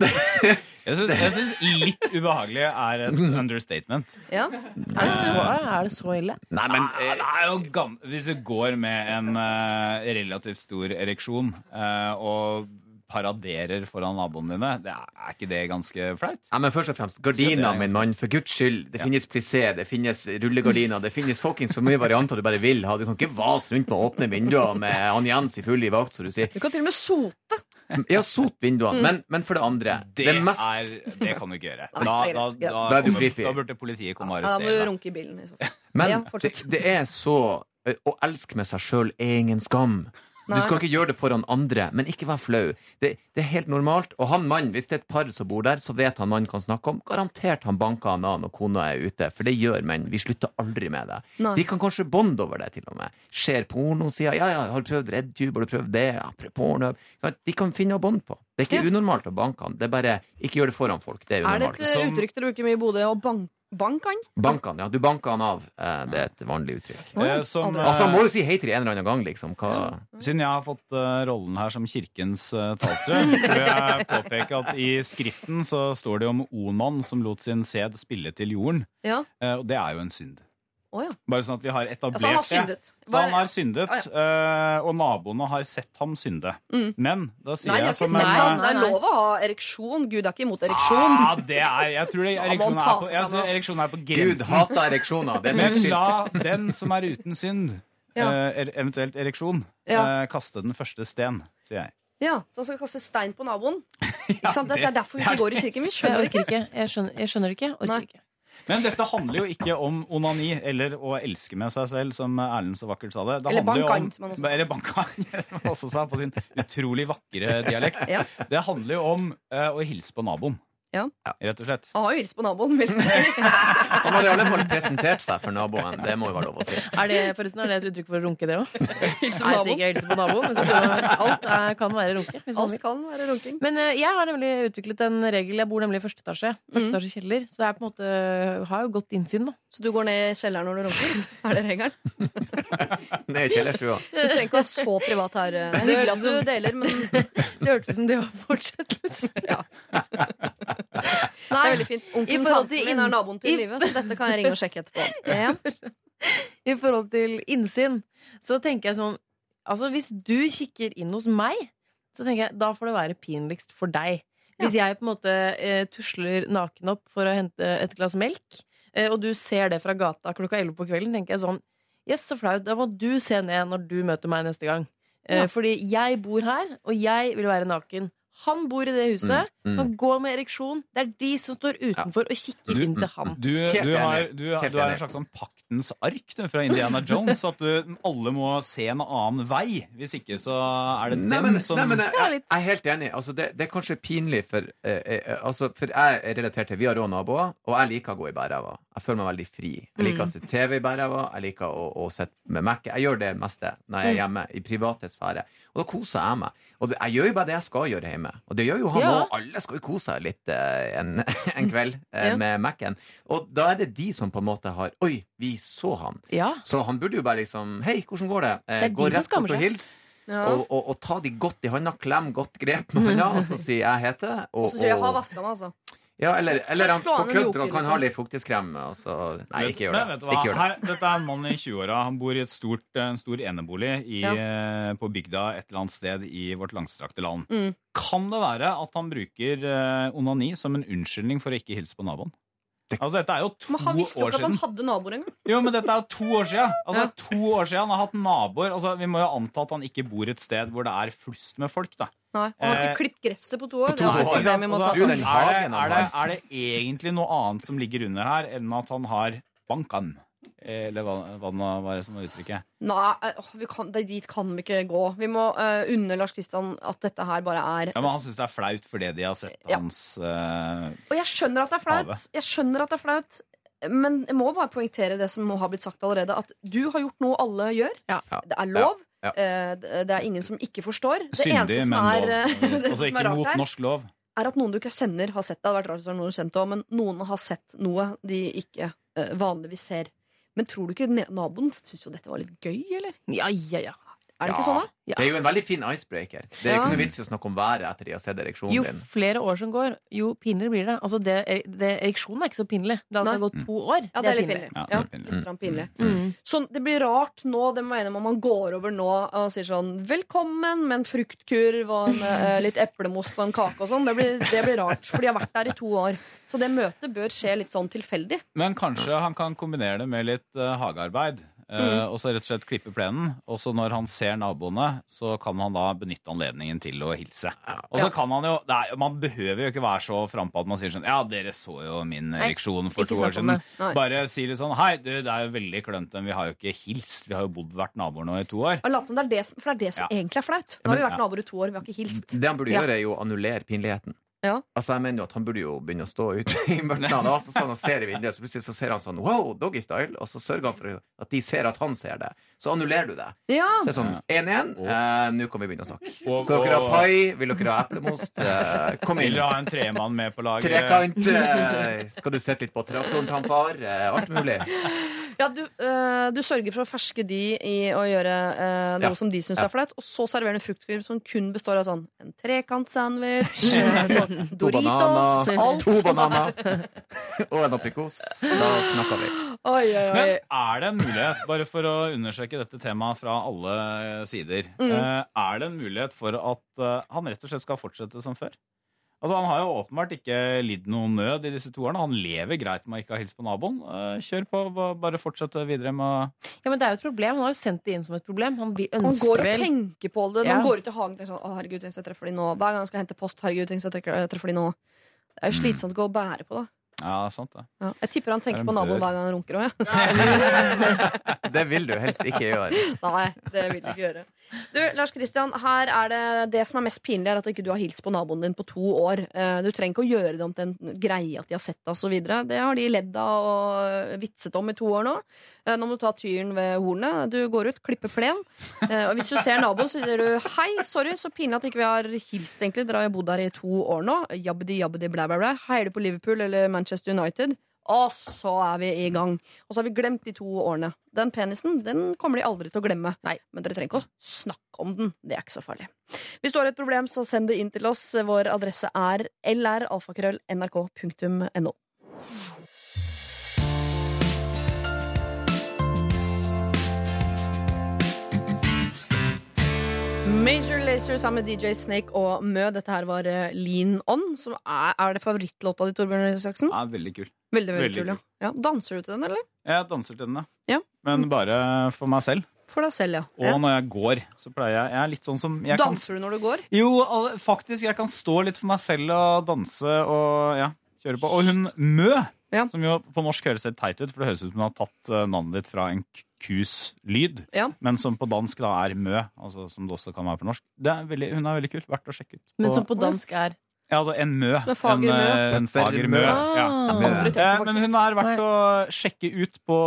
Jeg syns, litt ubehagelig er et understatement. Ja. Er det så, er det så ille? Nei, men Ah, det er jo gam Hvis du går med en eh, relativt stor ereksjon eh, og paraderer foran naboene dine, det er, er ikke det ganske flaut? Ja, men først og fremst, Så Gardiner, er min mann, for guds skyld. Det finnes plissé, det finnes rullegardiner, det finnes fuckings så mye varianter du bare vil ha. Du kan ikke vase rundt med åpne vinduer med han Jens i full i vakt, som du sier. Du kan til og med sote. Ja, sot vinduene. Men, men for det andre Det, det mest er, det kan du ikke gjøre. Da, da, da, Da er kommer- da burde politiet komme og arrestere Ja, da må du runke i bilen. i så fall. Men Ja, det, det er så Å elske med seg sjøl er ingen skam. Du skal ikke gjøre det foran andre, men ikke vær flau. Det, det er helt normalt. Og han mann, hvis det er et par som bor der, så vet han mannen kan snakke om. Garantert han banker han av når kona er ute, for det gjør menn. Vi slutter aldri med det. Nei. De kan kanskje bonde over det, til og med. Ser porno, sier ja, ja, har du prøvd RedTube, har du prøvd det? Ja, prøv porno. De kan finne noe bonde på. Det er ikke Ja. unormalt å banke han. Det er bare ikke gjør det foran folk. Det er Er det unormalt. et eh, uttrykk dere bruker mye i Bodø? Å bank banke han? Bank han, ja. Du banker han av. Eh, Det er et vanlig uttrykk. Eh, som, Altså, han eh, må jo si hei til en eller annen gang, liksom. Hva? Siden jeg har fått uh, rollen her som kirkens uh, talsrød, så vil jeg påpeke at i skriften så står det om Oman som lot sin sæd spille til jorden. Ja. Uh, og det er jo en synd. Å ja. Bare sånn at vi har etablert Altså, han har det. syndet. Så han har syndet, eh, og naboene har sett ham synde. Mm. Men da sier Nei, jeg som en han. eh, Det er lov å ha ereksjon. Gud er ikke imot ereksjon. Ah, det er, jeg tror det, ereksjon, er på, jeg synes er på Gud hater ereksjoner. Det er Men skilt. la den som er uten synd, Ja. eh, eventuelt ereksjon, Ja. eh, kaste den første sten, sier jeg. Ja, Så han skal kaste stein på naboen? Ikke sant? Det, det- det er derfor vi ikke går i kirken. Vi skjønner det ikke. Jeg skjønner, jeg skjønner det ikke. Orker ikke. Men dette handler jo ikke om onani eller å elske med seg selv, som Erlend så vakkert sa det. det Eller bankant, om- som. Eller bankant, som han også sa på sin utrolig vakre dialekt. Ja. Det handler jo om uh, å hilse på naboen. Ja. Rett og slett. Han har jo hilst på naboen, vil jeg si. Han har i alle fall presentert seg for naboen. Det må jo være lov å si. Er det forresten er det et uttrykk for å runke, det òg? Hilse på naboen. hilse på naboen. Men så alt er, kan være runke. Hvis. Alt kan være runking. Men uh, jeg har nemlig utviklet en regel. Jeg bor nemlig i første etasje. Første Mm. etasje kjeller Så jeg på en måte har jo godt innsyn, da. Så du går ned i kjelleren når du runker? Er det regelen? ned i kjellerstua. Du trenger ikke å være så privat her. Det er hyggelig at du deler, men Det hørtes ut som det var fortsettelse. ja. Det er veldig fint. I Onkelen forhold tanten til min er naboen til Live, så dette kan jeg ringe og sjekke etterpå. Ja. I forhold til innsyn, så tenker jeg sånn Altså, hvis du kikker inn hos meg, så tenker jeg da får det være pinligst for deg. Hvis jeg på en måte eh, tusler naken opp for å hente et glass melk, eh, og du ser det fra gata klokka elleve på kvelden, tenker jeg sånn Yes, så flaut. Da må du se ned når du møter meg neste gang. Eh, Ja. Fordi jeg bor her, og jeg vil være naken. Han bor i det huset. Mm, mm. Han går med ereksjon. Det er de som står utenfor og kikker Du- inn til han. Du, du, har, du, du er en slags sånn paktens ark du, fra Indiana Jones. At du, alle må se en annen vei. Hvis ikke så er det Nei, dem men, som nei, men jeg, jeg, jeg er helt enig. Altså, det, det er kanskje pinlig for eh, eh, altså, For jeg er relatert til Vi har rå naboer, og jeg liker å gå i bærræva. Jeg føler meg veldig fri. Jeg liker å se TV i bærræva, jeg liker å, å sitte med Mac. Jeg gjør det meste når jeg er hjemme, i private sfære. Og da koser jeg meg. Og jeg gjør jo bare det jeg skal gjøre hjemme. Og det gjør jo han Ja. òg. Alle skal jo kose seg litt eh, en, en kveld eh, Ja. med Mac-en. Og da er det de som på en måte har Oi, vi så han. Ja. Så han burde jo bare liksom Hei, hvordan går det? Eh, Det er de gå som rett bort og hils. Ja. Og, og, og ta de godt i hånda, klem godt grep med hånda, og så si 'jeg heter'. Og, Og så sier jeg 'har vaska meg', altså. Ja, eller, eller han på kødd kan kan ha liksom. litt fuktighetskrem. Altså. så, nei, ikke gjør Men det. vet du hva? Ikke gjør det. Her, dette er en mann i 20-åra. Han bor i et stort, en stor enebolig i, Ja. eh, på bygda et eller annet sted i vårt langstrakte land. Mm. Kan det være at han bruker eh, onani som en unnskyldning for å ikke hilse på naboen? Altså, dette er jo to Men han visste jo ikke at han hadde naboer engang. Jo, men dette er jo to år siden. Altså, Ja. to år siden Han har hatt naboer. Altså, vi må jo anta at han ikke bor et sted hvor det er flust med folk. da. Nei, Han har Eh, ikke klippet gresset på to år. på Det er også år. Altså, den i. er, det, er, det, er det egentlig noe annet som ligger under her, enn at han har bankan? Eller hva, hva, det nå var som var uttrykket? Nei, eh, vi kan, det- dit kan vi ikke gå. Vi må uh, unne Lars Kristian at dette her bare er Ja, men Han syns det er flaut fordi de har sett Ja. hans uh, Og jeg skjønner at det er flaut. Have. Jeg skjønner at det er flaut Men jeg må bare poengtere det som har blitt sagt allerede. At du har gjort noe alle gjør. Ja. Det er lov. Ja. Eh, Det det er ingen som ikke forstår. Det syndig, eneste som men er, lov. Altså er ikke mot her, norsk lov. er at noen du ikke kjenner, har sett det. Det hadde vært rart hvis det var noen du kjente òg, men noen har sett noe de ikke eh, vanligvis ser. Men tror du ikke naboen syns jo dette var litt gøy, eller? Ja, ja, ja. Er det ikke sånn, da? Det er jo en veldig fin icebreaker. Det er Ja. ikke noe vits i å snakke om været etter de har sett ereksjonen Jo din. flere år som går, jo pinligere blir det. Altså det, det, ereksjonen er ikke så pinlig. Det har Nei. gått to år. Ja, det er litt pinlig. Ja, det er pinlig. litt pinlig. Mm. Så det blir rart nå, det mener jeg man går over nå og sier sånn 'velkommen' med en fruktkurv og en, eh, litt eplemost og en kake og sånn. Det blir, det blir rart, for de har vært der i to år. Så det møtet bør skje litt sånn tilfeldig. Men kanskje han kan kombinere det med litt uh, hagearbeid. Eh, Mm. Og så rett og slett klippe plenen. Og så når han ser naboene, så kan han da benytte anledningen til å hilse. Og så kan han jo er, Man behøver jo ikke være så frampå at man sier sånn Ja, dere så jo min ereksjon for to år siden. Bare si litt sånn Hei, du, det er jo veldig klønete, men vi har jo ikke hilst. Vi har jo bodd vært naboer nå i to år. Og late som det er det som, for det er det som Ja. egentlig er flaut. Nå har vi vært naboer i to år, vi har ikke hilst. Det han burde Ja. gjøre, er jo å annullere pinligheten. Ja. Altså jeg mener jo at Han burde jo begynne å stå ute i mørket. Altså, sånn, han ser i vinduet, så plutselig så ser han sånn Wow, doggy style! Og så sørger han for at de ser at han ser det. Så annullerer du det. Ja, Så det er sånn 1-1. Eh, Nå kan vi begynne å snakke. Og- Skal dere ha pai? Vil dere ha eplemost? Eh, kom Vil inn. du ha en tremann med på laget? Trekant. Eh, skal du sette litt på traktoren til han far? Eh, alt mulig. Ja du, eh, du sørger for å ferske de i å gjøre eh, noe Ja. som de syns Ja. er flaut, og så serverer du en fruktkurv som kun består av sånn en trekantsandwich, sånn sånn To Doritos, bananer, alt to er- bananer og en aprikos. Da snakker vi. Oi, oi, oi. Men er det en mulighet, bare for å undersøke dette temaet fra alle sider, Mm. eh, er det en mulighet for at eh, han rett og slett skal fortsette som før? Altså Han har jo åpenbart ikke lidd noen nød i disse to årene. Han lever greit med å ikke ha hilst på naboen. Eh, Kjør på, ba- bare fortsette videre med Ja, men det er jo et problem. Han har jo sendt det inn som et problem. Han han går og vel tenker på det. Ja. Han går ut i hagen og tenker sånn Å, herregud, tenk hvis jeg treffer de nå. Hver gang jeg skal hente post, herregud, tenk hvis jeg treffer de nå. Det er jo slitsomt å gå og bære på, da. Ja, det sant det. Ja. Jeg tipper han er tenker på naboen hver gang han runker òg, jeg. Det vil du helst ikke gjøre. Nei, det vil du ikke gjøre. Du, Lars Kristian, her er det det som er mest pinlig, er at ikke du har hilst på naboen din på to år. Eh, Du trenger ikke å gjøre det om til en greie at de har sett deg osv. Det har de ledd av og vitset om i to år nå. Eh, Nå må du ta tyren ved hornet. Du går ut, klipper plen. Eh, Og hvis du ser naboen, så sier du hei, sorry, så pinlig at ikke vi har hilst, egentlig. Dere har jo bodd her i to år nå. Jabbedi, jabbedi, blæ, blæ, blæ. Heier du på Liverpool eller Manchester United? Og så er vi i gang. Og så har vi glemt de to årene. Den penisen den kommer de aldri til å glemme. Nei, Men dere trenger ikke å snakke om den. Det er ikke så farlig. Hvis du har et problem, så send det inn til oss. Vår adresse er lralfakrøll.nrk.no. Major Lazer sammen med DJ Snake og Mø. Dette her var eh, Lean On. Som er, er det favorittlåta di, Torbjørn Røe? Ja, veldig kul. Veldig, veldig, veldig kul, ja. ja. Danser du til den, eller? Jeg danser til den, Ja. Men bare for meg selv. For deg selv, ja. Og ja. når jeg går, så pleier jeg Jeg er litt sånn som jeg kan Danser du når du går? Jo, faktisk. Jeg kan stå litt for meg selv og danse og ja, kjøre på. Og hun Mø, Ja. som jo på norsk høres helt teit ut, for det høres ut som hun har tatt eh, navnet ditt fra en kus lyd, Ja. men som på dansk da er Mø, altså som det også kan være på norsk. Det er veldig, hun er veldig kul. Verdt å sjekke ut. Men som på dansk er ja, altså en Mø. Som en fager mø. En, eh, en fager mø. Ah. Ja. Tenkt Eh, Men hun er verdt å sjekke ut på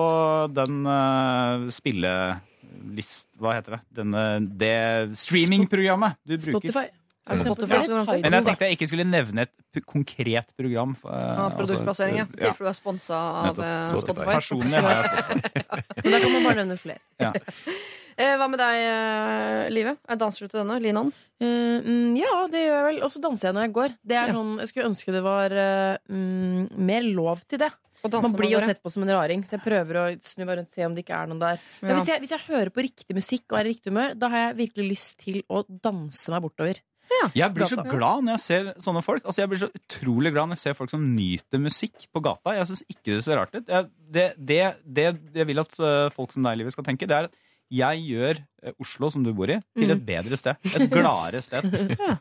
den uh, spillelist... Hva heter det? Denne, det streamingprogrammet du bruker. Spotify. Spotify går an? Tidal, Men jeg tenkte jeg ikke skulle nevne et p- konkret program. for, eh, Ja, produktplassering, ja. altså, I tilfelle du er sponsa av eh, Spotify. Personlig har jeg Spotify. Men da kan man bare nevne flere. Eh, hva med deg, eh, Live? Er Danser du til denne? Linan? Eh, mm, ja, det gjør jeg vel. Og så danser jeg når jeg går. Det er Ja. sånn, Jeg skulle ønske det var mm, mer lov til det. Man blir jo sett på som en raring, så jeg prøver å snu meg rundt og se om det ikke er noen der. Men Ja. hvis, jeg, hvis jeg hører på riktig musikk og er i riktig humør, da har jeg virkelig lyst til å danse meg bortover. Jeg blir så glad når jeg ser sånne folk. Altså Jeg blir så utrolig glad når jeg ser folk som nyter musikk på gata. Jeg syns ikke det ser rart ut. Jeg, det, det, det jeg vil at eh, folk som deg, Livet, skal tenke, det er at jeg gjør eh, Oslo, som du bor i, til et bedre sted. Et gladere sted. Ja.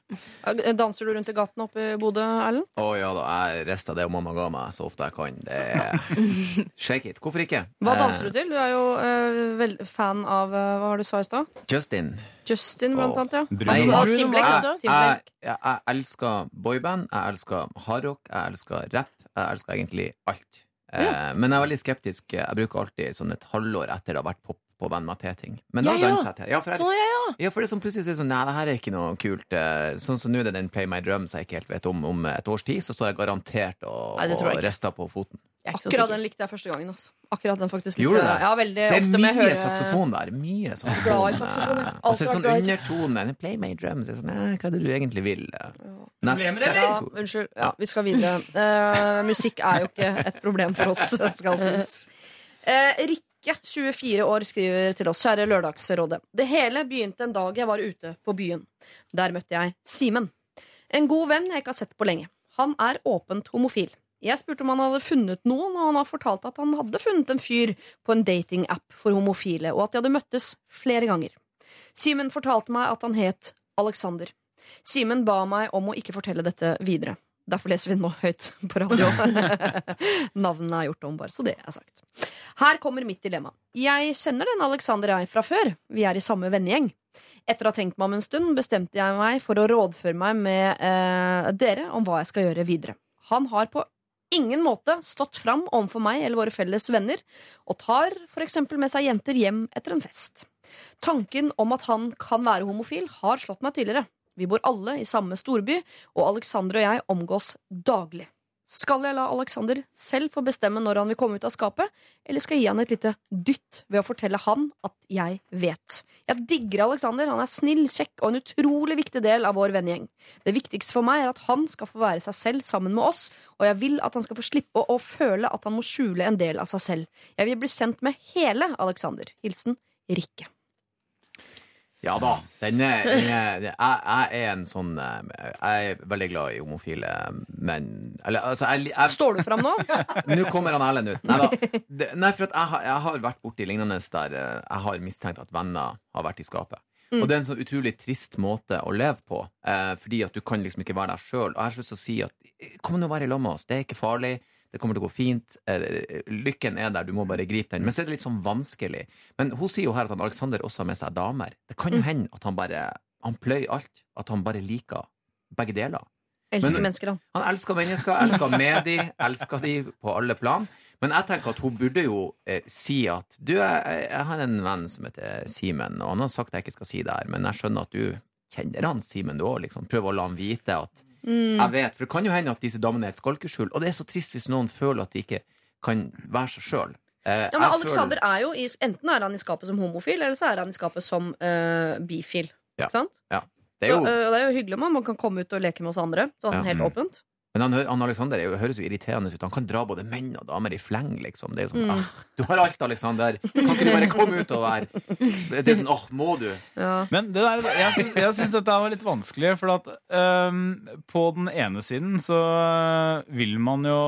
Danser du rundt i gatene oppe i Bodø, Erlend? Å ja da, jeg rister det mamma ga meg så ofte jeg kan. Det er Shake it. Hvorfor ikke? Hva danser du til? Du er jo uh, vel, fan av eh, Hva var det du sa i stad? Justin. Justin, blant annet. ja Brun. Altså, Bruno Tim Blake. Også. Tim Jeg, jeg, jeg elsker boyband, jeg elsker hardrock, jeg elsker rap. Jeg elsker egentlig alt. Ja. men jeg er veldig skeptisk. Jeg bruker alltid sånn et halvår etter det har vært pop på Venn meg til-ting. Men da Ja, ja. danser jeg til. Ja, for, Sånn jeg, sånn, ja. ja, for det er som plutselig er sånn Nei, det her er ikke noe kult. eh, Sånn som nå er det den Play My Drums jeg ikke helt vet om. Om et års tid så står jeg garantert og, Nei, det og rister på foten. Er så Akkurat den likte jeg første gangen. Altså. Akkurat den faktisk likte Gjorde jeg. det? Ja, veldig Det er ofte med mye høre- saksofon der. Mye saksofon. Glad i saksofon, ja. Og så Alltid sånn vært glad undertone. Play my drums. Det er Sånn, hva er det du egentlig vil? Neste. Ja, unnskyld. Ja, vi skal videre. Uh, musikk er jo ikke et problem for oss, skal sies. Uh, Rikke, 24 år, skriver til oss. Kjære Lørdagsrådet. Det hele begynte en dag jeg var ute på byen. Der møtte jeg Simen. En god venn jeg ikke har sett på lenge. Han er åpent homofil. Jeg spurte om han hadde funnet noen, og han har fortalt at han hadde funnet en fyr på en datingapp for homofile, og at de hadde møttes flere ganger. Simen fortalte meg at han het Alexander. Simen ba meg om å ikke fortelle dette videre. Derfor leser vi den nå høyt på radio. Navnene er gjort om, bare så det er sagt. Her kommer mitt dilemma. Jeg kjenner den Alexander jeg fra før. Vi er i samme vennegjeng. Etter å ha tenkt meg om en stund bestemte jeg meg for å rådføre meg med eh, dere om hva jeg skal gjøre videre. Han har på ingen måte stått fram overfor meg eller våre felles venner, og tar for eksempel med seg jenter hjem etter en fest. Tanken om at han kan være homofil, har slått meg tidligere. Vi bor alle i samme storby, og Alexander og jeg omgås daglig. Skal jeg la Alexander selv få bestemme når han vil komme ut av skapet, eller skal jeg gi han et lite dytt ved å fortelle han at jeg vet? Jeg digger Alexander, han er snill, kjekk og en utrolig viktig del av vår vennegjeng. Det viktigste for meg er at han skal få være seg selv sammen med oss, og jeg vil at han skal få slippe å, føle at han må skjule en del av seg selv. Jeg vil bli kjent med hele Alexander. Hilsen Rikke. Ja da. Den er, den er, jeg, jeg er en sånn eh, Jeg er veldig glad i homofile menn. Eller, altså, jeg, jeg, Står du fram nå? Nå kommer han Erlend ut. Nei, da. Det, nei for jeg, har- jeg har vært borti lignende der eh, jeg har mistenkt at venner har vært i skapet. Og det er en sånn utrolig trist måte å leve på, eh, fordi at du kan liksom ikke være deg sjøl. Og jeg har så lyst til å si at eh, kom nå og vær i lag med oss, det er ikke farlig. Det kommer til å gå fint. Eh, Lykken er der, du må bare gripe den. Men så er det litt sånn vanskelig. Men hun sier jo her at han Alexander også har med seg damer. Det kan jo hende at han bare Han pløyer alt. At han bare liker begge deler. Elsker Men- mennesker, han. Han elsker mennesker, elsker med de, elsker de på alle plan. Men jeg tenker at hun burde jo eh, si at Du, jeg, jeg har en venn som heter Simen, og han har sagt at jeg ikke skal si det her, men jeg skjønner at du kjenner han Simen, du òg. Liksom. Prøv å la han vite at jeg vet. For det kan jo hende at disse damene er et skalkeskjul, og det er så trist hvis noen føler at de ikke kan være seg sjøl. Eh, Ja, men Alexander er jo i, Enten er han i skapet som homofil, eller så er han i skapet som uh, bifil. Ja. Ikke sant? det er Så, jo, eh, det er jo hyggelig om han kan komme ut og leke med oss andre. Sånn Ja. helt Mm. åpent. Men han, han Alexander er jo, høres jo irriterende ut. Han kan dra både menn og damer i fleng, liksom. Det er jo Mm. sånn ah, Du har alt, Alexander. Kan ikke du bare komme ut og være Det er sånn åh, må du? Ja. Men det der, jeg syns, dette var litt vanskelig, for at um, på den ene siden så vil man jo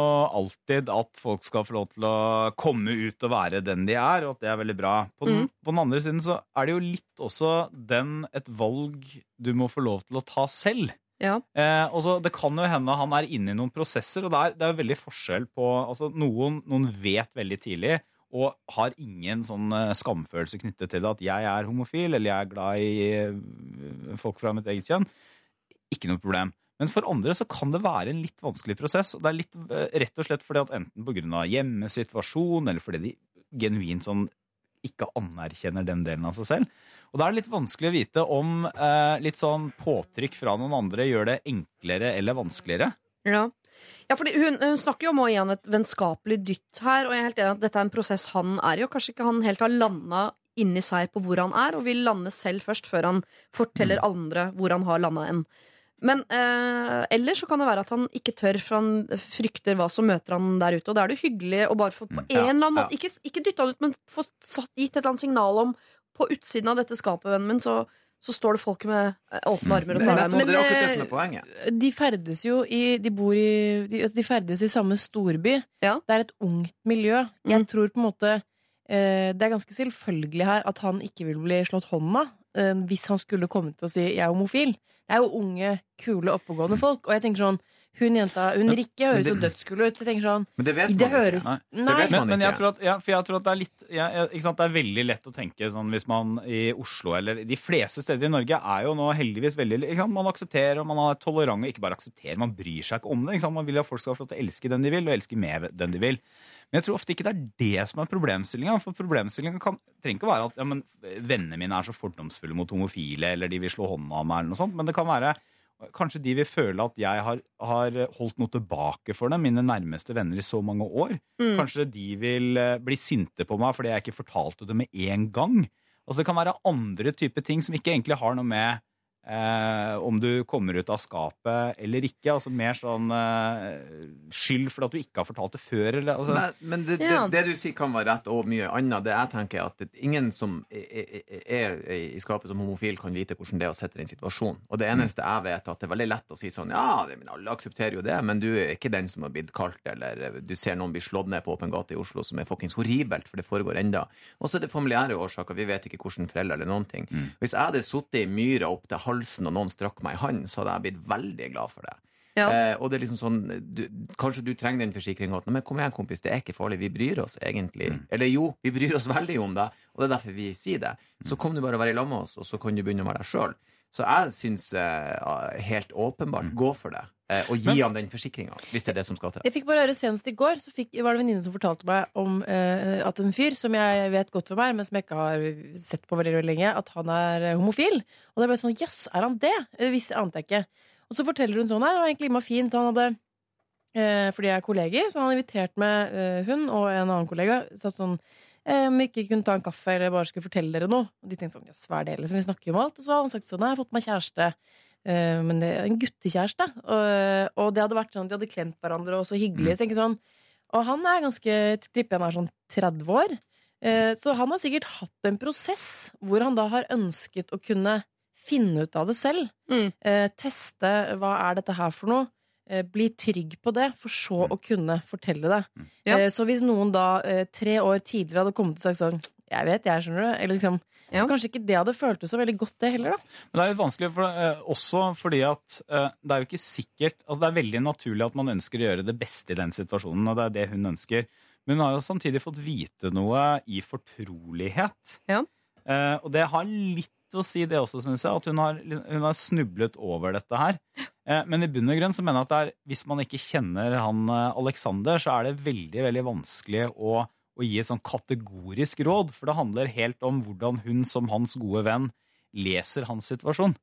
alltid at folk skal få lov til å komme ut og være den de er, og at det er veldig bra. På den, på den andre siden så er det jo litt også den et valg du må få lov til å ta selv. Ja. Eh, også, Det kan jo hende han er inne i noen prosesser, og det er, det er veldig forskjell på altså noen, noen vet veldig tidlig og har ingen sånn eh, skamfølelse knyttet til at jeg er homofil eller jeg er glad i eh, folk fra mitt eget kjønn. Ikke noe problem. Men for andre så kan det være en litt vanskelig prosess. og Det er litt eh, rett og slett fordi at enten pga. hjemmesituasjon eller fordi de genuint sånn ikke anerkjenner den delen av seg selv. Og da er det litt vanskelig å vite om eh, litt sånn påtrykk fra noen andre gjør det enklere eller vanskeligere. Ja. Ja, fordi hun, hun snakker jo om å gi han et vennskapelig dytt her, og jeg er helt enig at dette er en prosess han er i, og kanskje ikke han helt har landa inni seg på hvor han er, og vil lande selv først før han forteller andre hvor han har landa en. Men eh, ellers så kan det være at han ikke tør, for han frykter hva som møter han der ute. Og da er det hyggelig å bare få på en ja, eller annen ja. måte Ikke, ikke dytte han ut, men få gitt et eller annet signal om på utsiden av dette skapet, vennen min, så, så står det folk med eh, åpne armer og tar deg imot. det er akkurat det eh, som er poenget. De ferdes jo i De bor i De, altså, de ferdes i samme storby. Ja. Det er et ungt miljø. Jeg Mm. tror på en måte eh, Det er ganske selvfølgelig her at han ikke vil bli slått hånda eh, hvis han skulle komme til å si 'jeg er homofil'. Det er jo unge, kule, oppegående folk. Og jeg tenker sånn Hun jenta, hun Rikke, høres jo dødskul ut. Jeg tenker sånn Men det vet Det høres, ikke. Nei. Nei. vet Men, man men jeg tror at, ja, for jeg tror at det er litt ja, ja, ikke sant? Det er veldig lett å tenke sånn hvis man i Oslo eller de fleste steder i Norge er jo nå heldigvis veldig ikke sant? Man aksepterer og man er tolerant og ikke bare aksepterer, man bryr seg ikke om det. Ikke sant? Man vil at folk skal få lov til å elske den de vil, og elske med den de vil. Men jeg tror ofte ikke det er det som er problemstillinga. For problemstillinga trenger ikke å være at ja, men, vennene mine er så fordomsfulle mot homofile, eller de vil slå hånda av meg, eller noe sånt. Men det kan være Kanskje de vil føle at jeg har, har holdt noe tilbake for dem, mine nærmeste venner i så mange år. Mm. Kanskje de vil eh, bli sinte på meg fordi jeg ikke fortalte det med en gang. Altså Det kan være andre typer ting som ikke egentlig har noe med eh, om du kommer ut av skapet eller ikke. Altså Mer sånn eh, skyld for at du ikke har fortalt det før. Eller, altså, Men, men det, det, det du sier kan være rett, og mye annet. Det jeg tenker er at ingen som er, er, er i skapet som homofil, kan vite hvordan det er å sette i en situasjon. Og det eneste jeg vet, er at det er veldig lett å si sånn Ja, det, men alle aksepterer jo det, men du er ikke den som har blitt kalt, eller du ser noen bli slått ned på åpen gate i Oslo, som er fuckings horribelt, for det foregår enda. Og så er det familiære årsaker. Vi vet ikke hvordan foreldre eller noen ting. Hvis jeg hadde sittet i myra opp til halsen, og noen strakk meg i hånden, så hadde jeg blitt veldig glad for det. Ja. Eh, og det er liksom sånn du, Kanskje du trenger den forsikringa. Men kom igjen, kompis, det er ikke farlig. Vi bryr oss egentlig. Eller jo, vi bryr oss veldig om deg, og det er derfor vi sier det. Så kom du bare og være i lag med oss, og så kan du begynne å være deg sjøl. Så jeg syns eh, helt åpenbart gå for det. Eh, og gi ham den forsikringa, hvis det er det som skal til. Jeg fikk bare høre Senest i går så fikk, var det en venninne som fortalte meg om eh, at en fyr som jeg vet godt for meg, men som jeg ikke har sett på veldig, veldig lenge, at han er eh, homofil. Og det ble sånn Jøss, er han det? Visste ante jeg ikke. Og så forteller hun sånn her, det var egentlig innmari fint. Han hadde eh, Fordi jeg er kolleger, så han hadde invitert med eh, hun og en annen kollega. Satt sånn om vi ikke kunne ta en kaffe eller bare skulle fortelle dere noe. Og de tenkte sånn, jøss, hva er det? Liksom, vi snakker jo om alt. Og så har han sagt sånn, nei, jeg har fått meg kjæreste. Eh, men det er en guttekjæreste. Og, og det hadde vært sånn, de hadde klemt hverandre og så hyggelig. Så jeg sånn, og han er ganske, tipper han er sånn 30 år. Eh, så han har sikkert hatt en prosess hvor han da har ønsket å kunne finne ut av det selv. Mm. Eh, teste hva er dette her for noe. Eh, bli trygg på det, for så å kunne fortelle det. Ja. Eh, så hvis noen da eh, tre år tidligere hadde kommet og sagt sånn Jeg vet, jeg, skjønner du. Eller liksom Ja. Kanskje ikke det hadde føltes så veldig godt, det heller, da. Men det er litt vanskelig, for, eh, også fordi at eh, det er jo ikke sikkert altså Det er veldig naturlig at man ønsker å gjøre det beste i den situasjonen, og det er det hun ønsker. Men hun har jo samtidig fått vite noe i fortrolighet. Ja. Eh, og det har litt å si, det også, syns jeg. At hun har, hun har snublet over dette her. Eh, men i bunn og grunn så mener jeg at er, hvis man ikke kjenner han eh, Alexander, så er det veldig, veldig vanskelig å å gi et sånn kategorisk råd, for det handler helt om hvordan hun som hans gode venn leser hans situasjon.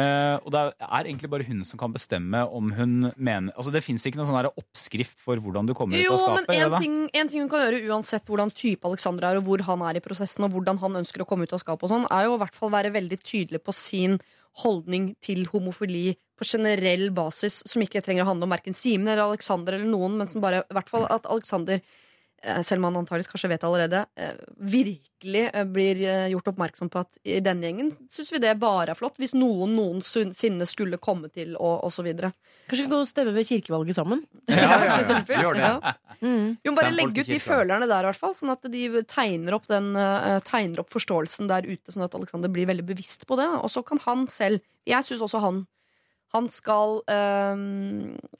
Eh, og det er egentlig bare hun som kan bestemme om hun mener Altså Det fins ikke noen sånn oppskrift for hvordan du kommer Jo, ut av men skapet. en gjør det? ting, en ting hun kan gjøre uansett hvordan type Alexander er, og hvor han er i prosessen, og hvordan han ønsker å komme ut av skapet, og sånn, er jo i hvert fall være veldig tydelig på sin holdning til homofili på generell basis, som ikke trenger å handle om verken Simen eller Alexander eller noen, men som bare i hvert fall at Alexander selv om han antakeligvis kanskje vet det allerede, eh, virkelig eh, blir eh, gjort oppmerksom på at i denne gjengen syns vi det bare er flott, hvis noen noensinne skulle komme til, og, osv. så videre. Kanskje vi kan gå og stemme ved kirkevalget sammen? Ja, eksempel. Gjør det. Ja. Mm. Jo, bare legge ut de følerne der, i hvert fall. Sånn at de tegner opp, den, eh, tegner opp forståelsen der ute, sånn at Alexander blir veldig bevisst på det. Og så kan han selv Jeg syns også han han skal eh,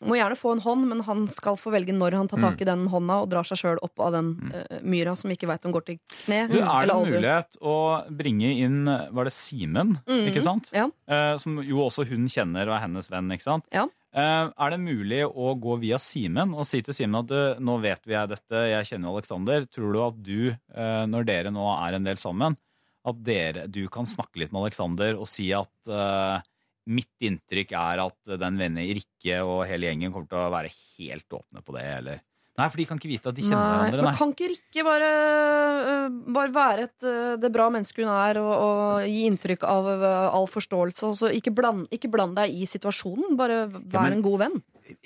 Må gjerne få en hånd, men han skal få velge når han tar Mm. tak i den hånda og drar seg sjøl opp av den eh, myra som ikke veit om går til kne. Du, er det eller mulighet å bringe inn Var det Simen, mm, ikke sant? ja. Eh, som jo også hun kjenner og er hennes venn, ikke sant? Ja. Eh, er det mulig å gå via Simen og si til Simen at nå vet vi jeg dette, jeg kjenner Alexander. Tror du at du, når dere nå er en del sammen, at dere, du kan snakke litt med Alexander og si at mitt inntrykk er at den vennen Rikke og hele gjengen kommer til å være helt åpne på det, eller Nei, for de kan ikke vite at de kjenner Nei, hverandre. men Nei. kan ikke Rikke bare, øh, bare være et, øh, det bra mennesket hun er, og, og gi inntrykk av øh, all forståelse? Altså, ikke, bland, ikke bland deg i situasjonen, bare vær men- en god venn.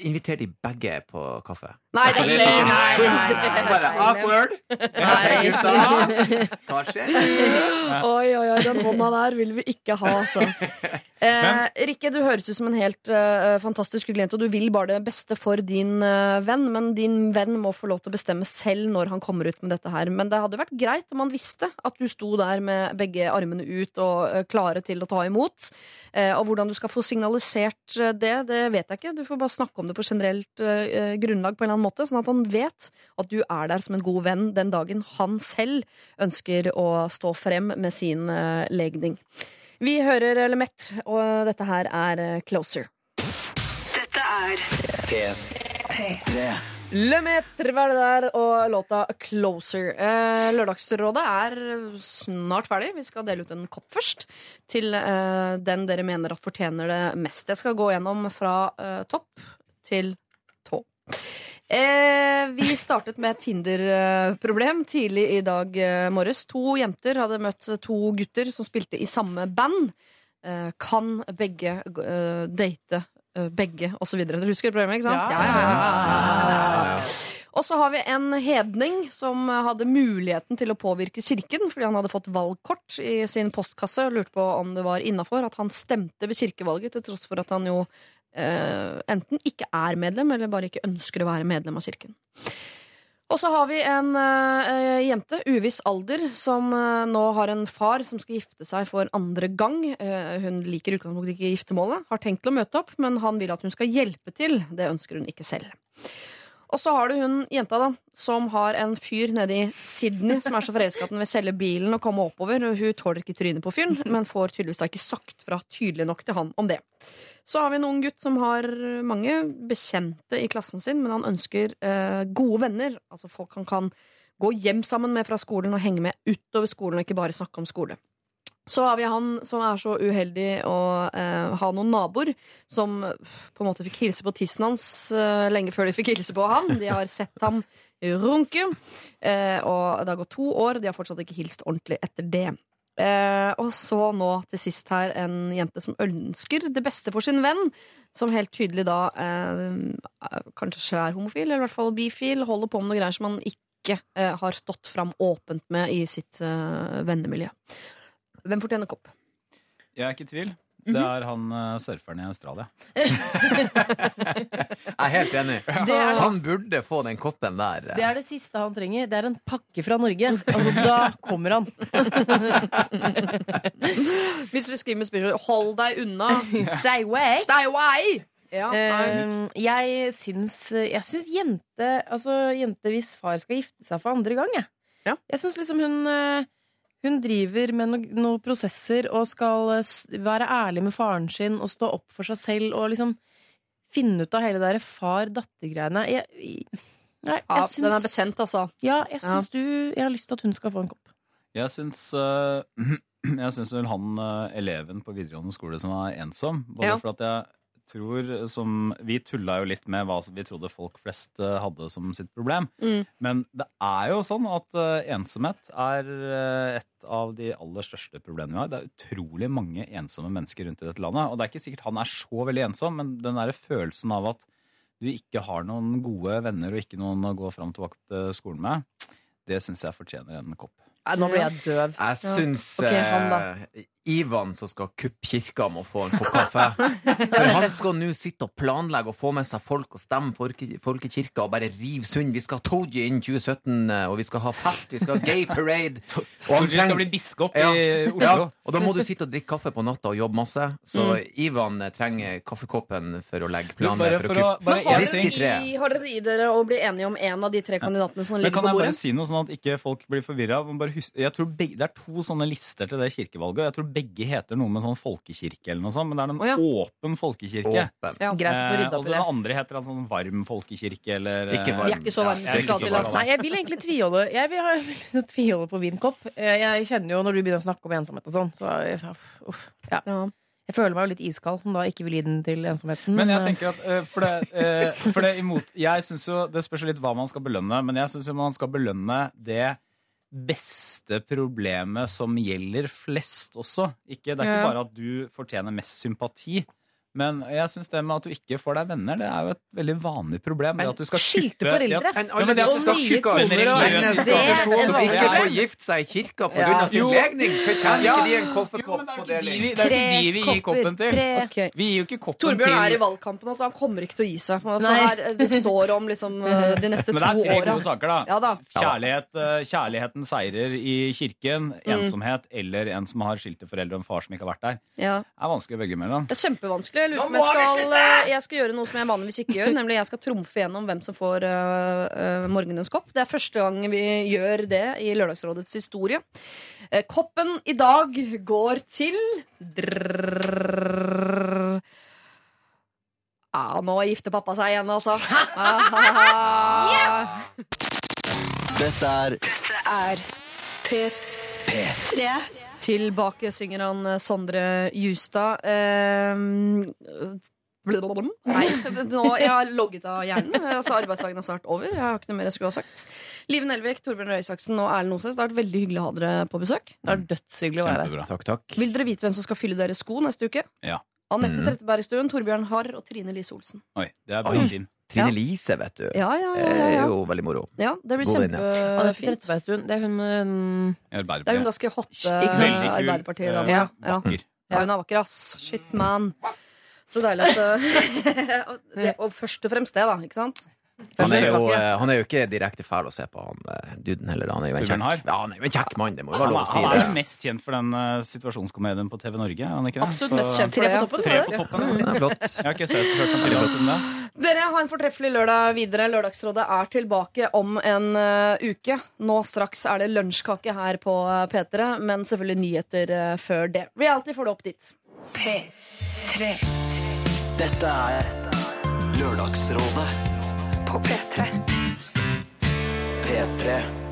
Inviter de begge på kaffe? Nei, Altså, det Nei, nei, Så bare awkward! Gutta! Hva skjer? Oi, oi, oi, den hånda der vil vi ikke ha, altså. Eh, Rikke, du høres ut som en helt uh, fantastisk hyggelig jente, og du vil bare det beste for din uh, venn, men din venn må få lov til å bestemme selv når han kommer ut med dette her. Men det hadde vært greit om han visste at du sto der med begge armene ut og uh, klare til å ta imot. Eh, og hvordan du skal få signalisert det, det vet jeg ikke. Du får bare snakke om det på generelt grunnlag på en eller annen måte, sånn at han vet at du er der som en god venn den dagen han selv ønsker å stå frem med sin eh, legning. Vi hører Lemet, og dette her er eh, Closer. Dette er P3. Lemeter var det der, og låta Closer. Eh, Lørdagsrådet er snart ferdig. Vi skal dele ut en kopp først. Til eh, den dere mener at fortjener det mest. Jeg skal gå gjennom fra eh, topp til tå. Eh, vi startet med et Tinder-problem tidlig i dag eh, morges. To jenter hadde møtt to gutter som spilte i samme band. Eh, kan begge eh, date eh, begge, osv. Dere husker problemet, ikke sant? Ja, ja, ja, Og så har vi en hedning som hadde muligheten til å påvirke kirken, fordi han hadde fått valgkort i sin postkasse og lurte på om det var innafor at han stemte ved kirkevalget, til tross for at han jo enten ikke er medlem, eller bare ikke ønsker å være medlem av kirken. Og så har vi en uh, jente, uviss alder, som uh, nå har en far som skal gifte seg for andre gang. Uh, hun liker utgangspunktet ikke giftermålet, har tenkt til å møte opp, men han vil at hun skal hjelpe til. Det ønsker hun ikke selv. Og så har du hun jenta da, som har en fyr nede i Sydney som er så forelska at han vil selge bilen og komme oppover. og Hun tåler ikke trynet på fyren, men får tydeligvis da ikke sagt fra tydelig nok til han om det. Så har vi en ung gutt som har mange bekjente i klassen sin, men han ønsker eh, gode venner. Altså folk han kan gå hjem sammen med fra skolen og henge med utover skolen, og ikke bare snakke om skole. Så har vi han som er så uheldig å eh, ha noen naboer som på en måte fikk hilse på tissen hans eh, lenge før de fikk hilse på han. De har sett ham runke, eh, og det har gått to år, de har fortsatt ikke hilst ordentlig etter det. Eh, og så nå til sist her en jente som ønsker det beste for sin venn, som helt tydelig da eh, kanskje er homofil, eller i hvert fall bifil, holder på med noe greier som han ikke eh, har stått fram åpent med i sitt eh, vennemiljø. Hvem fortjener kopp? Jeg er ikke i tvil. Det er han uh, surferen i Australia. Jeg er helt enig. Det er, Han burde få den koppen der. det er det siste han trenger. Det er en pakke fra Norge. Altså, da kommer han. Hvis vi skriver med spørsmål Hold deg unna! Stay away. Stay away! Ja, nei. Eh, jeg syns, jeg syns jente Altså jente hvis far skal gifte seg for andre gang, jeg. Ja. Jeg syns liksom hun eh, Hun driver med no- noen prosesser og skal eh, være ærlig med faren sin og stå opp for seg selv og liksom finne ut av hele det der far-datter-greiene. Jeg, jeg, ja, syns den er betent, altså. Ja, jeg Ja. du Jeg har lyst til at hun skal få en kopp. Jeg syns, uh, jeg syns vel han eh, eleven på videregående skole som var ensom. Både Ja. for at jeg tror som Vi tulla jo litt med hva vi trodde folk flest eh, hadde som sitt problem. Mm. Men det er jo sånn at eh, ensomhet er eh, et av de aller største problemene vi har. Det er utrolig mange ensomme mennesker rundt i dette landet. Og det er ikke sikkert han er så veldig ensom, men den der følelsen av at du ikke har noen gode venner og ikke noen å gå fram og tilbake til skolen med, det syns jeg fortjener en kopp. Nei, nå blir jeg døv. Jeg syns Ok, han da. eh, Ivan som skal kuppe kirka, må få en kopp kaffe. For han skal nå sitte og planlegge og få med seg folk og stemme folke, folkekirka og bare rive sund. Vi skal ha Tooji innen 2017, eh, og vi skal ha fest, vi skal ha gay parade. Og han Tooji skal bli biskop Ja, i ja, og da må du sitte og drikke kaffe på natta og jobbe masse. Så Ivan eh, trenger kaffekoppen for å legge planer for å for å- kuppe. Men har dere. I, har dere i dere å bli enige om en av de tre kandidatene som ligger Men bordet? kan jeg bare si noe sånn at ikke folk blir forvirra? Jeg tror begge, det er to sånne lister til det kirkevalget. Jeg tror begge heter noe med sånn folkekirke eller noe sånt, men det er en oh, ja. åpen folkekirke. Åpen. Ja. Greit for å rydde opp Eh, det. og den andre heter en sånn varm folkekirke eller Ikke eh, varm. De er ikke så varme Ja, som jeg skal ikke til. så Altså. Nei, jeg vil egentlig tviholde Jeg vil ha jeg vil å tviholde på vinkopp. Eh, Jeg kjenner jo når du begynner å snakke om ensomhet og sånn, så jeg, uff, ja. Ja. jeg føler meg jo litt iskald som da ikke vil gi den til ensomheten. Men jeg eh, tenker at eh, for det, eh, for det imot Jeg synes jo, Det spørs jo litt hva man skal belønne, men jeg syns man skal belønne det beste problemet som gjelder flest også. Ikke, det er ikke bare at du fortjener mest sympati. Men jeg synes det med at du ikke får deg venner, det er jo et veldig vanlig problem. Det at du skal skilte foreldre. Ja, Men ja, men det at du skal en religiøs institusjon Som ikke får gift seg i kirka pga. Ja. av sin legning! Fortjener Ja. ikke de en Jo, på men det er ikke de vi- det er ikke de vi gir koppen til. Okay. Vi gir jo ikke koppen Torbjørn er i valgkampen, altså. Han kommer ikke til å gi seg. For her, det står om liksom, eh, de neste Men to det er tre gode saker, da. Ja da. Kjærlighet, eh, kjærligheten seirer i kirken. Mm. Ensomhet eller en som har skilte foreldre og en far som ikke har vært der. Ja. Det er vanskelig å velge mellom. Det er kjempevanskelig. Jeg lurer på om jeg skal, eh, jeg skal gjøre noe som jeg vanligvis ikke gjør. Nemlig jeg skal trumfe gjennom hvem som får uh, uh, morgenens kopp. Det er første gang vi gjør det i Lørdagsrådets historie. Uh, koppen i dag går til drrrr, Ja, nå gifter pappa seg igjen, altså. Ah, Dette er Er P3. Tilbake synger han eh, Sondre Justad. Ehm, blablabla. Nei, nå, jeg har logget av hjernen. Altså, arbeidsdagen er snart over. Jeg har ikke noe mer jeg skulle ha sagt. Live Nelvik, Torbjørn Røe Isaksen og Erlend Osnes. Det har vært veldig hyggelig å ha dere på besøk. Det er dødshyggelig å være her. Takk, takk. Vil dere vite hvem som skal fylle deres sko neste uke? Ja. Anette mm. Trettebergstuen, Torbjørn Harr og Trine Lise Olsen. Oi, det er Oi. Trine Ja. Lise, vet du. Ja, ja, Det ja. ja, er jo veldig moro. ja det blir kjempefint. Det er hun Det er hun ganske hotte eh, Ja. Ja. ja, hun er vakker, ass. Shit, man. Så deilig at det, Og først og fremst det, da. Ikke sant? Han er, jo, eh, han er jo ikke direkte fæl å se på, han eh, duden heller. Han er jo en kjekk, ja, han er jo en kjekk mann, det må jo Han, være lov å si han er jo mest kjent for den uh, situasjonskomedien på TV Norge. Er han ikke det? Absolutt mest kjent Tre på toppen, Tre på toppen. Ja, det er flott. Jeg har ikke sett, hørt om siden da. Dere har en fortreffelig lørdag videre. Lørdagsrådet er tilbake om en uh, uke. Nå straks er det lunsjkake her på eh, P3, men selvfølgelig nyheter uh, før det. Reality får det opp dit. P3. Dette er Lørdagsrådet På P3. P3.